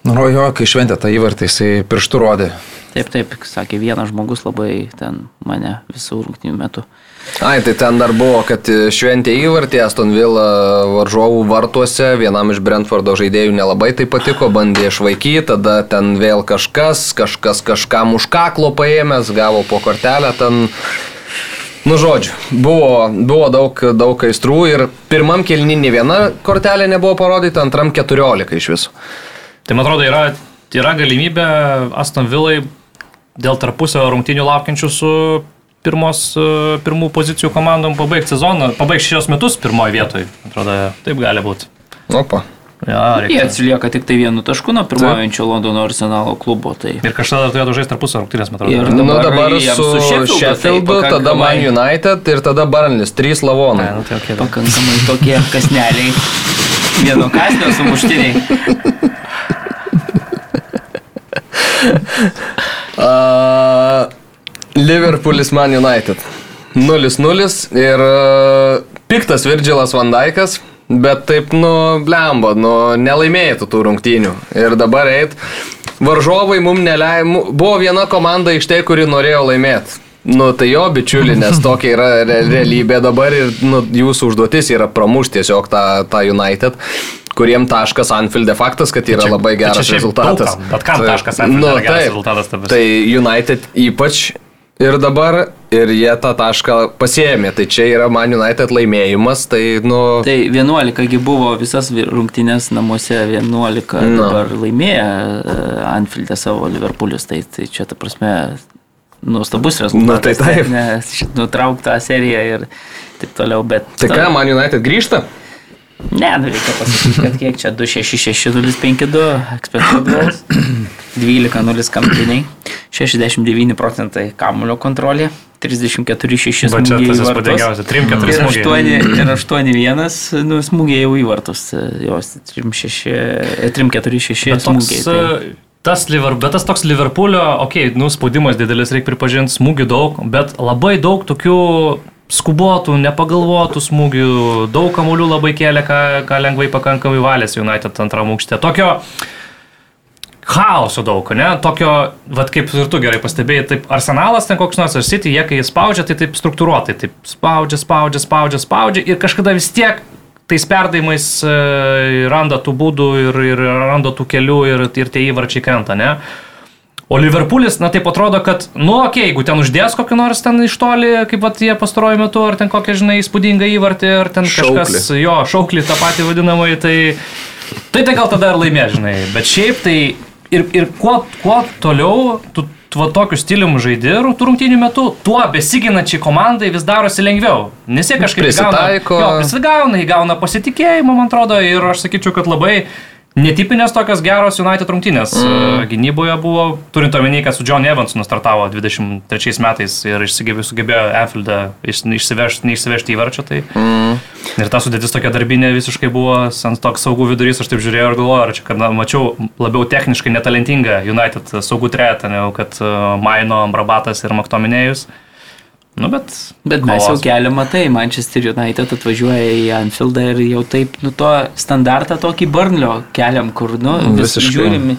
Nu, jo, kai šventė tą įvartį, jisai pirštų rodė. Taip, taip, sakė, vienas žmogus labai ten mane visų rungtynių metu. Ai, tai ten dar buvo, kad šventė įvartį Aston Villa varžovų vartuose, vienam iš Brentfordo žaidėjų nelabai tai patiko, bandė išvaikyti, tada ten vėl kažkas, kažkas kažkam už kaklo paėmęs, gavo po kortelę, ten Nu, žodžiu, buvo, buvo daug, daug aistrų ir pirmam kelninį viena kortelė nebuvo parodyta, antram keturiolika iš viso. Tai man atrodo, yra, yra galimybė Aston Villai dėl tarpusio rungtinių laukiančių su pirmos, pirmų pozicijų komandom pabaigti sezoną, pabaigti šios metus pirmoje vietoje. Atrodo, taip gali būti. Opa. Ja, Jie atsilieka tik tai vienu tašku nuo pirmaujančio Londono arsenalo klubo. Tai... Ir kažkada turėtų žaisti tarpusą rungtynės, man atrodo. Ir dabar, nu, dabar su, su Sheffieldu, tai tada Man United ir tada Barnlis, trys lavonai. Nu, tai okay, pakankamai tokie kasneliai, vieno kasnio sumuštiniai. uh, Liverpoolis Man United. 0-0 ir uh, piktas Virgilas Vandaikas Bet taip, nu, blemba, nu, nelaimėjai tų rungtynių. Ir dabar eit, varžovai mums neleidė, buvo viena komanda iš tai, kuri norėjo laimėti. Nu, tai jo bičiuli, nes tokia yra re realybė dabar ir nu, jūsų užduotis yra pramušti tiesiog tą, tą United kuriem taškas Anfield'e faktas, kad yra čia, labai geras rezultatas. Daugam, bet kam taškas Anfield'e nu, geras taip, rezultatas? Tabis. Tai United ypač Ir dabar, ir jie tą tašką pasiemė, tai čia yra Man United laimėjimas, tai nu... Tai 11 buvo visas rungtynės namuose, 11 no. dabar laimėjo e, Anfield'e savo Liverpoolius, tai, tai čia ta prasme nuostabus rezultatas. Na tai taip. Nes nutrauktą seriją ir taip toliau, bet... Tai ką, Man United grįžta? Ne, nu reikia pasakyti, kad kiek čia 266-052 expected goals, 12-0 kampiniai, 69 procentai kamulio kontrolė, 34-6 smūgiai į vartus. 3-4 ir 8-1 nu, smūgiai jau į vartus, jos 3-4-6 smūgiai. Tai. Tas, bet tas toks Liverpoolio, okei, okay, nu, spaudimas didelis, reikia pripažinti, smūgių daug, bet labai daug tokių skubotų, nepagalvotų smūgių, daug kamuolių labai kėlė, ką, ką lengvai pakankamai valėsi United antram aukšte. Tokio chaoso daug, ne? Tokio, vad kaip ir tu gerai pastebėjai, taip arsenalas ten koks nors ar City, jie kai spaudžia, tai taip struktūruotai, taip spaudžia, spaudžia, spaudžia, spaudžia ir kažkada vis tiek tais perdavimais e, randa tų būdų ir, ir randa tų kelių ir, ir tie įvarčiai krenta, ne? O Liverpoolis, na taip atrodo, kad, nu, okei, okay, jeigu ten uždės kokį nors ten iš toli, kaip vat, jie pastaruoju metu, ar ten kokią, žinai, įspūdingą įvartį, ar ten šauklį. kažkas, jo, šauklį tą patį vadinamai, tai, tai tai gal tada ir laimė, žinai. Bet šiaip tai ir, ir kuo, kuo toliau tu va tokiu stiliumi žaidėjų rungtynių metu, tuo besiginačiai komandai vis darosi lengviau. Nes jie kažkaip prisitaiko. Gauna, jo, prisigauna, įgauna pasitikėjimą, man atrodo, ir aš sakyčiau, kad labai Netipinės tokios geros United rungtynės mm. gynyboje buvo, turint omeny, kad su John Evansu nustartavo 23 metais ir sugebėjo Anfieldą išsivežti, neišsivežti įvarčio. Tai. Mm. Ir ta sudėtis tokia darbinė visiškai buvo ant toks saugų vidurys, aš taip žiūrėjau ir galvojau, ar čia, kad na, mačiau labiau techniškai netalentingą United saugų tretą, negu kad Maino, Brabatas ir Maktominėjus. Nu, bet bet mes jau keliam, matai, Manchester United atvažiuoja į Anfieldą ir jau taip, nu, to standartą tokį Burnlio keliam, kur, nu, vis žiūrim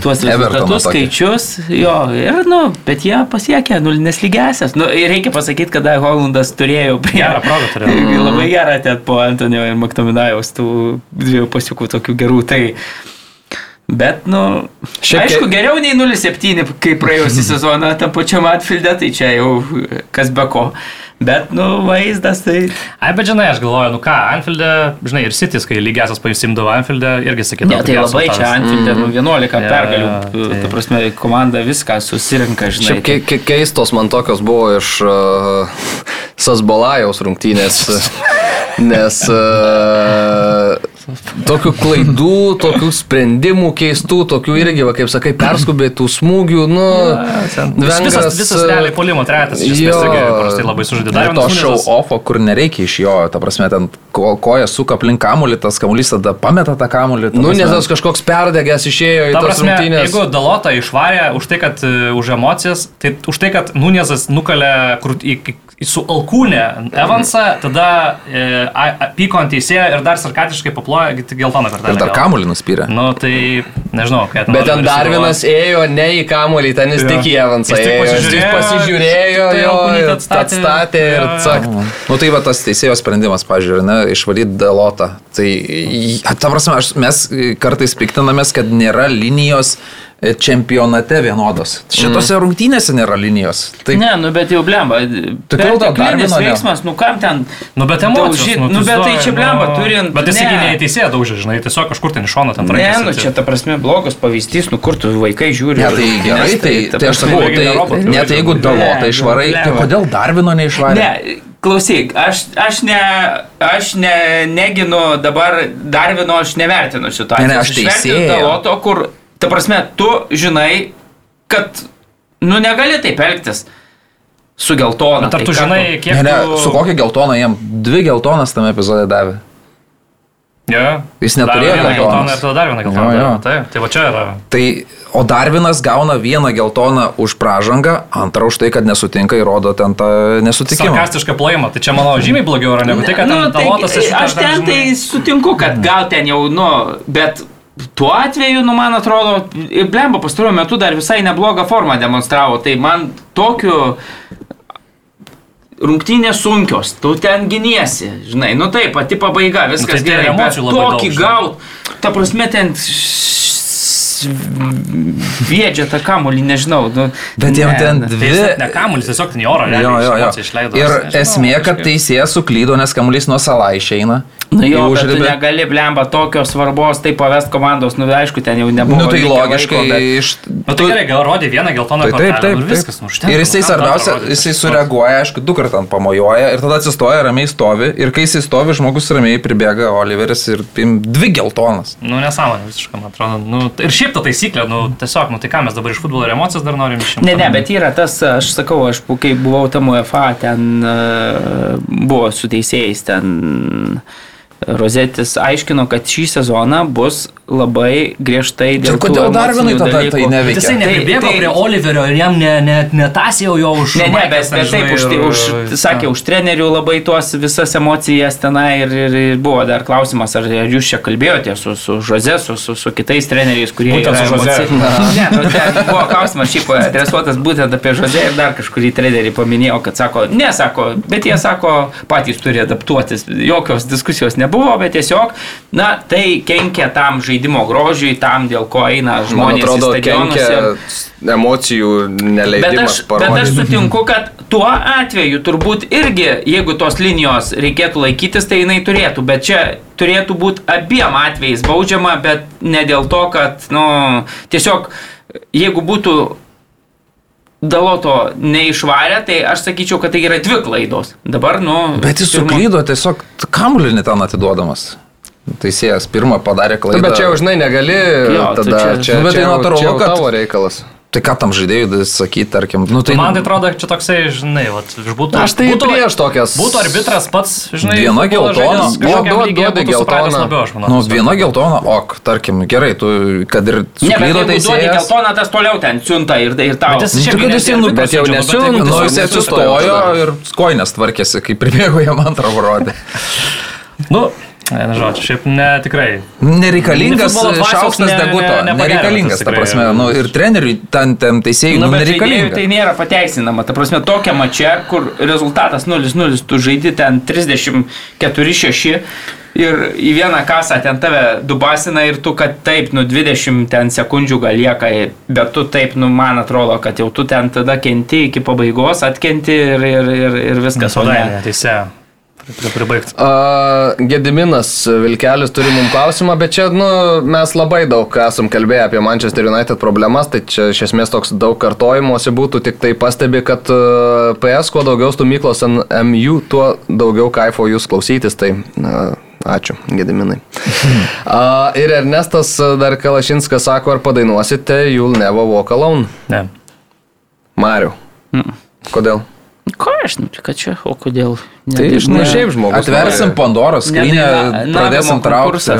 tuos rezultatus, skaičius, jo, ir, nu, bet jie pasiekė nulinės lygesias. Nu, ir reikia pasakyti, kada Holandas turėjo prie... Gerą progą turėjo. Labai gerą ten po Antonio ir Maktominajaus tų dviejų pasiekų tokių gerų. Tai, Bet, nu, Šiek aišku, geriau nei 0,7, kai praėjusią sezoną tam pačiam atfilde, tai čia jau kas be ko. Bet, nu, vaizdas tai... Ai, bet žinai, aš galvoju, nu ką, Anfield'e, žinai, ir Sitis, kai lygiasias pasimdavo Anfield'e, irgi sakydavo. Ne, tai labai čia Anfield'e, mm. nu, 11 yeah, pergalių, tai... ta prasme, komanda viską susirinka, žinai. Šiaip ke ke keistos man tokios buvo iš uh, Sasbalajaus rungtynės, nes uh, Tokių klaidų, tokių sprendimų keistų, tokių irgi, va, kaip sakai, perskubėtų smūgių, nu... Ja, vengras, visas, visas realiai polimo tretas, iš esmės, tai labai sužaidė. Dar to show offo, kur nereikia iš jo, ta prasme, ten ko, koja suka aplink kamulį, tas kamuolys tada pameta tą kamulį. Nu, nes tas kažkoks perdegęs išėjo į tą prasme. Jeigu Dalota išvarė už tai, kad uh, už emocijas, tai už tai, kad Nunėzas nukalė į, su alkūnė Evansą, tada e, pyko ant teisėjo ir dar sarkatiškai paplojo geltoną, geltoną kortelę. Ir dar kamuolį nuspyrė. Nu, tai nežinau, ką ten. Bet ten dar vienas ėjo ne į kamuolį, ten jis tik į Evansą ėjo. Jis pasižiūrėjo, jo, atstatė ir cak. Nu tai va tas teisėjo sprendimas, pažiūrėjau, ne, išvalyti dalotą. Tai, ta prasme, aš, mes kartais piktinamės, kad nėra linijos čempionate vienodos. Šitose mm. rungtynėse nėra linijos. Tai... Ne, nu bet jau blemba. Tikrai dar vienas veiksmas, nu kam ten. Nu bet emocijos. Nu, nu bet tai čia blemba, nu... turint. Bet jis ne į teisėją daužė, žinai, tiesiog kažkur ten iš šono ten traukė. Ne, nu čia ta prasme blogas pavyzdys, nu kur tu vaikai žiūri. Ne, tai gerai, tai, tai, tai aš sakau, tai net jeigu dalotą išvarai, tai kodėl Darvino neišvarai? Ne, Klausyk, aš, aš, ne, aš ne, neginu dabar Darvino, aš nevertinu situacijos. Ne, ne, aš teisėjau. Daloto, kur Ta prasme, tu žinai, kad, nu, negali taip elgtis su geltona. Bet ar tai tu žinai, tu... kiek... Ne, ne, tu... su kokia geltona jam dvi geltonas tame epizode davė. Ja. Jis neturėjo geltoną ir tada dar vieną geltoną. Jo, jo. Tai, tai va čia yra. Tai, o Darvinas gauna vieną geltoną už pražangą, antrą už tai, kad nesutinka, įrodo ten tą nesutikimą. Sarkastišką plojimą, tai čia mano žymiai blogiau yra negu tai, kad nu, ten tai, talotas iš... Aš ten tai sutinku, kad gal ten jau, nu, bet Tuo atveju, nu, man atrodo, Blemba pastaruoju metu dar visai neblogą formą demonstravo. Tai man tokiu rungtynės sunkios, tu ten giniesi, žinai, nu taip, pati pabaiga, viskas nu, tai gerai, bet tokį gaut, ta prasme, ten viedžia tą kamulį, nežinau. Nu, Bet jam ten dvi... Tai ne kamulis, tiesiog ten oro, jo, jo, jo. išleido. Ir nežinau, esmė, kad teisėjas suklydo, nes kamuolys nuo salą išeina. Nu jo, bet tu negali blemba tokios svarbos, tai pavest komandos, nu aišku, ten jau nebuvo. Nu tai logiškai laiko, bet... iš... Nu tai gerai, gal rodė vieną geltoną tai, taip, taip, taip, viskas, nu užtenka. Ir jisai svarbiausia, jisai sureaguoja, aišku, du kartą pamojuoja ir tada atsistoja, ramiai stovi. Ir kai jisai stovi, žmogus ramiai pribėga Oliveris ir dvi geltonas. Nu nesąmonė visiškai, man atrodo. Nu, ir šiaip ta taisyklė, nu tiesiog, nu tai ką mes dabar iš futbolo ir emocijas dar norim išimti. Ne, ne, bet yra tas, aš sakau, aš kai buvau tam UEFA, ten uh, buvo su teisėjais, ten Rozetis aiškino, kad šį sezoną bus labai griežtai dėl to. Kodėl dar vienai tada dalykų. tai neveikia? Jisai nebėgo tai, tai, prie Oliverio ir jam net ne, ne, ne tas jau jo už... Ne, ne, bet, bet taip, už, ir, už, sakė, už trenerių labai tuos visas emocijas tenai ir, ir, ir buvo dar klausimas, ar jūs čia kalbėjote su, su Žoze, su, su, su kitais treneriais, kurie... Būtent su Žoze. Ne, nu, ten buvo klausimas šiaip adresuotas būtent apie Žoze ir dar kažkurį trenerį paminėjo, kad sako, ne, sako, bet jie sako, patys turi adaptuotis, jokios diskusijos nebuvo, bet tiesiog, na, tai kenkia tam žaidimui žaidimo grožiui, tam, dėl ko eina žmonės. Man atrodo, kenkia emocijų neleidimas parodyti. Bet aš sutinku, kad tuo atveju turbūt irgi, jeigu tos linijos reikėtų laikytis, tai jinai turėtų, bet čia turėtų būti abiem atvejais baudžiama, bet ne dėl to, kad, nu, tiesiog, jeigu būtų Daloto neišvarė, tai aš sakyčiau, kad tai yra dvi klaidos. Dabar, nu. Bet jis pirma... suklydo tiesiog kamulinį ten atiduodamas. Teisėjas pirmą padarė klaidą. Nu, bet čia jau žinai negali, jo, tada čia, čia, nu, bet tai natūralu, kad tavo reikalas. Tai ką tam žaidėjui sakyti, tarkim, nu tai... Man tai atrodo, čia toksai, žinai, vat, būtų... Aš tai būtų, prieš tokias... Būtų arbitras pats, žinai... Viena geltona, duodi geltoną. Nu, viena geltona, ok, tarkim, gerai, tu, kad ir... Ne, bet jeigu duodi geltoną, tas toliau ten siunta ir, ir tau. Bet jis nu, kad jis nu, bet jau nesiunta, nu, jis atsistojo ir koinės tvarkėsi, kai pribėgo jam antrą rodė. nu, Ne, nežinau, šiaip ne tikrai. Nereikalingas šaukštas deguto. Ne, ne, nereikalingas, ta prasme. Nu, ir treneriui, ten, ten teisėjai, nu, nu nereikalingas. Tai nėra pateisinama. Ta prasme, tokia mačia, kur rezultatas 0-0, tu žaidi ten 34-6 ir į vieną kasą ten tave dubasina ir tu, kad taip, nu 20 ten sekundžių gal lieka, bet tu taip, nu man atrodo, kad jau tu ten tada kenti iki pabaigos, atkenti ir, ir, ir, ir viskas. O ne, teisė pribaigti. Gediminas Vilkelis turi mums klausimą, bet čia nu, mes labai daug esam kalbėję apie Manchester United problemas, tai čia iš esmės toks daug kartojimuose būtų, tik tai pastebi, kad PS kuo daugiau stumyklos MU, tuo daugiau kaifo jūs klausytis. Tai, na, Ačiū, Gediminai. uh, ir Ernestas dar Kalašinskas sako, ar padainuosite You'll Never Walk Alone? Ne. Mariu. Mm. Kodėl? Ką aš, nu, ką čia, o kodėl? Ne, tai iš nu, šiaip žmogus. Atversim Pandoros skrinę, pradėsim traukti.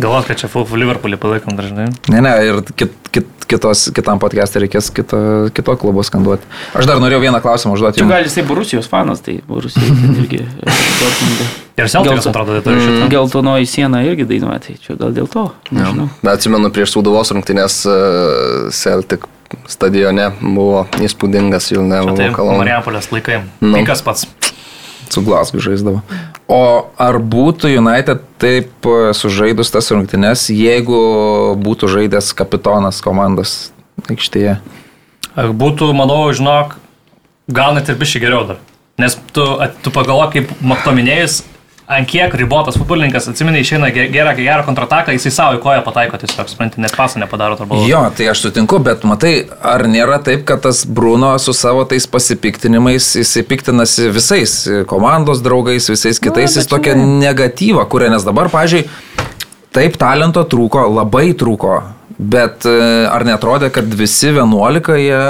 Galvos, kad čia Liverpoolį palaikom dažnai. Ne, ne, ir kit, kit, kitos, kitam podcast'e reikės kito, kito klubo skanduoti. Aš dar norėjau vieną klausimą užduoti. Čia gal jisai Rusijos fanas, tai Rusija irgi. Ir Seltikas atrodo, tai turi šitą. Geltonoji siena irgi dainuoja, tai čia gal dėl to. Nežinau. Ja. Atsimenu prieš Sūduvos rungtynės Celtic uh, stadione buvo įspūdingas Vilnevo tai kalnas. Marijampolės laikai. Nu. Pinkas pats. Su Glasgow žaisdavo. O ar būtų United taip e, sužaidus tas rungtynes, jeigu būtų žaidęs kapitonas komandos aikštėje? Būtų, manau, žinok, gal net ir biškai geriau dar. Nes tu, tu pagalvo, kaip Maktominėjus ant kiek ribotas futbolininkas, atsimeni, išeina gerą, gerą kontrataką, jisai savo į koją pataiko tiesiog, supranti, net pasą nepadaro balų. Jo, tai aš sutinku, bet matai, ar nėra taip, kad tas Bruno su savo tais pasipiktinimais, jisai piktinasi visais komandos draugais, visais kitais, Na, jis tokią negatyvą kuria, nes dabar, pažiūrėjau, taip talento trūko, labai trūko. Bet e, ar netrodė, kad visi 11 jie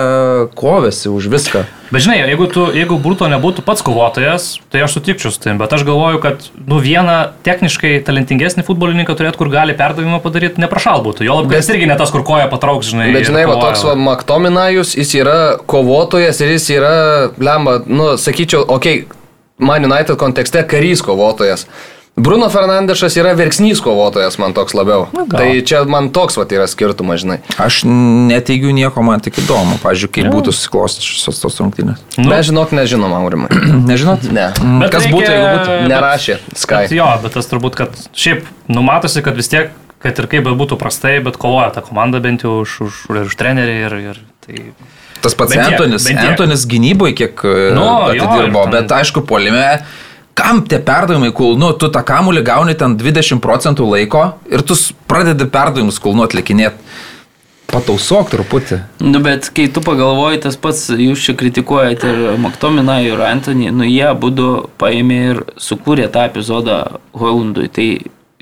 kovėsi už viską? Bet žinai, jeigu, tu, jeigu Bruto nebūtų pats kovotojas, tai aš sutikčiau su tim, bet aš galvoju, kad nu, vieną techniškai talentingesnį futbolininką turėtų, kur gali perdavimą padaryti, neprašal būtų. Jo labiau, jis irgi ne tas, kur koja patrauks, žinai. Bet žinai, va toks va, Maktominajus, jis yra kovotojas ir jis yra, lemba, nu, sakyčiau, okei, okay, Man United kontekste karys kovotojas. Bruno Fernandešas yra verksnys kovotojas, man toks labiau. Na, gal. tai čia man toks vat yra skirtumas, žinai. Aš neteigiu nieko, man tik įdomu, pažiūrėjau, kaip ja. būtų susiklostęs šios tos rungtynės. Nu. Mes žinok, nežinom, Aurimai. Nežinot? Ne. Bet Kas reikia, būtų, jeigu būtų? Nerašė. Sky. Bet jo, bet tas turbūt, kad šiaip numatosi, kad vis tiek, kad ir kaip būtų prastai, bet kovoja ta komanda bent jau už, už, už trenerį ir, ir tai... Tas pats Antonis, Antonis gynyboje kiek nu, atidirbo, jo, bet aišku, polime kam tie perdavimai kul, nu, tu tą kamulį gauni ten 20 procentų laiko ir tu pradedi perdavimus kul, nu, atlikinėti. Patausok truputį. Nu, bet kai tu pagalvoji, tas pats, jūs čia kritikuojate ir Maktominą, ir Antonį, nu, jie būdu paėmė ir sukūrė tą epizodą Holandui. Tai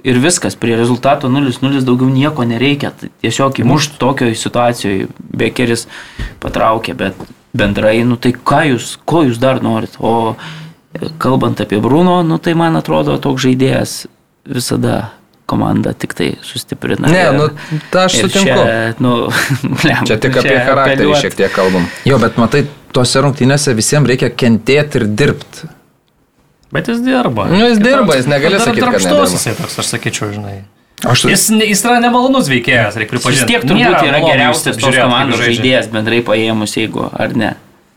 ir viskas, prie rezultato 0-0 daugiau nieko nereikia. Tai tiesiog įmušti tokioje situacijoje Bekeris patraukė, bet bendrai, nu tai ką jūs, ko jūs dar norit? O kalbant apie Bruno, nu, tai man atrodo toks žaidėjas visada komanda tik tai sustiprina. Ne, ir, nu, ta aš sutinku. Čia, nu, lem, čia tik apie čia charakterį apeliuot. šiek tiek kalbam. Jo, bet matai, tose rungtynėse visiems reikia kentėti ir dirbti. Bet jis dirba. Nu, jis dirba, jis negali sakyti, kad nedirba. Jisai toks, aš sakyčiau, žinai. Aš tai... jis, jis yra nemalonus veikėjas, reikia pripažinti. Vis tiek turbūt yra geriausias tos komandos žaidėjas bendrai paėmus, jeigu, ar ne?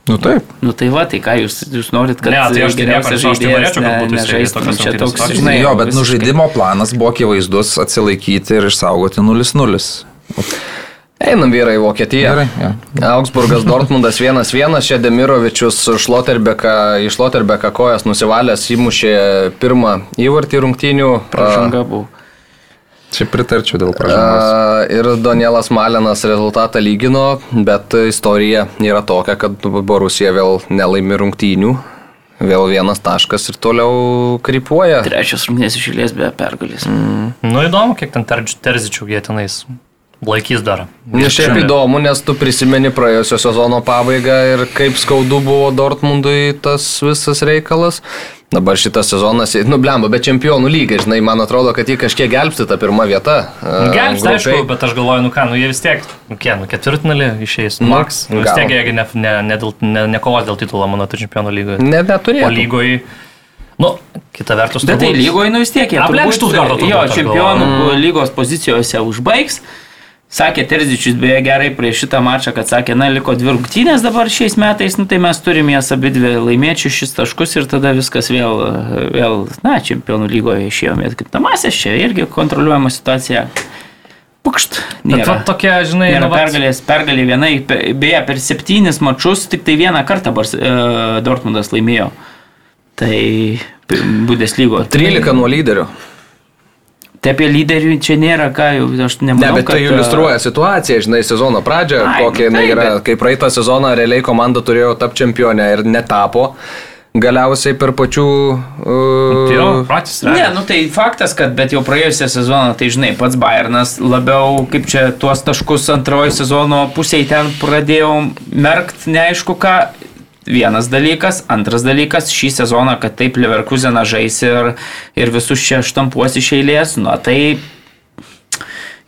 Nu taip. Nu tai va, tai ką jūs, jūs norit, kad ne, tai aš geriausias žaidėjas ne, nežaistų. Ne, čia toks, žinai, jo, bet nu žaidimo planas buvo akivaizdus atsilaikyti ir išsaugoti 0-0. Einam vyrai į Vokietiją. Gerai, ja. Augsburgas Dortmundas 1-1, čia Demirovičius Šloterbeką, iš Šloterbeką kojas nusivalęs įmušė pirmą įvartį rungtynių. Pražanga buvo. Čia pritarčiau dėl pražangos. Ir Danielas Malinas rezultatą lygino, bet istorija yra tokia, kad Borusija vėl nelaimi rungtynių. Vėl vienas taškas ir toliau krypuoja. Trečias rungtynės išėlės be pergalės. Mm. Nu įdomu, kiek ten terzičių jie tenais laikys dar. Nes šiaip įdomu, nes tu prisimeni praėjusio sezono pabaigą ir kaip skaudu buvo Dortmundui tas visas reikalas. Dabar šitas sezonas, nu blemba, bet čempionų lygiai, žinai, man atrodo, kad jį kažkiek gelbsti tą pirmą vietą. Uh, gelbsti, aišku, bet aš galvoju, nu ką, nu jie vis tiek, nu kiek, nu ketvirtnalį išeis, nu, Max, nu, vis tiek jie ne, ne, ne, ne, ne kovos dėl titulo, mano, tai čempionų lygoje. Ne, neturėjo. O lygoje. Nu, kita vertus, bet tai lygoje, nu vis tiek jie. Aplenkštus gardo. Jo, čempionų mm. lygos pozicijose užbaigs. Sakė Terzičius beje gerai prieš šitą mačą, kad sakė, na, liko dvi rungtynės dabar šiais metais, nu, tai mes turime jas abi dvi laimėti šis taškus ir tada viskas vėl, vėl na, čempionų lygoje išėjome. Kintamasias čia irgi kontroliuojama situacija. Pukšt. Nėra. Bet va, tokia, žinai, nėra pergalės, pergalė vienai, beje, per septynis mačius tik tai vieną kartą Bars, e, Dortmundas laimėjo. Tai Bundeslygo. 13 nuo lyderio. Tai apie lyderių čia nėra ką, jau aš nemanau. Ne, bet tai kad, tai iliustruoja situaciją, žinai, sezono pradžią, ai, kokia jinai tai, yra. Bet... Kai praeitą sezoną realiai komanda turėjo tapti čempionę ir netapo. Galiausiai per pačių... Uh... Jo, patys. Ne, nu tai faktas, kad bet jau praėjusią sezoną, tai žinai, pats Bayernas labiau, kaip čia tuos taškus antrojo sezono pusėje ten pradėjo merkt, neaišku ką, vienas dalykas. Antras dalykas, šį sezoną, kad taip Leverkuseną žais ir, ir visus čia štampuos iš eilės, nu tai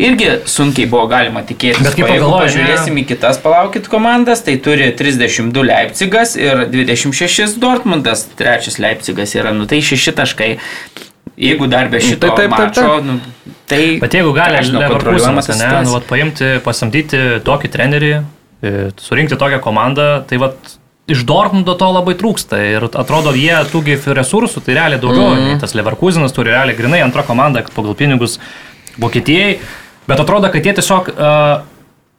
irgi sunkiai buvo galima tikėtis. Bet kaip jeigu pagalvoji, pažiūrėsim į kitas, palaukit komandas, tai turi 32 Leipzigas ir 26 Dortmundas, trečias Leipzigas yra, nu tai šeši taškai. Jeigu dar be šito Tai taip, taip, mačo, taip. nu, tai... Bet jeigu gali nežinau, Leverkusenas, kontroliuojamas ne, nu, vat, paimti, pasamdyti tokį trenerį, e, surinkti tokią komandą, tai vat, iš Dortmundo to labai trūksta ir atrodo, jie turi resursų, tai realiai daugiau, mm tas Leverkusenas turi realiai grinai antrą komandą pagal pinigus Vokietijai, bet atrodo, kad jie tiesiog uh,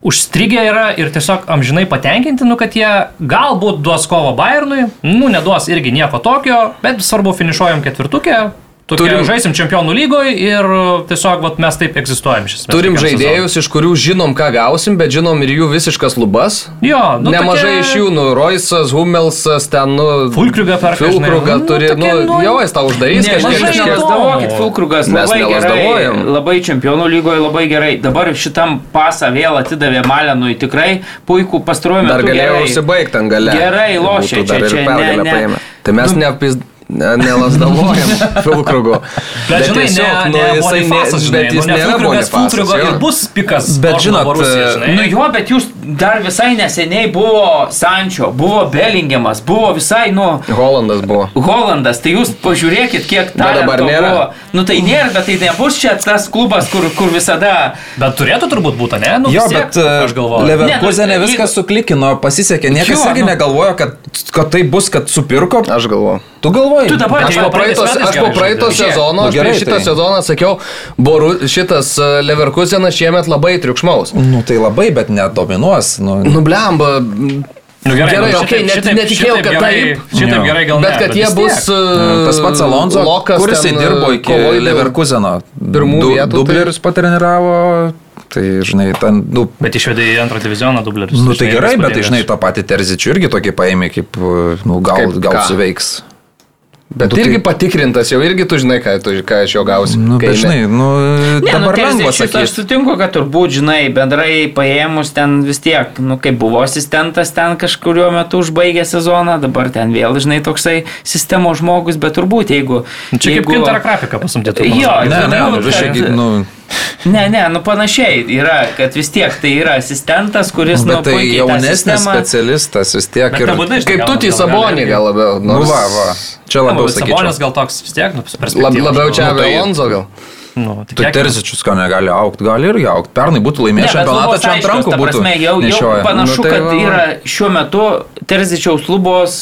užstrigę yra ir tiesiog amžinai patenkinti, nu, kad jie galbūt duos kovą Bayernui, nu, neduos irgi nieko tokio, bet svarbu finišuojam ketvirtukė. Turim, Turim- žaisim čempionų lygoje ir tiesiog vat, mes taip egzistuojam šis. Turim žaidėjus, iš kurių žinom, ką gausim, bet žinom ir jų visiškas lubas. Jo, nu, Nemažai tokie- iš jų, nu, Roisas, Hummelsas, ten, nu... Fulkrugą perka, žinai, Fulkrugą nu, turi, tokie, nu, nu, jo, jis tau uždarys Ne, kažkiek. Nelasdavokit, Fulkrugas Mes nelasdavojam. labai čempionų lygoje labai gerai. Dabar šitam pasą vėl atidavė Malenui tikrai puikų pastaruoju metu. Dar galėjo gerai. užsibaigti ten gale. Gerai lošia čia, čia, ne, ne. Tai mes neapis... Ne, nelasdavojam Fulkrugo. Bet, žinai, ne, ne, Bonifacas, žinai, bet jis nu, ne nėra Fulkrugas, Fulkrugo ir jo. bus pikas. Bet žinot, Borusija, žinai. Nu jo, bet jūs dar visai neseniai buvo Sančio, buvo Bellingiamas, buvo visai, nu, Holandas buvo. Holandas, tai jūs pažiūrėkit, kiek talento dabar nėra. buvo. Nu tai nėra, bet tai nebus čia tas klubas, kur, kur visada... Bet turėtų turbūt būti, ne? Nu, Jo, vis tiek, bet e, aš galvoju. Leverkusenė Ne, nu, viskas jeigu- suklikino, pasisekė, niekas Jo, irgi nu. negalvojo, kad, kad tai bus, kad supirko. Aš galvoju. Tu galvoji? Tu dabar- Aš po praeitos, metais aš po praeito sezono, Nu, aš gerai, prieš šitą tai- sezoną sakiau, boru, šitas e, Leverkusenas šiemet labai triukšmaus. Nu tai labai, bet nedominuos. Nu, Nublemba. Nu, gerai, Gerai, nu, okei, net šitaip- netikėjau, šitaip kad gerai- taip. Šitaip gerai gal ne. Bet kad jie vis bus e, Tas pats Alonso, Lokas kuris ten, dirbo e, iki Leverkuseno. pirmų Du- vietų, tai- Dublerius patreniravo, tai žinai, ten, nu, Bet išvedė į antrą divizioną dublerius. nu tai žinai, gerai, bet tai žinai, tą patį Terzičių irgi tokį paėmė, kaip, nu, gal, Kaip gal ką? suveiks. Bet Nu, tai- irgi patikrintas, jau irgi tu žinai, ką, tu, ką iš jo gausi. Nu, kai žinai, nu, Ne, dabar nu, lengva Terzičius Aš sakyti. sutinku, kad turbūt, žinai, bendrai paėmus ten vis tiek, nu, kaip buvo asistentas ten kažkurio metu užbaigė sezoną, dabar ten vėl, žinai, toksai sistemos žmogus, bet turbūt, jeigu... Nu, Čia kaip kintarą grafiką pasamdėtų. Jo, Ne, ne, turbūt, nu, visiškai, kad- nu, Ne, ne, nu panašiai yra, kad vis tiek tai yra asistentas, kuris, nu, bet tai jaunesnis sistemą- specialistas vis tiek ir... žinai, Kaip tu tai sabonį gal- labiau. Nu, va, va. Čia labiau sakyčiau. Sabonis gal toks vis tiek, nu, Lab, labiau čia Nu, tai- Alonso gal. Nu, tikėkimės. Terzičius ką negali aukti, gali irgi aukti. Pernai būtų Ne, laimėjęs čempionatą, čia ant rankų būtų. prasme, Jau, jau nešioję. panašu, Nu, tai kad va, va. yra šiuo metu Terzičiaus lubos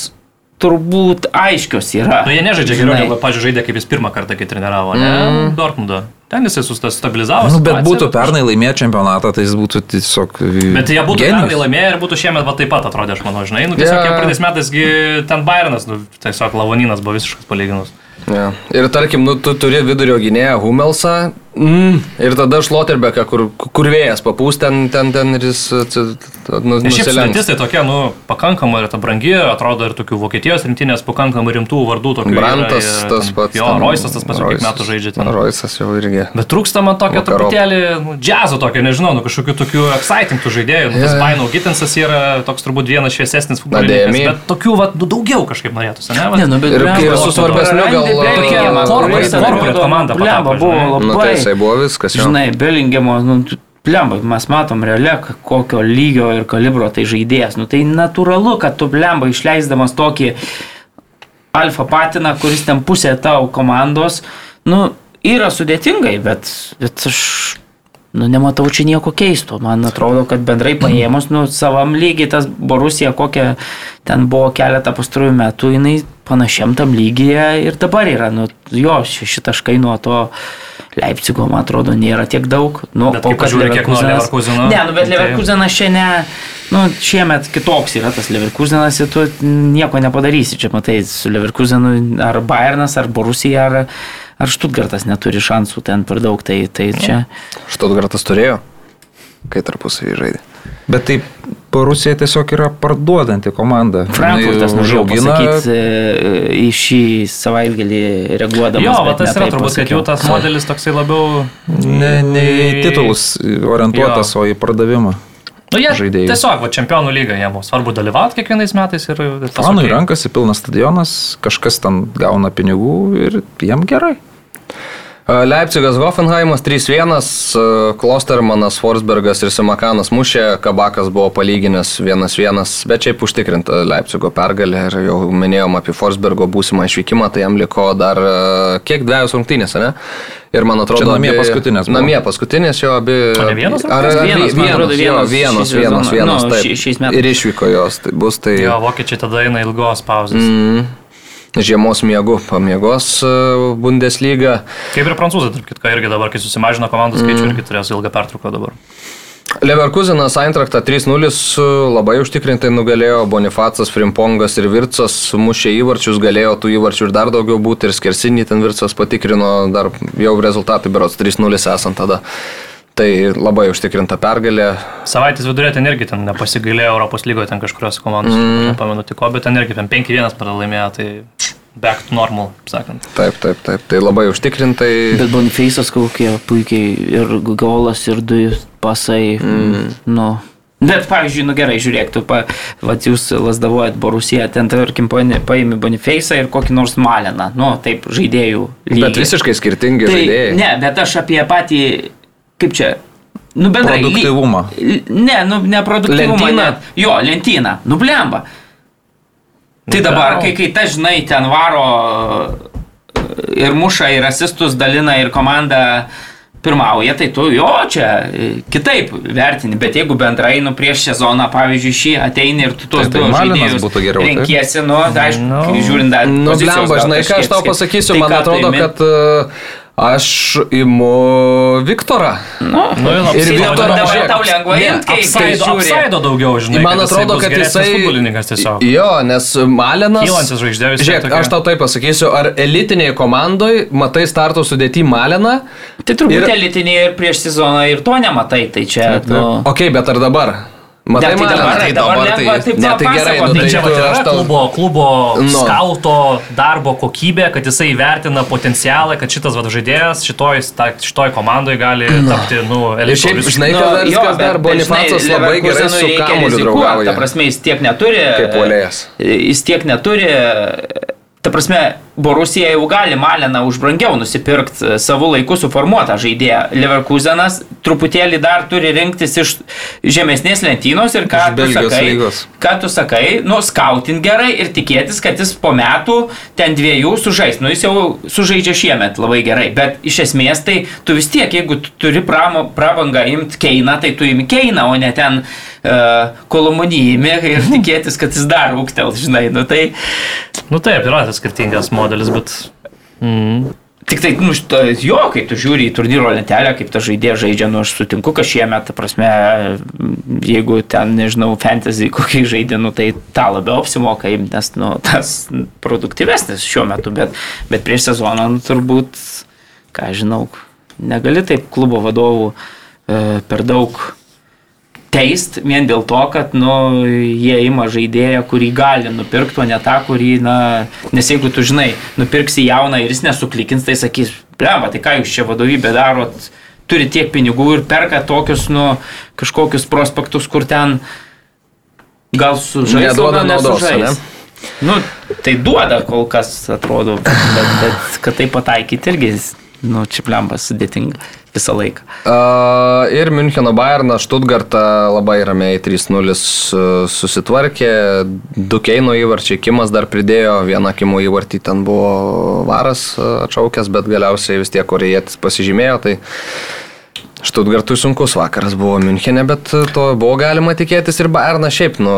turbūt aiškios yra. Nu, jie nežaidžia geriau, negu, pažiūrėjau, žaidė kaip jis pirmą kartą, kai treniravo, ne? Mm. Dortmundo. Ten jisai sustabilizavo. Nu, bet situaciją, būtų pernai laimėję čempionatą, tai jis būtų tiesiog... Bet jie būtų genijus. pernai laimėję ir būtų šiemet va taip pat atrodė, aš manau, žinai. Nu, tiesiog yeah. pradės metasgi ten Bayernas, nu, tiesiog Lavoninas buvo visiškas palyginus. Ja. Ir tarkim, nu, tu turi vidurio gynėją Hummelsą mm, ir tada Šloterbeką, kur, kur vėjas papūs ten, ten, ten ir jis atsi- nu, Nes šiaip sudėtis tai tokia, nu, pakankamai yra ta brangi, atrodo ir tokių Vokietijos rinktinės pakankamai rimtų vardų. tokių yra Brantas ir tas ten- pats. Jo, ten- Roisas tas pats, kiek metų žaidžia ten. Roisas jau irgi. Bet trūksta man tokio Vakarop. truputėlį nu, džiazo tokio, nežinau, nu, kažkokių tokių excitingų žaidėjų. Nu, tas Jo, jo. Bainau Gitinsas yra toks turbūt vienas šviesesnis futbolininkas, bet tokių vat, nu, daugiau kažkaip norėtųsi, ne? Vat, Ne, nu, bet Ir kai su svarbesniu gal atrodo, komanda buvo žinai. Nu, tai labai... jisai buvo viskas. Jo. Žinai, Bellingemo, nu, blemba, mes matom realiai, kokio lygio ir kalibro tai žaidėjas. Nu, tai natūralu, kad tu blemba išleisdamas tokį alfa patiną, kuris ten pusė tau komandos, nu, yra sudėtingai, bet, bet aš Nu, nematau čia nieko keisto. Man atrodo, kad bendrai paėmus, nu, savam lygiai tas Borusija, kokia ten buvo keletą pastarųjų metų, jinai panašiam tam lygyje ir dabar yra. Nu, jo, šeši taškai nuo to Leipzigo, man atrodo, nėra tiek daug. Nu, Bet kai pažiūri, kiek nuo Leverkuseno, Ne, nu, bet tai- Leverkusenas šiandien, nu, šiemet kitoks yra tas Leverkusenas ir tu nieko nepadarysi. Čia matai, su Leverkusenu ar Bayernas, ar Borusija, ar, ar Stuttgartas neturi šansų ten per daug. Tai, tai čia... Štutgartas turėjo, kai tarpusavį žaidė. Bet tai Rusija tiesiog yra parduodanti komanda. Frankfurtas, užaugina- pasakyti, e, į šį savaitgalį reaguodamas. Jo, bet tas yra taip turbūt, kad jau tas modelis toksai labiau... Ne, ne į titulus orientuotas, o į pardavimą. Nu, jie žaidėjai. Tiesiog, va, čempionų lyga, jiems svarbu dalyvauti kiekvienais metais ir... Fanui okay. rankasi pilnas stadionas, kažkas ten gauna pinigų ir jiem gerai. Leipzigas Hoffenheimas 3-1, Klostermanas, Forsbergas ir Simakanas mušė, Kabakas buvo palyginęs 1-1, bet šiaip užtikrinta Leipzigo pergalė ir jau minėjom apie Forsbergo būsimą išvykimą, tai jam liko dar kiek dviejus rungtynės, ne? Ir man atrodo, Čia namie abi, paskutinės. Buvo. Namie paskutinės jo abi. O ne vienas? Ar vienas, man atrodo, vienas, vienas, vienas, vienas, nu, taip. Šiais metais. Ir išvyko jos, tai bus tai. Jo, vokiečiai tada eina ilgos pauzės. Mm žiemos miegu pamiegos e, Bundesliga. Kaip ir prancūzai, tarp kitko, irgi dabar, kai susimažino komandų skaičių, mm. irgi turės ilgą pertrauką dabar. Leverkusenas Eintrachtą 3-0 labai užtikrintai nugalėjo, Bonifacas, Frimpongas ir Vircas mušė įvarčius, galėjo tų įvarčių ir dar daugiau būti ir skersinį ten Vircas patikrino, dar jau rezultatai berots 3-0 esant tada. Tai labai užtikrinta pergalė. Savaitės vidurė ten irgi ten nepasigailėjo Europos lygoje, ten kažkurios komandos, mm. nepamenu tik ko, bet ten irgi ten 5-1 pralaimėjo, tai back to normal, sakant. Taip, taip, taip, tai labai užtikrintai. Bet Boniface'as kokie puikiai ir golas, ir du pasai, mm. nu. Bet, pavyzdžiui, nu gerai, žiūrėk, tu, pa, va, jūs lasdavojat Borusiją, ten, tarkim, paimi Boniface'ą ir kokį nors Maleną, nu, taip, žaidėjų. Lygį. Bet visiškai skirtingi tai, žaidėjai. Ne, bet aš apie patį kaip čia, nu bendrai. Produktivumą. Ne, nu ne produktyvumą. Lentyną. Net. Jo, lentyną. Nu blemba. Tai nu, dabar, kai, kai ta žinai, ten varo e, ir muša, ir asistus dalina, ir komanda pirmauja, tai tu jo čia e, kitaip vertini, bet jeigu bendrai, nu prieš sezoną, pavyzdžiui, šį ateini ir tu tuos tai, tai du žaidėjus geriau, renkiesi, nu, tai aišku, no. žiūrint dar. Nu, blemba, žinai, ką aš tau pasakysiu, tai man atrodo, kad uh, Aš imu Viktorą. Nu, nu, ir Viktorą dabar tau lengva imti, kai apsaido, apsaido daugiau, žinai. Man atrodo, kad jisai... futbolininkas tiesiog. Jo, nes Malinas... Kylantis žvaigždė vis tiek. Žiūrėk, aš tau taip pasakysiu, ar elitiniai komandai matai starto sudėti Maliną? Tai turbūt ir... elitiniai ir prieš sezoną ir to nematai, tai čia... Nu... Ok, bet ar dabar? Matai, man, dabar, tai dabar, dabar tai, taip, ne, tai gerai, nu, tai čia va, yra tau... klubo, klubo no. Nu. skauto darbo kokybė, kad jisai vertina potencialą, kad šitas va, žaidėjas šitoj, šitoj komandai gali no. Nu. tapti, nu, elitu. Šiaip, žinai, kad nu, jo, dar Bonifacas labai gerai su kamuoliu draugauja. Ta prasme, jis tiek neturi. Kaip polėjas. Jis tiek neturi Ta prasme, Borusija jau gali Maleną už brangiau nusipirkti e, savo laiku suformuotą žaidėją. Leverkusenas truputėlį dar turi rinktis iš žemesnės lentynos ir ką iš tu Belgijos sakai. Lygos. Ką tu sakai, nu, skautin gerai ir tikėtis, kad jis po metų ten dviejų sužais. Nu, jis jau sužaidžia šiemet labai gerai, bet iš esmės tai tu vis tiek, jeigu tu turi pramo, prabangą imti Keiną, tai tu imi Keiną, o ne ten uh, Kolomunijimi ir tikėtis, kad jis dar ūktel, žinai. Nu, tai, nu taip, yra tas skirtingas modelis, bet... Mm. Tik tai, nu, šito, jo, kai tu žiūri į turnyro lentelę, kaip ta žaidėja žaidžia, nu, aš sutinku, kad šiemet, ta prasme, jeigu ten, nežinau, fantasy kokį žaidė, nu, tai tą labiau apsimoka, nes, nu, tas produktyvesnis šiuo metu, bet, bet prieš sezoną, nu, turbūt, ką žinau, negali taip klubo vadovų e, per daug teist vien dėl to, kad nu, jie ima žaidėją, kurį gali nupirkti, o ne tą, kurį, na, nes jeigu tu žinai, nupirksi jauną ir jis nesuklikins, tai sakys, bleba, tai ką jūs čia vadovybė darot, turi tiek pinigų ir perka tokius, nu, kažkokius prospektus, kur ten gal o gal nesužais. Ne? Nu, tai duoda kol kas, atrodo, bet, bet kad tai pataikyti irgi, nu, čipliambas sudėtinga visą laiką. Uh, ir Müncheno Bayerną, Stuttgartą labai ramiai 3-0 susitvarkė, du Keino įvarčiai, Kimas dar pridėjo, vieną Kimo įvartį ten buvo varas atšaukęs, bet galiausiai vis tiek korėjėtis pasižymėjo. Tai Štutgartui sunkus vakaras buvo Münchenė, bet to buvo galima tikėtis ir Bayernas šiaip, nu,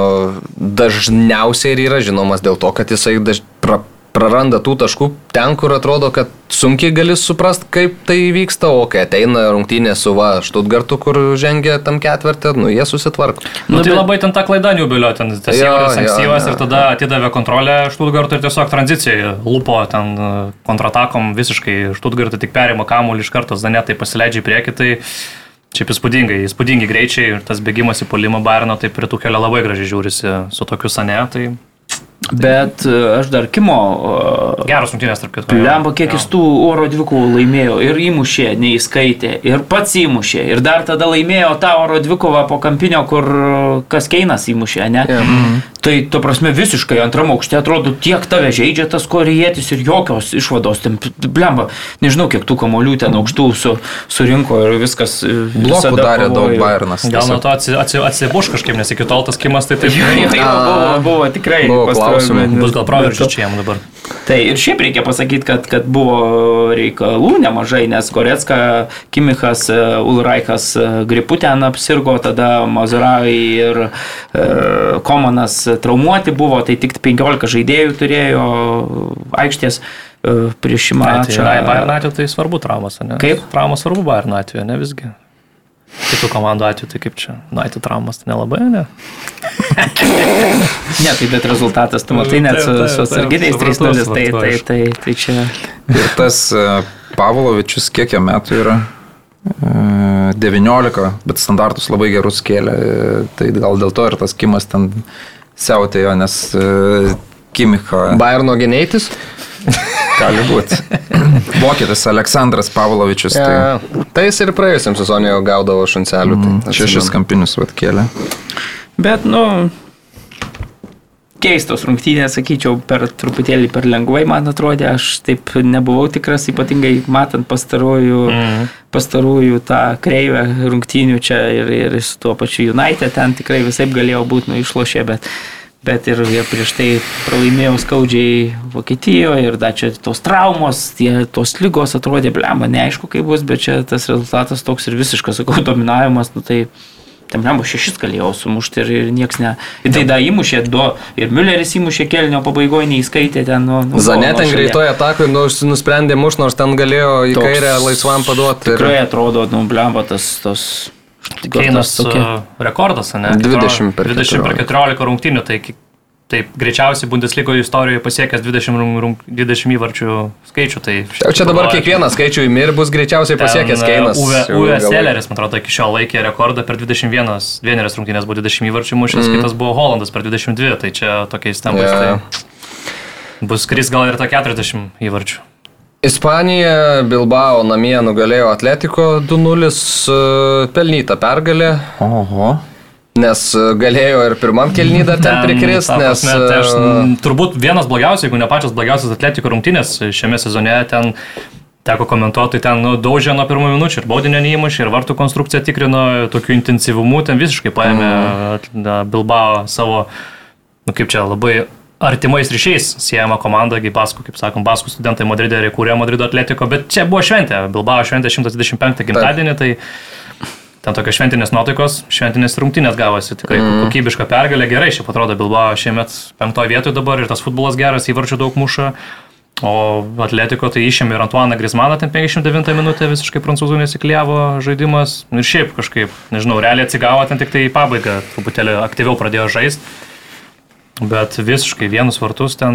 dažniausiai ir yra žinomas dėl to, kad jisai daž... pra praranda tų taškų ten, kur atrodo, kad sunkiai gali suprast, kaip tai vyksta, o kai ateina rungtynė su va Štutgartu, kur žengia tam ketvirtį, nu jie susitvarko. Nu, tai labai ten ta klaida Niubelio, ten tas įvairias ankstyvas ir tada atidavė kontrolę Štutgartu ir tiesiog tranzicijai lupo ten e, kontratakom visiškai Štutgartu tik perima kamuolį iš karto, Zanetai pasileidžia į priekį. Tai... Šiaip įspūdingai, įspūdingi greičiai ir tas bėgimas į polimą Bairno, tai prie tų kelio labai gražiai žiūrisi su tokiu sane, tai Bet e, aš dar Kimo. E, Geras rungtynės tarp kitų. Lemba, kiek jis tų oro dvikovų laimėjo. Ir įmušė, neįskaitė. Ir pats įmušė. Ir dar tada laimėjo tą oro dvikovą po kampinio, kur kas Keinas įmušė, ne? Yeah. Mhm. Tai, to prasme, visiškai antram aukšte atrodo tiek tave žaidžia tas korejietis ir jokios išvados. Ten, blemba, nežinau, kiek tų kamolių ten aukštų su, surinko ir viskas. E, Blokų darė daug Bayernas. Gal nuo to atsibuš kažkaip, nes iki tol tas Kimas tai taip. Jo, jo, jo, buvo, buvo tikrai. Buvo klausimų. Bus gal proveržys čia jam dabar. Tai ir šiaip reikia pasakyti, kad, kad buvo reikalų nemažai, nes Koretska, Kimichas, e, Ulraikas e, gripu ten apsirgo, tada Mazurai ir e, Komanas traumuoti buvo, tai tik 15 žaidėjų turėjo aikštės e, prieš šį mačą. Tai Bayern atveju tai svarbu traumas, ne? Kaip? Traumas svarbu Bayern atveju, ne visgi. Kitų komandų atveju, tai kaip čia, United traumas, tai nelabai, ne? ne, tai bet rezultatas, tu matai, net su, su atsarginiais 3-0, tai, tai, tai, tai čia. Ir tas e, Pavlovičius, kiek jam metų yra? 19, e, bet standartus labai gerus kėlė, tai gal dėl to ir tas Kimas ten siautėjo, nes Kimicha. Bairno geneitis? Gali būti. Vokietis Aleksandras Pavlovičius. Ja, tai... tai jis ir praėjusiam sezonui jau gaudavo šancelių. Tai mm, šešis kampinius atkėlė. Bet, nu, keistos rungtynės, sakyčiau, per truputėlį per lengvai, man atrodė, aš taip nebuvau tikras, ypatingai matant pastarųjų, mm. pastarųjų tą kreivę rungtynių čia ir, ir su tuo pačiu United, ten tikrai visai galėjo būti, nu, išlošė, bet bet ir prieš tai pralaimėjau skaudžiai Vokietijoje ir dar čia tos traumos, tie, tos lygos atrodė blemba, neaišku kaip bus, bet čia tas rezultatas toks ir visiškas, sakau, dominavimas, nu tai Tam lembo šešis galėjau sumušti ir, ir nieks ne. Ir tai da įmušė du. Ir Mülleris įmušė kelnio pabaigoje, neįskaitė ten. Nu, nu, Zanet ten greitoje atakoje nu, nusprendė muš, nors ten galėjo į Toks, kairę laisvam paduoti. Tikrai ir... atrodo, nu, blemba tas. tas Keinas tokia... rekordas, ne? 20 per 20 14. per 14 rungtynių, tai Taip, greičiausiai Bundeslygo istorijoje pasiekęs 20, 20 įvarčių skaičių. Tai čia dabar kiekvieną skaičių įmir bus greičiausiai pasiekęs e, Keinas. Uwe, Selleris, man atrodo, iki šiol laikė rekordą per 21, vienerias rungtynės buvo 20 įvarčių mušęs, mm. kitas buvo Holandas per 22, tai čia tokiais tempais. Yeah. Tai bus kris gal ir ta 40 įvarčių. Ispanija Bilbao namie nugalėjo Atletiko 2-0 e, pelnytą pergalę. Oho. Nes e, galėjo ir pirmam kelnį dar ten prikrist, nes... Prasme, tai aš, e, turbūt vienas blogiausias, jeigu ne pačios blogiausias Atletiko rungtynės šiame sezone ten teko komentuoti, ten nu, daužė nuo pirmų minučių ir baudinio neįmušė, ir vartų konstrukciją tikrino, tokiu intensyvumu ten visiškai paėmė mm. Bilbao savo, nu kaip čia, labai artimais ryšiais siejama komanda, kaip Baskų, kaip sakom, Baskų studentai Madride ir įkūrė Madrido atletiko, bet čia buvo šventė, Bilbao šventė 125 gimtadienį, tai ten tokios šventinės nuotaikos, šventinės rungtynės gavosi, tikrai mm. kokybiška pergalė, gerai, šiaip atrodo Bilbao šiemet penktoje vietoje dabar ir tas futbolas geras, įvarčių daug muša. O Atletiko tai išėmė ir Antuaną Grismaną, ten 59 minutę visiškai prancūzų nesikliavo žaidimas. Ir šiaip kažkaip, nežinau, realiai atsigavo ten tik tai į pabaigą, truputėlį aktyviau pradėjo žaisti. Bet visiškai vienus vartus ten,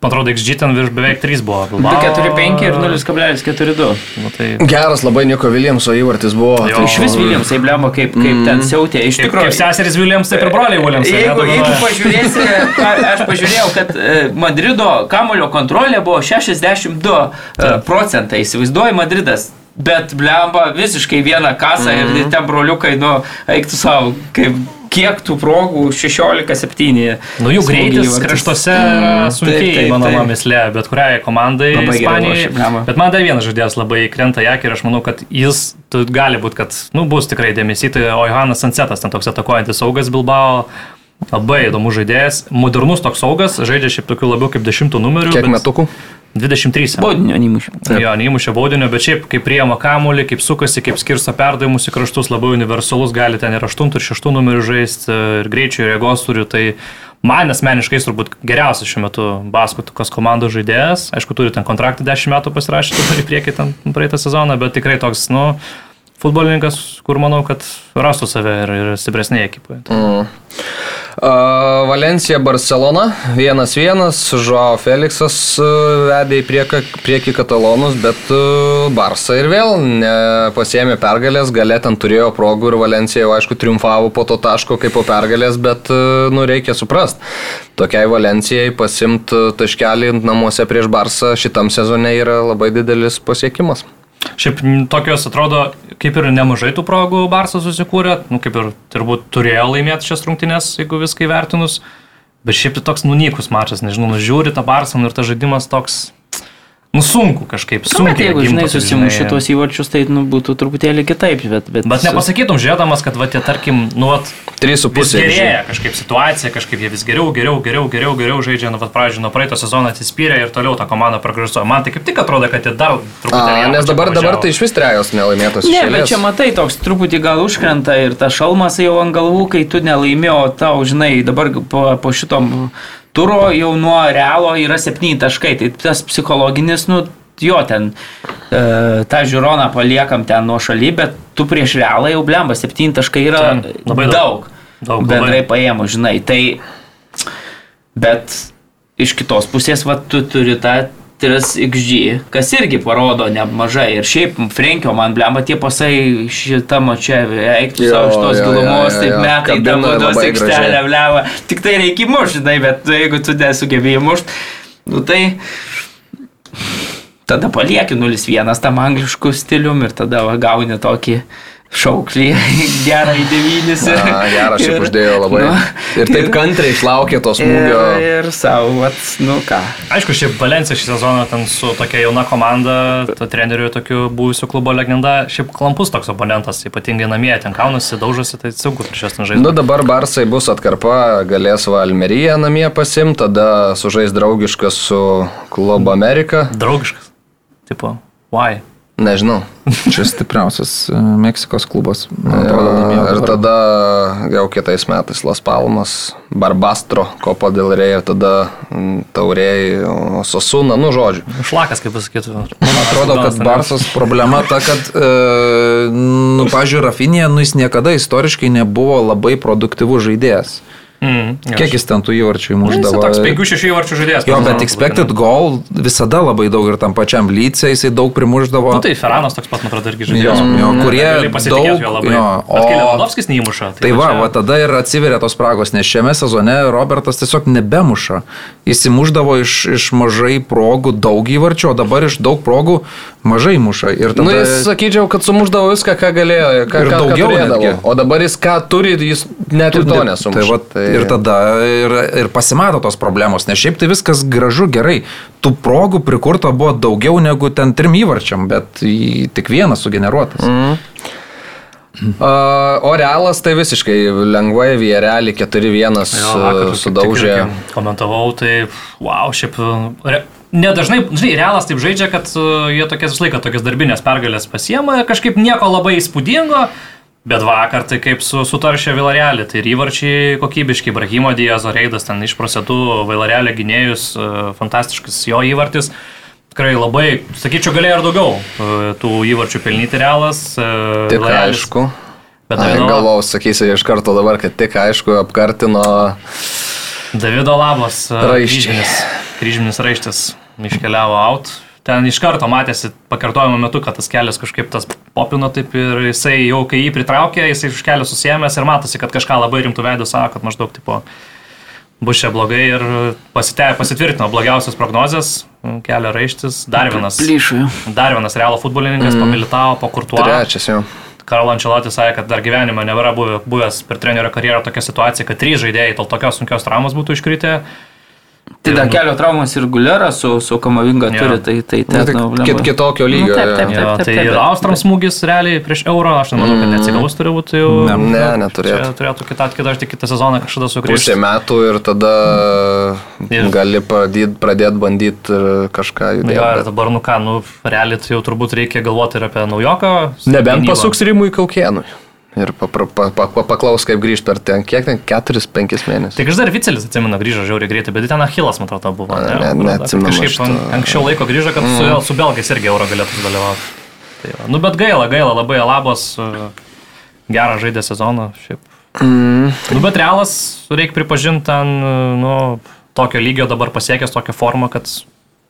man atrodo, XG ten virš beveik 3 buvo. 2,45 ir 0,42. Nu, tai... Geras labai Niko Williamso įvartis buvo. Jo. Tai iš vis Williamsai blemba kaip, kaip mm. ten siautė. Iš tikrųjų. Kaip seseris Williams, taip ir broliai Williams. Jeigu, jeigu pažiūrėsi, aš pažiūrėjau, kad e, Madrido kamulio kontrolė buvo 62 e, procentai. Įsivaizduoju, Madridas Bet blemba visiškai vieną kasą mm -hmm. ir ten broliukai, nu, eiktų savo, kaip kiek tų progų 16-7. Nu, jų greitis kraštuose mm, sunkiai, mano mamislė, bet kuriai komandai Ispanijoje. Bet man dar vienas žaidėjas labai krenta į akį ir aš manau, kad jis gali būti, kad nu, bus tikrai dėmesys. Tai Ojohanas Sansetas, ten toks atakuojantis saugas Bilbao. Labai įdomus žaidėjas, modernus toks saugas, žaidžia šiaip tokiu labiau kaip dešimtų numerių. Kiek bet... metukų? 23. Baudinio neįmušė. Jo, neįmušė baudinio, bet šiaip kaip priema kamuolį, kaip sukasi, kaip skirsta perdavimus į kraštus, labai universalus, gali ten ir 8 ir 6 numerių žaisti, ir greičio, ir jėgos turi. Tai man asmeniškai turbūt geriausias šiuo metu Baskutukos komandos žaidėjas. Aišku, turi ten kontraktą 10 metų pasirašyti, turi priekį ten praeitą sezoną, bet tikrai toks, nu, futbolininkas, kur manau, kad rastų save ir, ir stipresnėje ekipoje. Mm. Valencija Barcelona 1-1, Žuo Felixas vedė į priekį, priekį katalonus, bet Barsa ir vėl nepasėmė pergalės, galė ten turėjo progų ir Valencija jau aišku triumfavo po to taško kaip po pergalės, bet nu reikia suprast, tokiai Valencijai pasimti taškelį namuose prieš Barsą šitam sezone yra labai didelis pasiekimas. Šiaip tokios atrodo, kaip ir nemažai tų progų Barsas susikūrė, nu, kaip ir turbūt turėjo laimėti šias rungtynės, jeigu viską įvertinus, bet šiaip tai toks nunykus mačas, nežinau, nužiūri tą Barsą nu, ir tas žaidimas toks nu, sunku kažkaip. Nu, bet jeigu, žinai, susimuši tuos įvarčius, tai nu, būtų truputėlį kitaip. Bet, bet, bet nepasakytum, žiūrėdamas, kad, va, tie, tarkim, nu, vat, 3,5 gerėja kažkaip situacija, kažkaip jie vis geriau, geriau, geriau, geriau, geriau žaidžia, nu, pradžioje nuo praeito sezono atsispyrė ir toliau ta komanda progresuoja. Man tai kaip tik atrodo, kad jie dar truputį. Nes dabar, dabar tai iš vis trejos nelaimėtos. Ne, bet čia matai, toks truputį gal užkrenta ir ta šalmas jau ant galvų, kai tu nelaimėjo, tau, žinai, dabar po, po šitom turo jau nuo realo yra 7 taškai. Tai tas psichologinis, nu, jo, ten e, tą žiūroną paliekam ten nuo šaly, bet tu prieš realą jau blemba, 7 taškai yra ten, labai daug. daug bendrai paėmų, žinai. Tai, bet iš kitos pusės, va, tu turi tą 3xg, kas irgi parodo nemažai. Ir šiaip Frenkio man blemba tie pasai šitą mačią, eiktų savo šitos gilumos, taip metai, ta baudos aikštelė blemba. Tik tai reikia mušti, žinai, bet jeigu tu nesugebėjai mušti, nu tai tada palieki 0-1 tam angliškų stilium ir tada va, gauni tokį šauklį gerą į devynis. Ir, Na, gerą šiaip uždėjo labai. Nu, ir taip kantriai išlaukė tos smūgio. Ir, ir savo, vat, nu ką. Aišku, šiaip Valencija šį sezoną ten su tokia jauna komanda, to treneriu tokiu buvusiu klubo legenda, šiaip klampus toks oponentas, ypatingai namie, ten kaunasi, daužosi, tai sunku prieš jas žaisti. Nu dabar Barsai bus atkarpa, galės Valmeriją namie pasimti, tada sužais draugiškas su klubo Amerika. Draugiškas. Tipo, why? Nežinau. Čia stipriausias e, Meksikos klubas. Atrodo, ir tada jau kitais metais Las Palmas, Barbastro, Kopo del Rey ir tada Taurėjai, Sosuna, nu žodžiu. Šlakas, kaip pasakytų. Man atrodo, kad Barsas problema ta, kad, e, nu, pažiūrėjau, Rafinė, nu jis niekada istoriškai nebuvo labai produktyvus žaidėjas. Mm, Kiek jis ten tų įvarčių įmuždavo? Jis toks 5-6 įvarčių žaidėjas. Jo, bet expected goal visada labai daug ir tam pačiam lycė jisai daug primuždavo. Nu, tai Feranas toks pat, man atrodo, irgi žaidėjas. Jo, jo, kurie daug... Jo, o Lewandowskis neįmuša. Tai, tai va, čia... va, tada ir atsiveria tos spragos, nes šiame sezone Robertas tiesiog nebemuša. Jis įmuždavo iš, iš mažai progų daug įvarčių, o dabar iš daug progų mažai muša. Ir tada... Nu, jis sakyčiau, kad sumuždavo viską, ką galėjo, ką, ir ką, daugiau ką turėdavo. O dabar jis ką turi, jis net ir to nesumuša. Tai, va, tai ir tada ir, ir pasimato tos problemos, nes šiaip tai viskas gražu, gerai. Tų progų prikurto buvo daugiau negu ten trim įvarčiam, bet tik vienas sugeneruotas. Mm. O realas tai visiškai lengvai, Vierelį 4-1 sudaužė. Komentavau, tai wow, šiaip re, nedažnai, žinai, realas taip žaidžia, kad uh, jie tokias visą laiką tokias darbinės pergalės pasiema, kažkaip nieko labai įspūdingo, Bet vakar tai kaip su, sutaršė Vilarelį, tai įvarčiai kokybiški, Brahimo Diezo Reidas ten išprasė tų Vilarelio gynėjus, e, fantastiškas jo įvartis. Tikrai labai, sakyčiau, galėjo ir daugiau e, tų įvarčių pelnyti realas. E, tik Vilarelis. aišku. Bet Davido... Galvau, sakysiu iš karto dabar, kad tik aišku apkartino. Davido Labas. Raištis. Kryžminis raištis iškeliavo out ten iš karto matėsi pakartojimo metu, kad tas kelias kažkaip tas popino taip ir jisai jau kai jį pritraukė, jisai iš kelio susijęmęs ir matosi, kad kažką labai rimtų veidų sako, kad maždaug tipo bus čia blogai ir pasite, pasitvirtino blogiausias prognozes, kelio raištis, dar vienas. Plyšui. Dar vienas realo futbolininkas, mm. pamilitavo, po kurtuo. Trečias jau. Karlo Ančelotis sakė, kad dar gyvenime nebėra buvęs per trenerio karjerą tokia situacija, kad trys žaidėjai dėl tokios sunkios traumos būtų iškritę. Tai dar kelio traumas ir gulera su, su Kamavinga ja. turi, tai tai ten nu, tai kit, kitokio lygio. Nu, taip, taip, taip, taip, taip, tai ir Austrams smūgis realiai prieš euro, aš nemanau, kad neatsigavus turi būti jau. Ne, ne neturėtų. Turėtų kitą, kitą, kitą, kitą sezoną kažkada sugrįžti. Pusė metų ir tada ir. gali pradėti pradėt bandyti kažką judėti. Ja, ir dabar, nu ką, nu, realiai tai jau turbūt reikia galvoti ir apie naujoką. Nebent pasuks Rimui Kaukienui. Ir pa, pa, pa, pa, paklaus, kaip grįžti per ten, kiek ten, 4-5 mėnesius. Tik aš dar Vicelis atsimenu, grįžo žiauriai greitai, bet ten Achilas, man atrodo, buvo. Ne, ne, ne atsimenu. Kažkaip an, anksčiau laiko grįžo, kad mm. su, su Belgais irgi euro galėtų dalyvauti. Tai va. nu, bet gaila, gaila, labai Alabos, gerą žaidė sezoną, šiaip Mm. Nu, bet realas, reikia pripažinti, ten, nu, tokio lygio dabar pasiekęs tokią formą, kad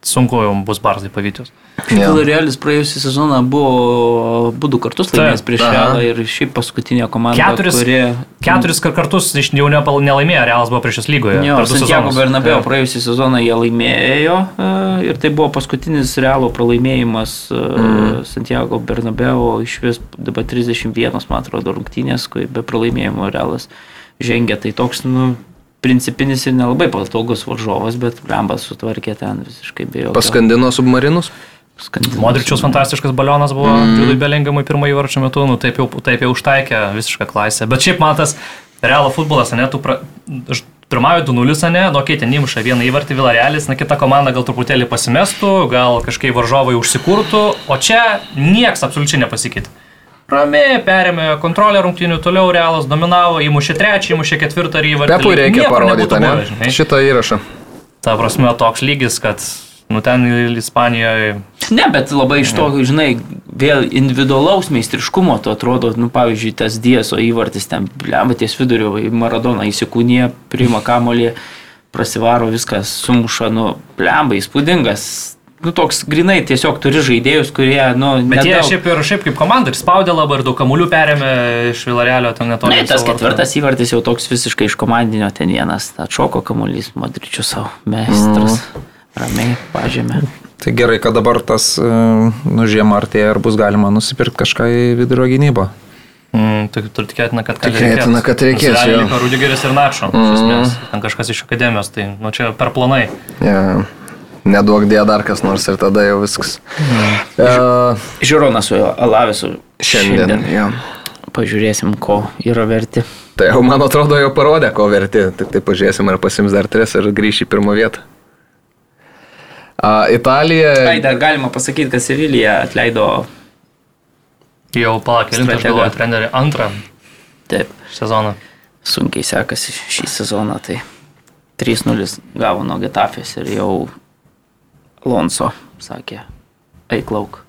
sunku bus Barzai pavytis. Ja. Realis praėjusią sezoną buvo būdų kartus laimėjęs prieš Realą ir šiaip paskutinė komanda. Keturis, kurie... keturis kartus iš jau nelaimėjo, Realas buvo prieš šios lygoje. Jo, Santiago Bernabeo ja. praėjusią sezoną jie laimėjo e, ir tai buvo paskutinis Realo pralaimėjimas mm. Santiago Bernabeo iš vis dabar 31, man atrodo, rungtynės, kai be pralaimėjimo Realas žengia. Tai toks, nu, principinis ir nelabai patogus varžovas, bet Rambas sutvarkė ten visiškai be jokio. Paskandino submarinus? Skandinavas. Modričiaus fantastiškas balionas buvo mm. Džiudui Belingamui pirmąjį varčio metu, nu taip jau, taip jau užtaikė visišką klasę. Bet šiaip matas, realo futbolas, ne, tu pra... pirmąjį 2-0, ne, nu, kai ten įmuša vieną įvartį Vilarealis, na kita komanda gal truputėlį pasimestų, gal kažkaip varžovai užsikurtų, o čia nieks absoliučiai nepasikeitė. Ramiai perėmė kontrolę rungtynių, toliau Realas dominavo, įmušė trečią, įmušė ketvirtą ir įvartį. Pepui reikia parodyti, ne? Žinai. Šitą įrašą. Ta prasme, toks lygis, kad, nu ten Ispanijoje. Ne, bet labai iš to, žinai, vėl individualaus meistriškumo, to atrodo, nu pavyzdžiui, tas Dieso įvartis ten, lemba ties vidurio, Maradona įsikūnė, priima kamolį, prasivaro viskas, sumuša, nu, lemba įspūdingas nu, toks grinai tiesiog turi žaidėjus, kurie, nu, bet nedaug... jie šiaip ir šiaip kaip komanda ir spaudė labai ir daug kamuolių perėmė iš Vilarelio, ten netoli. Ne, tas ketvirtas įvartis jau toks visiškai iš komandinio ten vienas, atšoko kamuolys, Madričių savo meistras, mm. ramiai pažymė. Tai gerai, kad dabar tas, e, nu, žiema artėja ir bus galima nusipirkti kažką į vidurio gynybą. Mm, tai tur tikėtina, kad, kad tikėtina, kad reikės. Liko Rudigeris ir Načo, mm. iš esmės, ten kažkas iš akademijos, tai nu, čia per planai. Yeah neduok dėja dar kas nors ir tada jau viskas. Uh, Žiūronas su Alavisu šiandien. šiandien ja. Pažiūrėsim, ko yra verti. Tai jau man atrodo jau parodė, ko verti. Tik tai pažiūrėsim, ar pasims dar tris ir grįš į pirmą vietą. Uh, Italija. Ai, dar galima pasakyti, kad Sevilija atleido. Jau aš galvoju, trenerių antrą. Taip. Sezoną. Sunkiai sekasi šį sezoną, tai 3-0 gavo nuo Getafės ir jau Lonso sakė, eik lauk.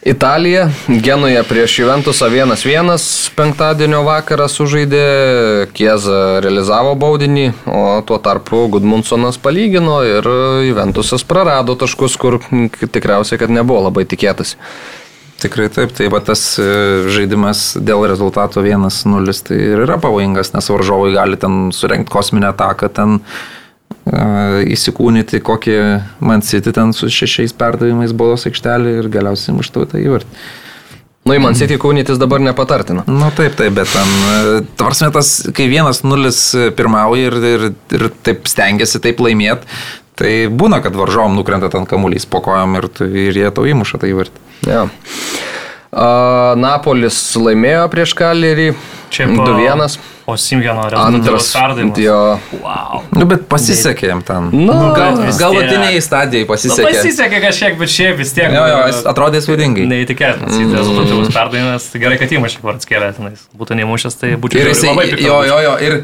Italija, Genuje prieš Juventusą 1-1 penktadienio vakarą sužaidė, Kieza realizavo baudinį, o tuo tarpu Gudmundsonas palygino ir Juventusas prarado taškus, kur tikriausiai, kad nebuvo labai tikėtas. Tikrai taip, tai va tas e, žaidimas dėl rezultato 1-0 tai yra pavojingas, nes varžovai gali ten surenkti kosminę ataką, ten įsikūnyti kokį Man City ten su šešiais perdavimais baudos aikštelį ir galiausiai muštau tą įvartį. Nu, į Man City kūnytis dabar nepatartina. Na nu, taip, taip, bet ten, tvarsime tas, kai vienas nulis pirmauja ir, ir, ir taip stengiasi taip laimėti, tai būna, kad varžovom nukrenta ten kamuolys po kojom ir, ir jie tau įmuša tą įvartį. Ja. Napolis laimėjo prieš Kalerį. Čia 2-1. O Simgeno rezultatas perdavimas. Jo. Wow. Nu, bet pasisekė jam ten. Nu, gal, galutiniai stadijai pasisekė. Nu, pasisekė kažkiek, bet šiaip vis tiek. Jo, jo, jis atrodė svadingai. Neįtikėtinas. Mm. Rezultatyvus perdavimas. Tai gerai, kad įmušė kvartskėlę tenais. Būtų neįmušęs, tai būčiau ir jisai. Jo, jo, jo. Ir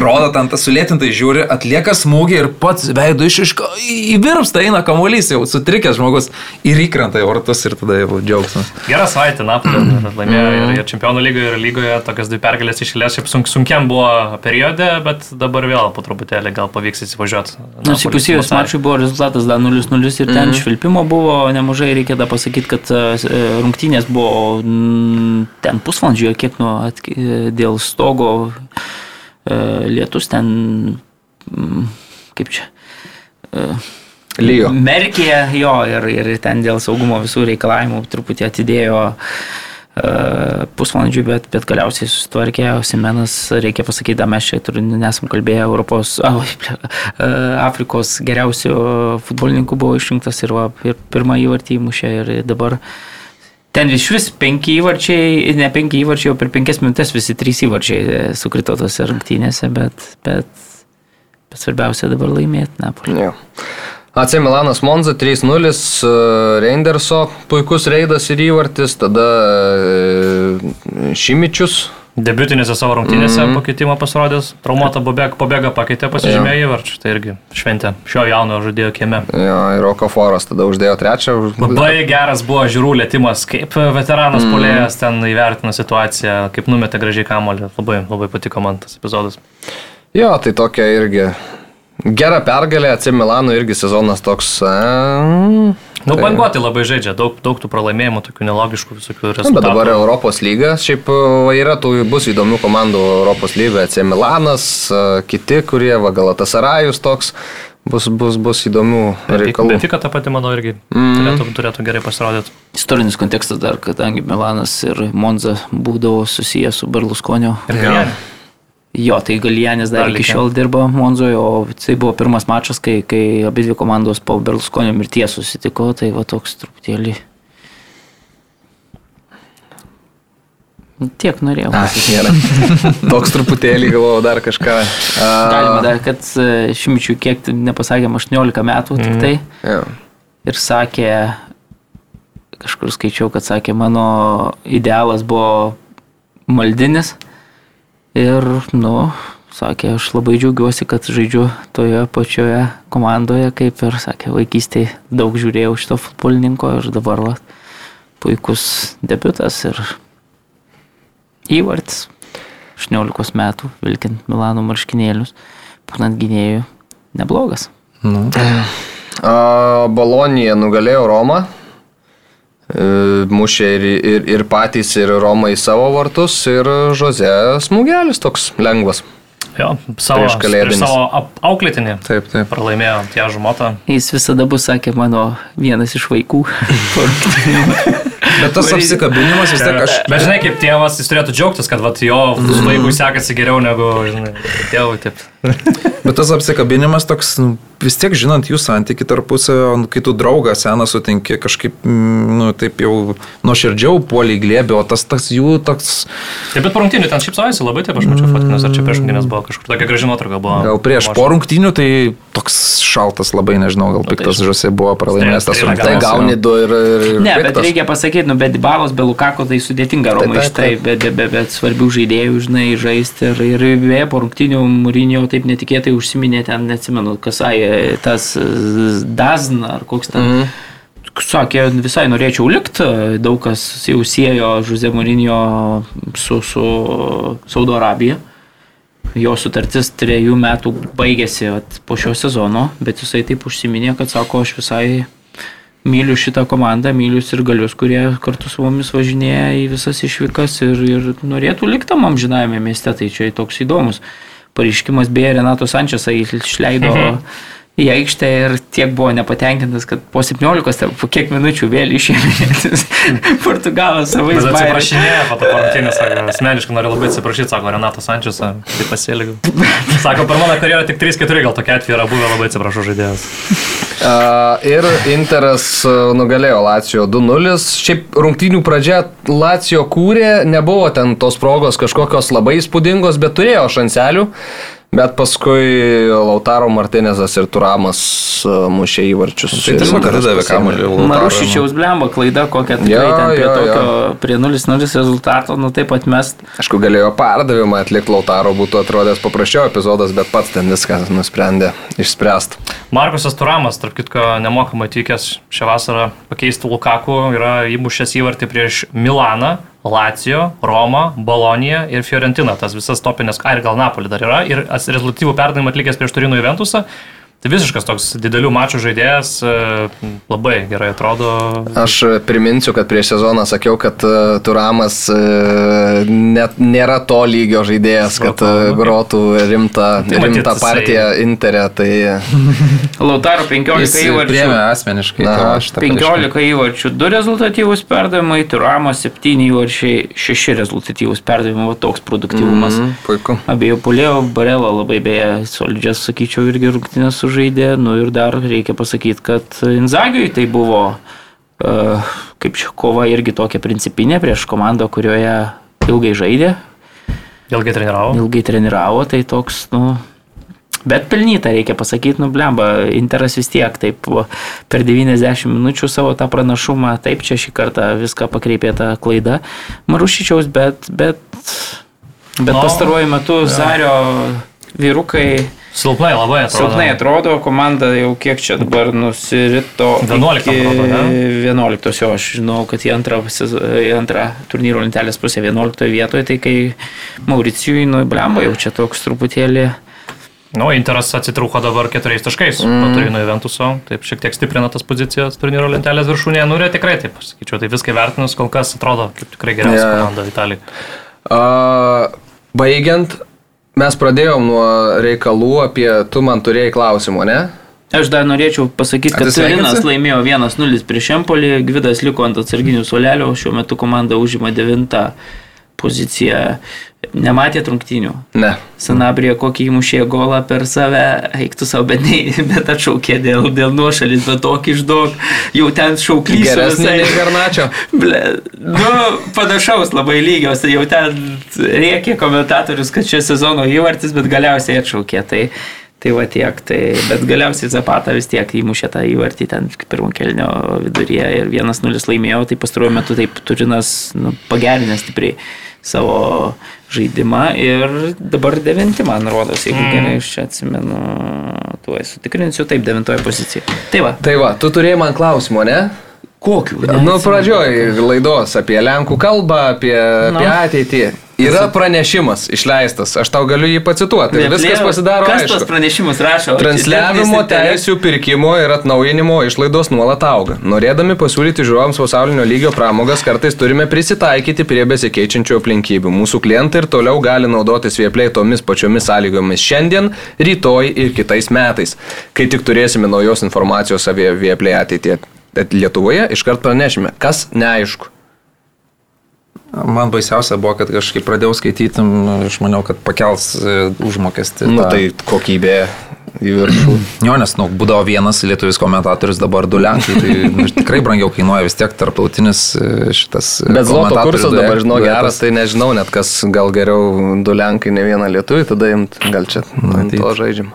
rodo ten tas sulėtintai žiūri, atlieka smūgį ir pats veidų išiško įvirpsta eina kamuolys jau sutrikęs žmogus ir įkrenta į vartus ir tada jau džiaugsmas. Gerą savaitę Napolė laimėjo ir, ir čempionų lygoje, ir lygoje tokias dvi pergalės išėlės, šiaip sunku sunkiam buvo periode, bet dabar vėl po truputėlį gal pavyks įsivažiuoti. Nors įpusėjus mačui buvo rezultatas dar 0-0 ir ten mm -hmm. švilpimo buvo nemažai, reikia dar pasakyti, kad e, rungtynės buvo ten pusvalandžio, kiek nuo dėl stogo e, lietus ten, kaip čia. E, Lyjo. Merkė jo ir, ir ten dėl saugumo visų reikalavimų truputį atidėjo uh, pusvalandžių, bet, bet galiausiai susitvarkė, Simenas, reikia pasakyti, mes čia nesam kalbėję, Europos, oh, Afrikos geriausių futbolininkų buvo išrinktas ir, va, ir pirmą įvartį įmušė ir dabar ten iš vis penki įvarčiai, ne penki įvarčiai, o per penkias minutės visi trys įvarčiai e, sukrito tose rungtynėse, bet, bet, bet svarbiausia dabar laimėti Napolį. Yeah. AC Milanas Monza 3-0, e, Reinderso puikus reidas ir įvartis, tada e, Šimičius Debiutinėse savo rungtynėse mm -hmm. pakeitimo pasirodęs, traumuota pobėga, pobėga pakeitė, pasižymėjo įvarčių, tai irgi šventė šio jauno žaidėjo kieme. Jo, ir Rokoforas tada uždėjo trečią. Labai geras buvo žiūrų lėtimas, kaip veteranas mm -hmm. polėjas ten įvertino situaciją, kaip numetė gražiai kamolį, labai, labai patiko man tas epizodas. Jo, tai tokia irgi gera pergalė, AC Milano irgi sezonas toks. E... Nu, tai... banguoti labai žaidžia, daug, daug tų pralaimėjimų, tokių nelogiškų visokių rezultatų. Bet dabar Europos lyga, šiaip yra tų bus įdomių komandų Europos lygoje, C Milanas, kiti, kurie, va, Galatasarajus toks, bus, bus, bus įdomių reikalų. Bet tik tą patį, manau, irgi mm. turėtų, turėtų gerai pasirodyti. Istorinis kontekstas dar, kadangi Milanas ir Monza būdavo susijęs su Berlusconio. Ir ja. Jo, tai Galianis dar, dar iki šiol dirba Monzoje, o tai buvo pirmas mačas, kai, kai abi dvi komandos po Berlusconio mirties susitiko, tai va toks truputėlį. Tiek norėjau. Na, gerai. Toks truputėlį galvojau dar kažką. A... Galima dar, kad e, šimčių kiek nepasakėm, 18 metų tik mhm. tai. Mm. Yeah. Ir sakė, kažkur skaičiau, kad sakė, mano idealas buvo maldinis. Ir, nu, sakė, aš labai džiaugiuosi, kad žaidžiu toje pačioje komandoje, kaip ir, sakė, vaikystėje daug žiūrėjau šito futbolininko ir dabar va, puikus debutas ir įvartis. 18 metų, vilkint Milano marškinėlius, būnant gynėjų, neblogas. Nu. Bolonija nugalėjo Romą mušė ir, ir, ir patys, ir Romai savo vartus, ir Žoze smūgelis toks lengvas. Jo, savo, prieš kalėdinį. Savo auklėtinį. Taip, taip. Pralaimėjo tie žumotą. Jis visada bus, sakė, mano vienas iš vaikų. Bet tas apsikabinimas vis tiek aš. Bet žinai, kaip tėvas, jis turėtų džiaugtis, kad vat, jo mm. vaikui sekasi geriau negu, žinai, tėvui. Taip. Bet tas apsikabinimas toks, nu, vis tiek žinant jų santyki tarpusavio, kai tu draugą seną sutinki, kažkaip, mm, nu, taip jau nuoširdžiau puoliai glėbė, o tas, tas jų toks... Taip, bet po rungtynių ten šipsojasi labai, taip aš mačiau fotkinės, ar čia prieš rungtynės buvo kažkur tokia graži nuotrauka buvo. Gal prieš po rungtynių tai toks šaltas labai, nežinau, gal nu, piktas tai žuose buvo pralaimėjęs tas rungtynės. Tai gauni du ir... ir ne, bet reikia pasakyti, nu, be Dybalos, be Lukako tai sudėtinga Romai iš tai, bet be, be, be svarbių žaidėjų, žinai, žaisti ir, ir beje, po rungtynių Mūrinio taip netikėtai užsiminė ten, neatsimenu, kas, ai, tas Dazn ar koks ten. Mm -hmm. Sakė, visai norėčiau likti, daug kas jau siejo Žuze Mūrinio su, su Saudo Arabija. Jo sutartis trejų metų baigėsi at, po šio sezono, bet jisai taip užsiminė, kad sako, aš visai myliu šitą komandą, myliu ir galius, kurie kartu su mumis važinėja į visas išvykas ir, ir norėtų likti tam amžinajame mieste, tai čia toks įdomus pareiškimas, beje, Renato Sančiasą išleido mhm į aikštę ir tiek buvo nepatenkintas, kad po 17, po kiek minučių vėl išėmė Portugalas savais bairiais. Atsiprašinėjo, po to parungtynės, sako, asmeniškai noriu labai atsiprašyti, sako Renato Sančiasą, tai pasielgiau. Sako, per mano karjerą tik 3-4 gal tokia atveju yra buvę, labai atsiprašau žaidėjas. Ir Interas nugalėjo Lacijo 2-0. Šiaip rungtynių pradžia Lacijo kūrė, nebuvo ten tos progos kažkokios labai įspūdingos, bet turėjo šanselių. Bet paskui Lautaro Martinezas ir Turamas e, mušė įvarčius. Tai tiesiog atidavė kamuolį. Marušičiaus blemba klaida, kokia tikrai ja, ten prie ja, tokio, ja. prie 0-0 rezultato, nu taip atmest. Aišku, galėjo pardavimą atlikti Lautaro, būtų atrodęs paprasčiau epizodas, bet pats ten viską nusprendė išspręsti. Markusas Turamas, tarp kitko, nemokamai atvykęs šią vasarą pakeisti Lukaku, yra įmušęs įvartį prieš Milaną. Lacijo, Roma, Bolonija ir Fiorentina. Tas visas topinės, ar gal Napoli dar yra. Ir rezultatyvų perdavimą atlikęs prieš Turino Juventusą. Tai visiškas toks didelių mačų žaidėjas, e, labai gerai atrodo. Aš priminsiu, kad prieš sezoną sakiau, kad e, Turamas e, net nėra to lygio žaidėjas, kad grotų rimtą, tai rimtą partiją Interė. Tai... Lautaro 15 įvarčių. Asmeniškai. Na, 15 įvarčių, 2 rezultatyvūs perdavimai, Turamo 7 įvarčiai, 6 rezultatyvūs perdavimai, va toks produktyvumas. Mm, puiku. Abiejų pulėjo, Barelo labai beje solidžias, sakyčiau, irgi rungtynės su sužaidė, nu ir dar reikia pasakyti, kad Inzagiui tai buvo uh, kaip ši kova irgi tokia principinė prieš komandą, kurioje ilgai žaidė. Ilgai treniravo. Ilgai treniravo, tai toks, nu, Bet pelnyta, reikia pasakyti, nu blemba, Interas vis tiek taip per 90 minučių savo tą pranašumą, taip čia šį kartą viską pakreipė tą klaidą Marušyčiaus, bet, bet Bet no, pastaruoju metu ja. Zario vyrukai Silpnai labai atrodo. Silpnai atrodo, komanda jau kiek čia dabar nusirito. 11. Atrodo, 11 jo, aš žinau, kad į antrą, į antrą turnyro lentelės pusę 11 vietoje, tai kai Mauricijui, nu, blemba, jau čia toks truputėlį. Nu, Interas atsitrūko dabar keturiais taškais mm. nuo Turino Juventuso, taip šiek tiek stiprina tas pozicijas turnyro lentelės viršūnėje, nu ir tikrai taip, sakyčiau, tai viską vertinus kol kas atrodo kaip tikrai geriausia yeah. komanda Italijai. Uh, baigiant, Mes pradėjom nuo reikalų apie, tu man turėjai klausimų, ne? Aš dar norėčiau pasakyti, kad Turinas laimėjo 1-0 prieš Empolį, Gvidas liko ant atsarginių solelio, šiuo metu komanda užima 9 poziciją. Nematėt rungtynių? Ne. Sanabrija kokį įmušė golą per save, eiktų savo, bet, ne, bet atšaukė dėl, dėl nuošalis, bet tokį išdaug, jau ten šauklys. Nei Garnačio. Ble, nu, panašaus labai lygios, tai jau ten rėkė komentatorius, kad šio sezono įvartis, bet galiausiai atšaukė. Tai, Tai va tiek, tai, bet galiausiai Zapata vis tiek įmušė tą įvartį ten pirmo kelnio viduryje ir 1-0 laimėjo, tai pastaruoju metu taip Turinas nu, pagerinęs stipriai savo žaidimą ir dabar devinti, man rodos, jeigu mm. gerai aš čia atsimenu, tuoj sutikrinsiu, taip, devintoje pozicijoje. Tai va. Tai va, tu turėjai man klausimą, ne? Kokių? Nu, pradžioj laidos apie Lenkų kalbą, apie, no. apie ateitį. Yra pranešimas išleistas, aš tau galiu jį pacituoti. Ir viskas pasidaro. Kas aišku. tas pranešimas rašo? Transliavimo teisų pirkimo ir atnaujinimo išlaidos nuolat auga. Norėdami pasiūlyti žiūrovams pasaulinio lygio pramogas, kartais turime prisitaikyti prie besikeičiančių aplinkybių. Mūsų klientai ir toliau gali naudotis viepliai tomis pačiomis sąlygomis šiandien, rytoj ir kitais metais. Kai tik turėsime naujos informacijos apie viepliai ateitie Lietuvoje, iškart pranešime, kas neaišku. Man baisiausia buvo, kad kažkaip pradėjau skaityti, aš maniau, kad pakels e, užmokestį. Na nu, tai kokybė į viršų. Jo, nes, nu, būdavo vienas lietuvis komentatorius, dabar du lenkai, tai nu, tikrai brangiau kainuoja vis tiek tarptautinis e, šitas. E, Bet zloto kursas dabar, žinau, geras, tai nežinau net kas gal geriau du lenkai, ne vieną lietuvį, tada imt, gal čia nu, to žaidžiam.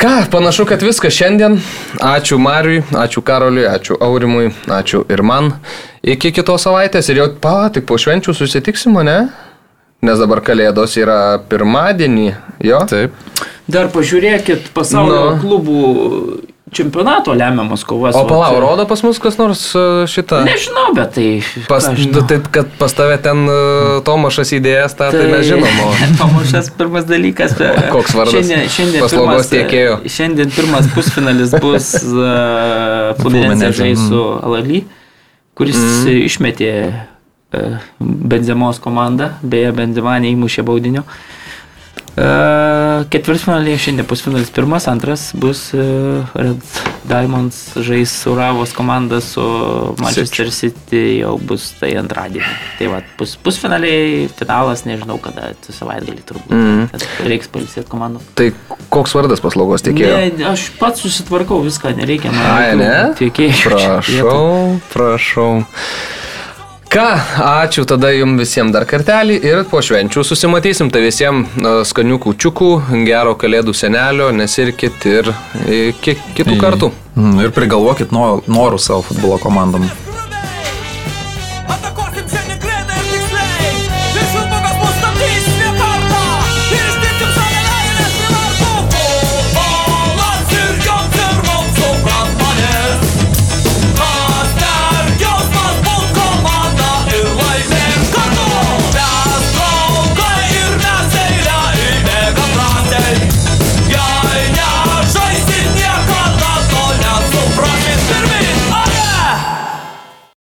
Ką, panašu, kad viskas šiandien. Ačiū Mariui, ačiū Karoliui, ačiū Aurimui, ačiū ir man. Iki kitos savaitės ir jau, pa, tik po švenčių susitiksim, ne? Nes dabar kalėdos yra pirmadienį, jo? Taip. Dar pažiūrėkit pasaulio no. klubų čempionato lemiamas kovas. O palau, rodo pas mus kas nors e, šitą? Nežinau, bet tai... Pas, taip, kad pas tave ten uh, Tomašas įdėjęs, tą tai, tai mes žinom. O... Tomašas pirmas dalykas. Koks vardas? Šiandien, šiandien paslaugos tiekėjo. Šiandien pirmas pusfinalis bus uh, Fluminense žais su mm. Alali, kuris mm. išmetė uh, Benzemos komandą, beje, Benzema neįmušė baudinio. Uh, Ketvirtfinaliai šiandien pusfinalis pirmas, antras bus Red Diamonds žais Uravos komanda su Manchester City, jau bus tai antradienį. Tai va, pus, pusfinaliai, finalas, nežinau kada, tu savaitgalį turbūt. Mm. Reiks palisėti komandų. Tai koks vardas paslaugos tiekėjo? Ne, aš pats susitvarkau viską, nereikia man. Ai, ne? Tiekėjai. Prašau, prašau. Ką, ačiū tada jums visiems dar kartelį ir po švenčių susimatysim. Tai visiems skanių kučiukų, gero kalėdų senelio, nesirkit ir iki kitų kartų. Ir prigalvokit norų savo futbolo komandom.